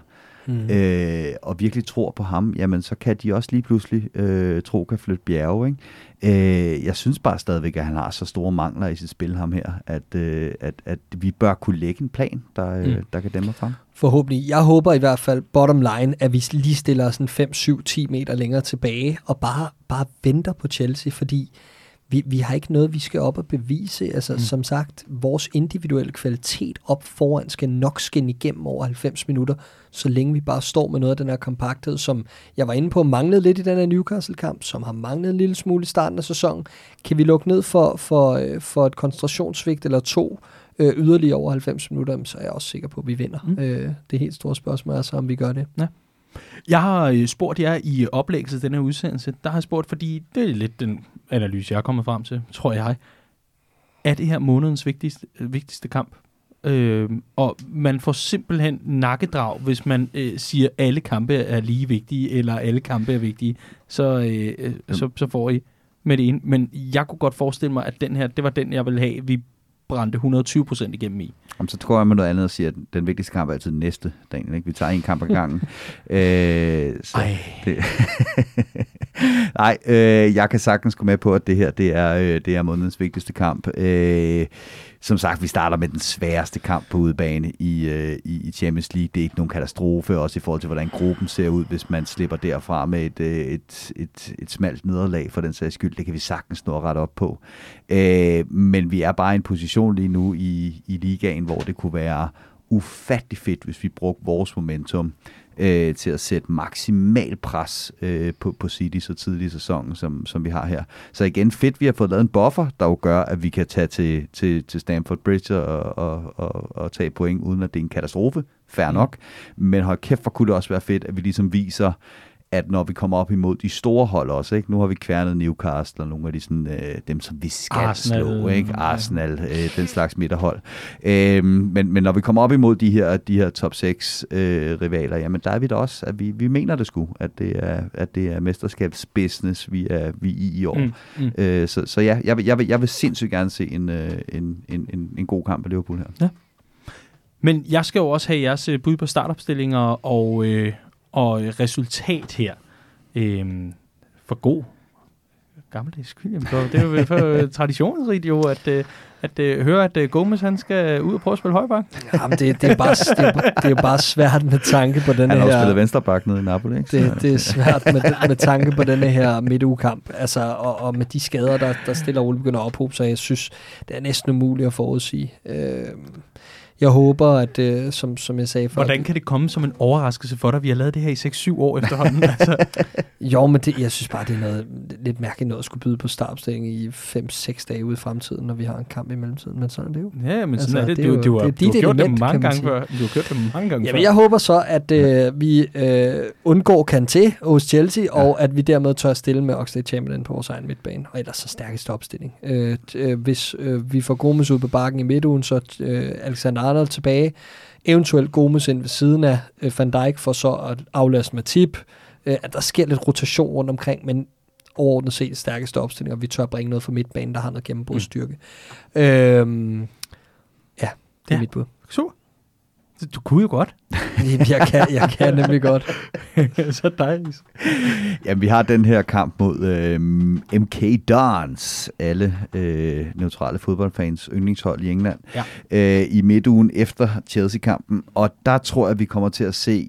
mm. øh, og virkelig tror på ham, jamen så kan de også lige pludselig øh, tro kan flytte bjerge. Ikke? Øh, jeg synes bare stadigvæk, at han har så store mangler i sit spil, ham her, at, øh, at, at vi bør kunne lægge en plan, der, øh, mm. der kan dæmme frem. Forhåbentlig. Jeg håber i hvert fald, bottom line, at vi lige stiller os en 5, 7, 10 meter længere tilbage, og bare, bare venter på Chelsea, fordi vi, vi har ikke noget, vi skal op og bevise. Altså, mm. som sagt, vores individuelle kvalitet op foran skal nok skinne igennem over 90 minutter, så længe vi bare står med noget af den her kompakthed, som jeg var inde på, manglede lidt i den her Newcastle-kamp, som har manglet en lille smule i starten af sæsonen. Kan vi lukke ned for, for, øh, for et koncentrationssvigt eller to øh, yderligere over 90 minutter, så er jeg også sikker på, at vi vinder. Mm. Øh, det helt store spørgsmål er så, om vi gør det. Ja. Jeg har øh, spurgt jer i oplægget til den her udsendelse, der har jeg spurgt, fordi det er lidt den analyse, jeg er kommet frem til, tror jeg. Er det her månedens vigtigste, vigtigste kamp? Øh, og man får simpelthen nakkedrag, hvis man øh, siger, at alle kampe er lige vigtige, eller alle kampe er vigtige, så, øh, øh så, så får I med det ind. Men jeg kunne godt forestille mig, at den her, det var den, jeg ville have, vi brændte 120 procent igennem i. Jamen, så tror jeg med noget andet at sige, at den vigtigste kamp er altid den næste, Daniel. Ikke? Vi tager en kamp ad gangen. øh, så Ej. det, Nej, øh, jeg kan sagtens gå med på, at det her det er, øh, det er månedens vigtigste kamp. Øh, som sagt, vi starter med den sværeste kamp på udebane i, øh, i, Champions League. Det er ikke nogen katastrofe, også i forhold til, hvordan gruppen ser ud, hvis man slipper derfra med et, øh, et, et, et smalt nederlag for den sags skyld. Det kan vi sagtens nå ret op på. Øh, men vi er bare i en position lige nu i, i ligaen, hvor det kunne være ufattelig fedt, hvis vi brugte vores momentum øh, til at sætte maksimal pres øh, på, på City så tidlig i sæsonen, som, som vi har her. Så igen, fedt, vi har fået lavet en buffer, der jo gør, at vi kan tage til, til, til Stamford Bridge og, og, og, og tage point, uden at det er en katastrofe. Fair nok. Men hold kæft, hvor kunne det også være fedt, at vi ligesom viser, at når vi kommer op imod de store hold også, ikke? nu har vi kværnet Newcastle og nogle af de sådan, øh, dem, som vi skal Arsenal. slå, ikke? Arsenal, øh, den slags midterhold. Øh, men, men når vi kommer op imod de her, de her top 6 øh, rivaler, jamen der er vi da også, at vi, vi mener det sgu, at det er, at det er mesterskabsbusiness, vi er, vi er i i år. Mm, mm. Øh, så, så ja, jeg vil, jeg, vil, jeg vil sindssygt gerne se en, øh, en, en, en, en god kamp af Liverpool her. Men jeg skal jo også have jeres øh, bud på startopstillinger og, øh, og resultat her. Øhm, for god gammeldags William. Så Det er jo for traditionsrigt jo, at, øh, at øh, høre, at øh, Gomez han skal ud og prøve at spille højbak. Jamen, det, det, er bare, det, er, det er bare svært med tanke på den Han har også her... spillet venstreback nede i Napoli, ikke? Så- Det, det er svært med, med tanke på denne her midtugekamp. Altså, og, og med de skader, der, der stille og roligt begynder at ophobe sig, jeg synes, det er næsten umuligt at forudsige. Øh, jeg håber, at øh, som, som jeg sagde før... Hvordan kan det komme som en overraskelse for dig? Vi har lavet det her i 6-7 år efterhånden. altså, Jo, men det, jeg synes bare, det er noget lidt mærkeligt noget at skulle byde på startopstilling i 5-6 dage ude i fremtiden, når vi har en kamp i mellemtiden. Men sådan er det jo. ja, men sådan Altså, er det. det Du, jo- du, har, det er du har gjort det mange gange før. Du har gjort det mange gange Jamen, før. jeg håber så, at øh, vi øh, undgår Kanté hos Chelsea, ja. og at vi dermed tør stille med Oxlade Chamberlain på vores egen midtbane, og ellers så stærkeste opstilling. Øh, øh, hvis øh, vi får Gomes ud på bakken i midtugen, så øh, Alexander Arnold tilbage, eventuelt Gomes ind ved siden af øh, Van Dijk, for så at aflaste Matip, øh, at der sker lidt rotation rundt omkring, men overordnet set stærkeste opstilling, og vi tør bringe noget fra midtbanen, der har noget gennembrudsstyrke. Mm. Øhm, ja, det er Ja. mit bud. Super. Du kunne jo godt. Jeg kan, jeg kan nemlig godt. så dejligt. Jamen, vi har den her kamp mod øh, MK Dons, alle øh, neutrale fodboldfans yndlingshold i England, Ja. øh, i midtugen efter Chelsea-kampen. Og der tror jeg, vi kommer til at se,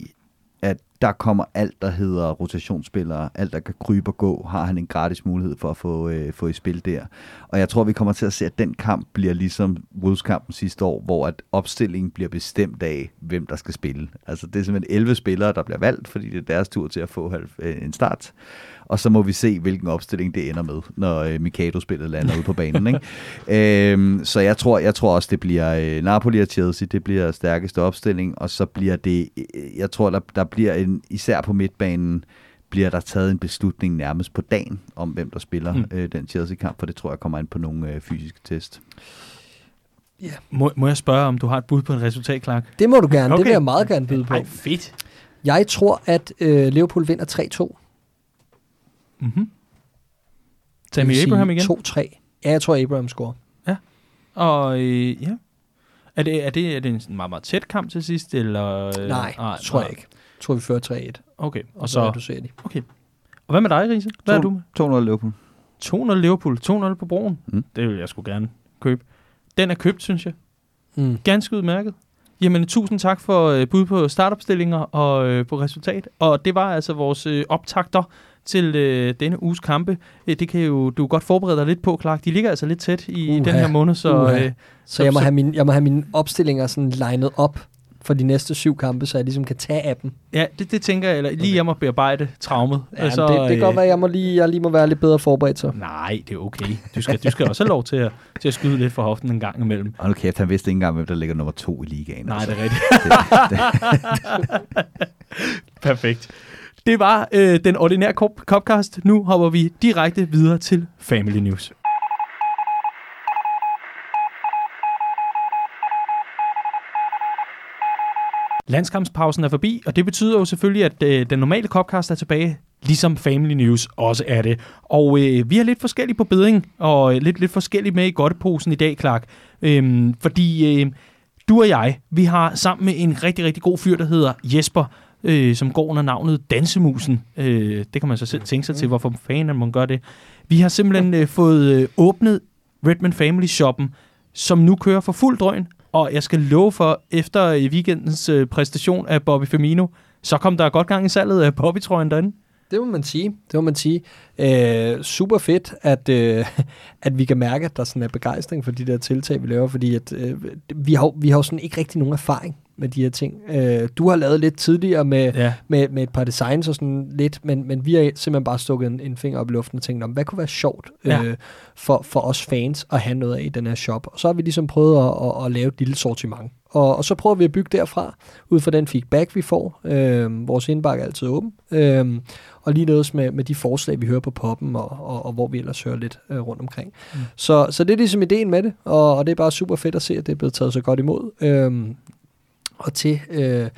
der kommer alt, der hedder rotationsspillere, alt, der kan krybe og gå, har han en gratis mulighed for at få, øh, få i spil der. Og jeg tror, vi kommer til at se, at den kamp bliver ligesom Wolves-kampen sidste år, hvor at opstillingen bliver bestemt af, hvem der skal spille. Altså det er simpelthen 11 spillere, der bliver valgt, fordi det er deres tur til at få øh, en start. Og så må vi se, hvilken opstilling det ender med, når øh, Mikado-spillet lander ude på banen. Ikke? øhm, så jeg tror, jeg tror også, det bliver øh, Napoli og Chelsea, det bliver stærkeste opstilling, og så bliver det, øh, jeg tror, der, der bliver en, især på midtbanen, bliver der taget en beslutning nærmest på dagen, om hvem der spiller Mm. øh, den Chelsea-kamp, for det tror jeg kommer ind på nogle øh, fysiske test. Må, må jeg spørge, om du har et bud på en resultat, Clark? Det må du gerne. Okay. Det vil jeg meget gerne byde på. Ej, fedt. Jeg tror, at øh, Liverpool vinder 3-2. Mm-hmm. Tammy Abraham igen? 2-3. Ja, jeg tror, Abraham scorer. Og øh, ja. Er det, er, det, er det en sådan meget, meget tæt kamp til sidst? Eller, øh, Nej, det tror jeg ikke. Jeg tror, vi fører 3-1. Okay, Og, og så så... reducerer de. Okay. Og hvad med dig, Riese? Hvad er To- du med? 200 Liverpool. 200 Liverpool, 200 på broen. Mm. Det vil jeg sgu gerne købe. Den er købt, synes jeg. Mm. Ganske udmærket. Jamen, tusind tak for øh, bud på startopstillinger og øh, på resultat. Og det var altså vores øh, optakter til øh, denne uges kampe. Øh, det kan jo du godt forberede dig lidt på, Clark. De ligger altså lidt tæt i Uha. den her måned, så Uha. øh, Så jeg må, have min, jeg må have mine opstillinger sådan legnet op for de næste syv kampe, så jeg ligesom kan tage af dem. ja, det, det tænker jeg, eller lige jeg må bearbejde traumet. Ja, altså, det, det kan godt være, at jeg, må lige, jeg lige må være lidt bedre forberedt så. Nej, det er okay. Du skal, du skal også have lov til at, til at skyde lidt for hoften en gang imellem. Og nu kæft, han vidste ikke engang, hvem der ligger nummer to i ligaen. Nej, altså. det er rigtigt. Perfekt. Det var øh, den ordinære Cop- Copcast. Nu hopper vi direkte videre til Family News. Landskampspausen er forbi, og det betyder jo selvfølgelig, at øh, den normale Copcast er tilbage ligesom Family News også er det. Og øh, vi er lidt forskellige på bedring, og øh, lidt, lidt forskellige med i godteposen i dag, Clark. Øhm, fordi øh, du og jeg, vi har sammen med en rigtig, rigtig god fyr, der hedder Jesper, øh, som går under navnet Dansemusen. Øh, det kan man så selv tænke sig til, hvorfor fanden man gør det. Vi har simpelthen øh, fået øh, åbnet Redman Family Shoppen, som nu kører for fuld drøn, og jeg skal love for, efter i weekendens øh, præstation af Bobby Firmino, så kom der godt gang i salget af Bobby-trøjen derinde. Det må man sige. Det må man sige. Øh, super fedt, at, øh, at vi kan mærke, at der sådan er begejstring for de der tiltag, vi laver, fordi at, øh, vi, har, vi har jo sådan ikke rigtig nogen erfaring med de her ting. Øh, du har lavet lidt tidligere med, ja. med, med et par designs og sådan lidt, men, men vi har simpelthen bare stukket en, en finger op i luften og tænkt, om hvad kunne være sjovt ja. øh, for, for os fans at have noget af i den her shop. Og så har vi ligesom prøvet at, at, at lave et lille sortiment. Og, og så prøver vi at bygge derfra, ud fra den feedback, vi får. Øh, vores indbakke er altid åben. Øh, og lige noget med, med de forslag, vi hører på poppen, og, og, og hvor vi ellers hører lidt øh, rundt omkring. Mm. Så, så det er ligesom ideen med det, og, og det er bare super fedt at se, at det er blevet taget så godt imod. Øh, og til, øh,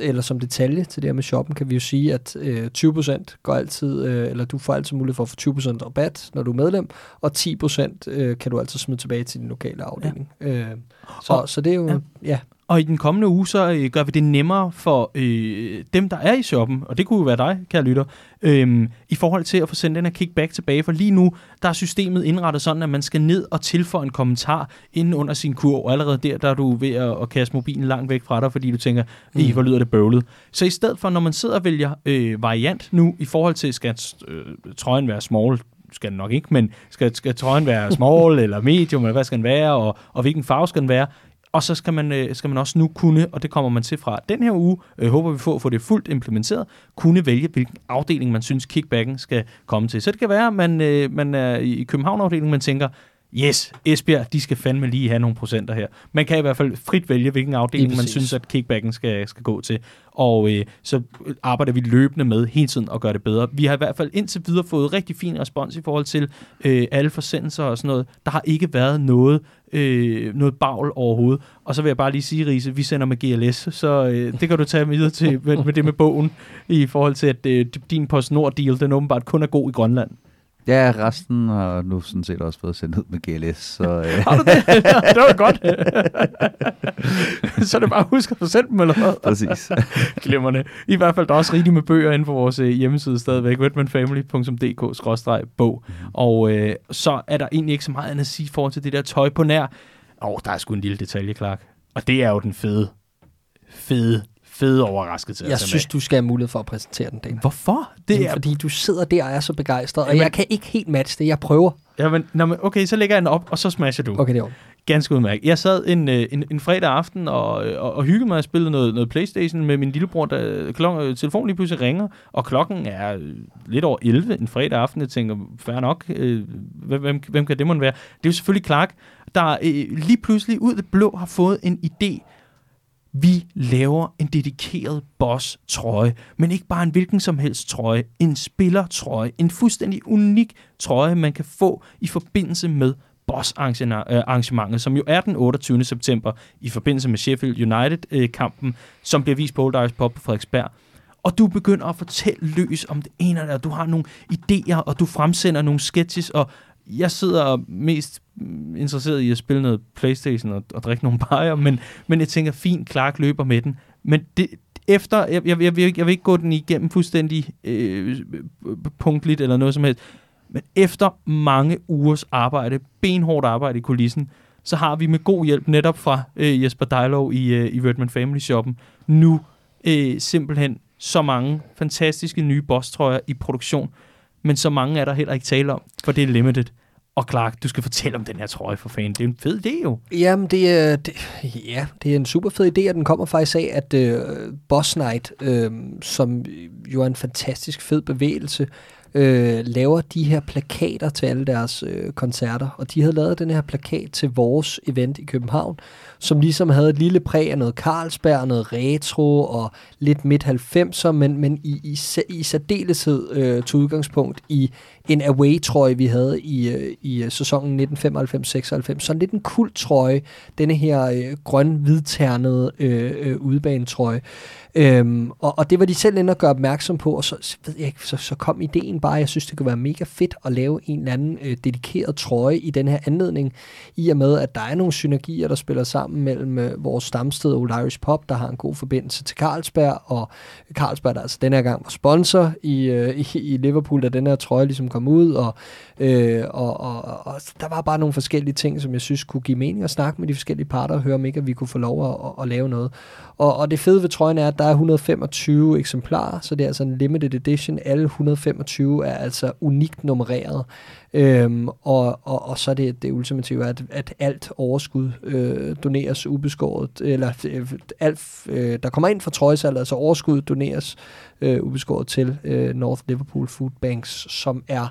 eller som detalje til det her med shoppen, kan vi jo sige, at øh, 20% går altid, øh, eller du får altid mulighed for at få 20% rabat, når du er medlem, og 10% øh, kan du altid smide tilbage til din lokale afdeling. Ja. Øh, så, og, så det er jo, ja. ja. Og i den kommende uge, så øh, gør vi det nemmere for øh, dem, der er i shoppen, og det kunne jo være dig, kære lytter, øh, i forhold til at få sendt den her kickback tilbage. For lige nu, der er systemet indrettet sådan, at man skal ned og tilføje en kommentar inden under sin kurv, og allerede der, der er du ved at, at kaste mobilen langt væk fra dig, fordi du tænker, mm. hvor lyder det bøvlet. Så i stedet for, når man sidder og vælger øh, variant nu, i forhold til, skal øh, trøjen være small, skal den nok ikke, men skal, skal trøjen være small eller medium, eller hvad skal den være, og, og hvilken farve skal den være, og så skal man, øh, skal man også nu kunne, og det kommer man til fra den her uge, øh, håber vi får, at få det fuldt implementeret, kunne vælge, hvilken afdeling man synes kickbacken skal komme til. Så det kan være, at man, øh, man er i København-afdelingen, man tænker, yes, Esbjerg, de skal fandme lige have nogle procenter her. Man kan i hvert fald frit vælge, hvilken afdeling man synes, at kickbacken skal, skal gå til. Og øh, så arbejder vi løbende med hele tiden at gøre det bedre. Vi har i hvert fald indtil videre fået rigtig fin respons i forhold til øh, alle forsendelser og sådan noget. Der har ikke været noget øh, noget bagl overhovedet. Og så vil jeg bare lige sige, Riese, vi sender med GLS, så øh, det kan du tage videre til med, med det med bogen, i forhold til, at øh, din PostNord-deal, den åbenbart kun er god i Grønland. Ja, resten har nu sådan set også fået sendt ud med GLS. Så, øh. har du det? det var godt. så er det bare at huske at sende dem, eller hvad? Præcis. Glemmerne. I hvert fald, der er også rigeligt med bøger inde på vores øh, hjemmeside stadigvæk, redmanfamily.dk-bog. Mm. Og øh, så er der egentlig ikke så meget andet at sige i forhold til det der tøj på nær. Åh, oh, der er sgu en lille detalje, Clark. Og det er jo den fede, fede fede overraskelse. Jeg synes, med. du skal have mulighed for at præsentere den, Dan. Hvorfor? Det er... Fordi du sidder der og er så begejstret, og jeg kan ikke helt matche det. Jeg prøver. Jamen, men, okay, så lægger jeg den op, og så smasher du. Okay, det er Ganske udmærket. Jeg sad en, øh, en, en fredag aften og, og, og hyggede mig og spillede noget, noget Playstation med min lillebror, da klokken, øh, telefonen lige pludselig ringer, og klokken er øh, lidt over 11 en fredag aften. Jeg tænker, fair nok, øh, hvem, hvem kan det måtte være? Det er jo selvfølgelig Clark, der øh, lige pludselig ud af det blå har fået en idé vi laver en dedikeret boss-trøje, men ikke bare en hvilken som helst trøje, en spillertrøje, en fuldstændig unik trøje, man kan få i forbindelse med boss-arrangementet, som jo er den 28. september i forbindelse med Sheffield United-kampen, som bliver vist på Old Irish Pop på Frederiksberg. Og du begynder at fortælle løs om det ene eller du har nogle idéer, og du fremsender nogle sketches, og jeg sidder mest interesseret i at spille noget Playstation og, og drikke nogle bajer, men, men jeg tænker, fint, Clark løber med den. Men det, efter, jeg, jeg, jeg, vil, jeg vil ikke gå den igennem fuldstændig øh, punktligt eller noget som helst, men efter mange ugers arbejde, benhårdt arbejde i kulissen, så har vi med god hjælp netop fra øh, Jesper Dejlov i, øh, i Redman Family Shoppen nu øh, simpelthen så mange fantastiske nye boss-trøjer i produktion, men så mange er der heller ikke tale om, for det er limited. Og Clark, du skal fortælle om den her trøje for fanden. Det er en fed idé jo. Jamen, det er, det, ja, det er en super fed idé, og den kommer faktisk af, at øh, Boss Night, øh, som jo er en fantastisk fed bevægelse, øh, laver de her plakater til alle deres øh, koncerter. Og de havde lavet den her plakat til vores event i København, som ligesom havde et lille præg af noget Carlsberg, noget retro og lidt midt 90'er, men, men i, i, i særdeleshed øh, til udgangspunkt i en away-trøje, vi havde i, øh, i øh, sæsonen 1995-96. Sådan lidt en kult trøje, denne her øh, grøn-hvidternede øh, øh, udebanetrøje. Øhm, og, og det var de selv inde og gøre opmærksom på, og så, så, ved jeg ikke, så, så kom ideen bare, jeg synes, det kunne være mega fedt at lave en eller anden øh, dedikeret trøje i den her anledning, i og med, at der er nogle synergier, der spiller sammen mellem øh, vores stamsted Old Irish Pop, der har en god forbindelse til Carlsberg, og Carlsberg, der altså den her gang var sponsor i, øh, i, i Liverpool, da den her trøje ligesom kom ud, og, øh, og, og, og der var bare nogle forskellige ting, som jeg synes kunne give mening at snakke med de forskellige parter og høre, om ikke at vi kunne få lov at, at, at lave noget. Og, og det fede ved trøjen er, at der er 125 eksemplarer, så det er altså en limited edition. Alle 125 er altså unikt nummereret. Øhm, og, og, og så er det det ultimative, at, at alt overskud øh, doneres ubeskåret, eller øh, alt, øh, der kommer ind fra trøjesalget, altså overskud doneres øh, ubeskåret til øh, North Liverpool Food Banks, som er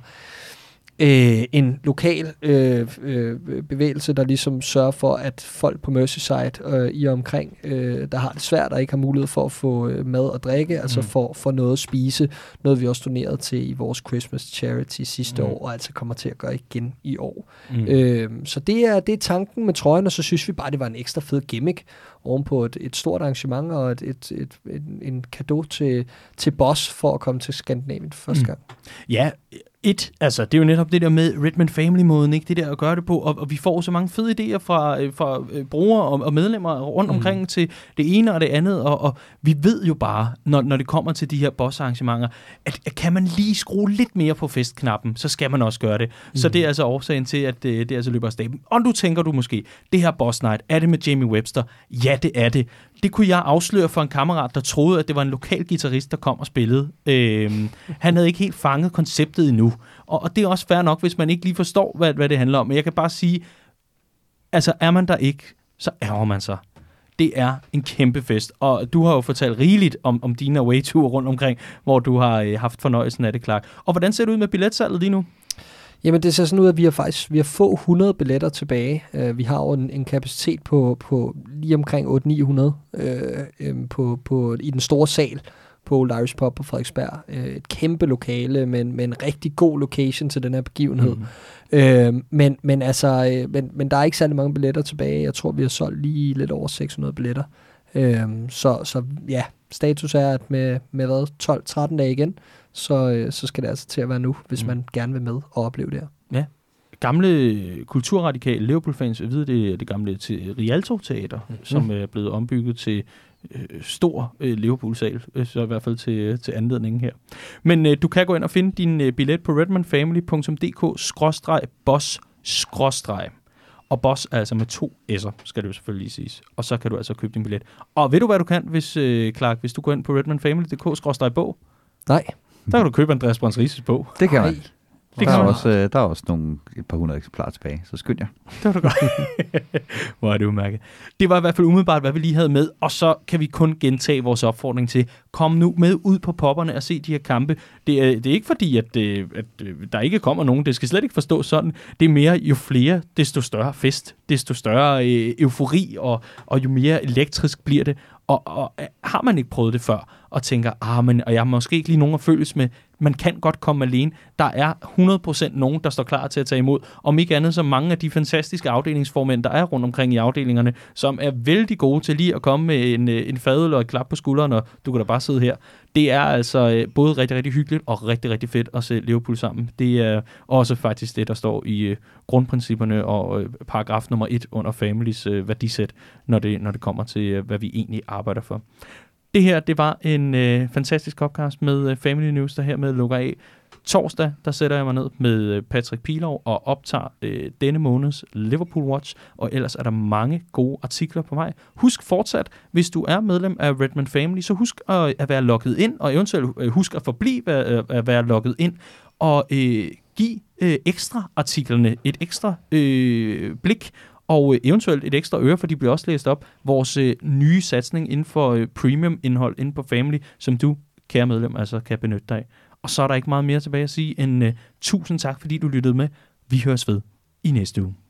øh, en lokal øh, øh, bevægelse, der ligesom sørger for, at folk på Merseyside øh, i og omkring, øh, der har det svært og ikke har mulighed for at få øh, mad og drikke, altså mm. for, for noget at spise, noget vi også donerede til i vores Christmas Charity sidste mm. år, og altså kommer til at gøre igen i år. Mm. Øh, så det er, det er tanken med trøjen, og så synes vi bare, det var en ekstra fed gimmick ovenpå et, et stort arrangement og et, et, et, en, en gave til, til Boss for at komme til Skandinavien første mm. gang. Ja, et, altså det er jo netop det der med Redman Family-måden, ikke det der at gøre det på, og, og vi får så mange fede idéer fra, øh, fra øh, brugere og, og medlemmer rundt mm. omkring til det ene og det andet, og, og vi ved jo bare, når, når det kommer til de her boss-arrangementer, at, at kan man lige skrue lidt mere på festknappen, så skal man også gøre det. Mm. Så det er altså årsagen til, at det, det er altså løber af staben. Og nu tænker du måske, det her Boss Night, er det med Jamie Webster? Ja, det er det det kunne jeg afsløre for en kammerat, der troede, at det var en lokal guitarist, der kom og spillede. Øhm, han havde ikke helt fanget konceptet endnu. Og, og det er også fair nok, hvis man ikke lige forstår, hvad, hvad det handler om. Men jeg kan bare sige, altså er man der ikke, så ærger man sig. Det er en kæmpe fest, og du har jo fortalt rigeligt om, om dine away-ture rundt omkring, hvor du har øh, haft fornøjelsen af det, Clark. Og hvordan ser det ud med billetsalget lige nu? Jamen det ser sådan ud, at vi har faktisk vi har få 100 billetter tilbage. Uh, vi har jo en, en kapacitet på, på lige omkring 800-900 uh, um, på, på, i den store sal på Old Irish Pub på Frederiksberg. Uh, et kæmpe lokale, men, men en rigtig god location til den her begivenhed. Mm. Uh, men, men, altså, uh, men, men der er ikke særlig mange billetter tilbage. Jeg tror, vi har solgt lige lidt over 600 billetter. Uh, så, så ja, status er, at med, med hvad, 12-13 dage igen, så, øh, så skal det altså til at være nu, hvis mm. man gerne vil med og opleve det her. Ja. Gamle kulturradikale Liverpool-fans ved, det er det gamle Rialto-teater, mm. som er blevet ombygget til øh, stor øh, Liverpool-sal, øh, så i hvert fald til, til anledningen her. Men øh, du kan gå ind og finde din øh, billet på redmanfamily.dk-boss og boss er altså med to s'er, skal det jo selvfølgelig lige siges. Og så kan du altså købe din billet. Og ved du, hvad du kan, hvis, øh, Clark, hvis du går ind på redmanfamily.dk-bog? Nej. Der kan du købe Andreas Brøns Rises bog. Det kan man. Det der, er også, øh, der er også nogle, et par hundrede eksemplarer tilbage, så skynd jer. Det var du godt. Hvor er det umærket. Det var i hvert fald umiddelbart, hvad vi lige havde med, og så kan vi kun gentage vores opfordring til, kom nu med ud på popperne og se de her kampe. Det er, det er ikke fordi, at, øh, at, at øh, der ikke kommer nogen. Det skal slet ikke forstå sådan. Det er mere, jo flere, desto større fest, desto større øh, eufori, og, og jo mere elektrisk bliver det. Og, og øh, har man ikke prøvet det før, og tænker, ah, men, og jeg har måske ikke lige nogen at følges med, man kan godt komme alene. Der er 100% nogen, der står klar til at tage imod. Om ikke andet, så mange af de fantastiske afdelingsformænd, der er rundt omkring i afdelingerne, som er vældig gode til lige at komme med en, øh, en fadøl og et klap på skulderen, og du kan da bare sidde her. Det er altså øh, både rigtig, rigtig hyggeligt og rigtig, rigtig fedt at se Liverpool sammen. Det er også faktisk det, der står i øh, grundprincipperne og paragraf nummer et under Families værdisæt, når det, når det kommer til, hvad vi egentlig arbejder for. Det her, det var en øh, fantastisk podcast med øh, Family News, der hermed lukker af. Torsdag, der sætter jeg mig ned med øh, Patrick Pilov og optager øh, denne måneds Liverpool Watch, og ellers er der mange gode artikler på vej. Husk fortsat, hvis du er medlem af Redman Family, så husk at, at være logget ind, og eventuelt øh, husk at forblive at, at være logget ind, og øh, give øh, ekstra artiklerne et ekstra øh, blik, og øh, eventuelt et ekstra øre, for de bliver også læst op, vores øh, nye satsning inden for øh, premium-indhold inden på Family, som du, kære medlem, altså kan benytte dig af. Og så er der ikke meget mere tilbage at sige end uh, tusind tak, fordi du lyttede med. Vi høres ved i næste uge.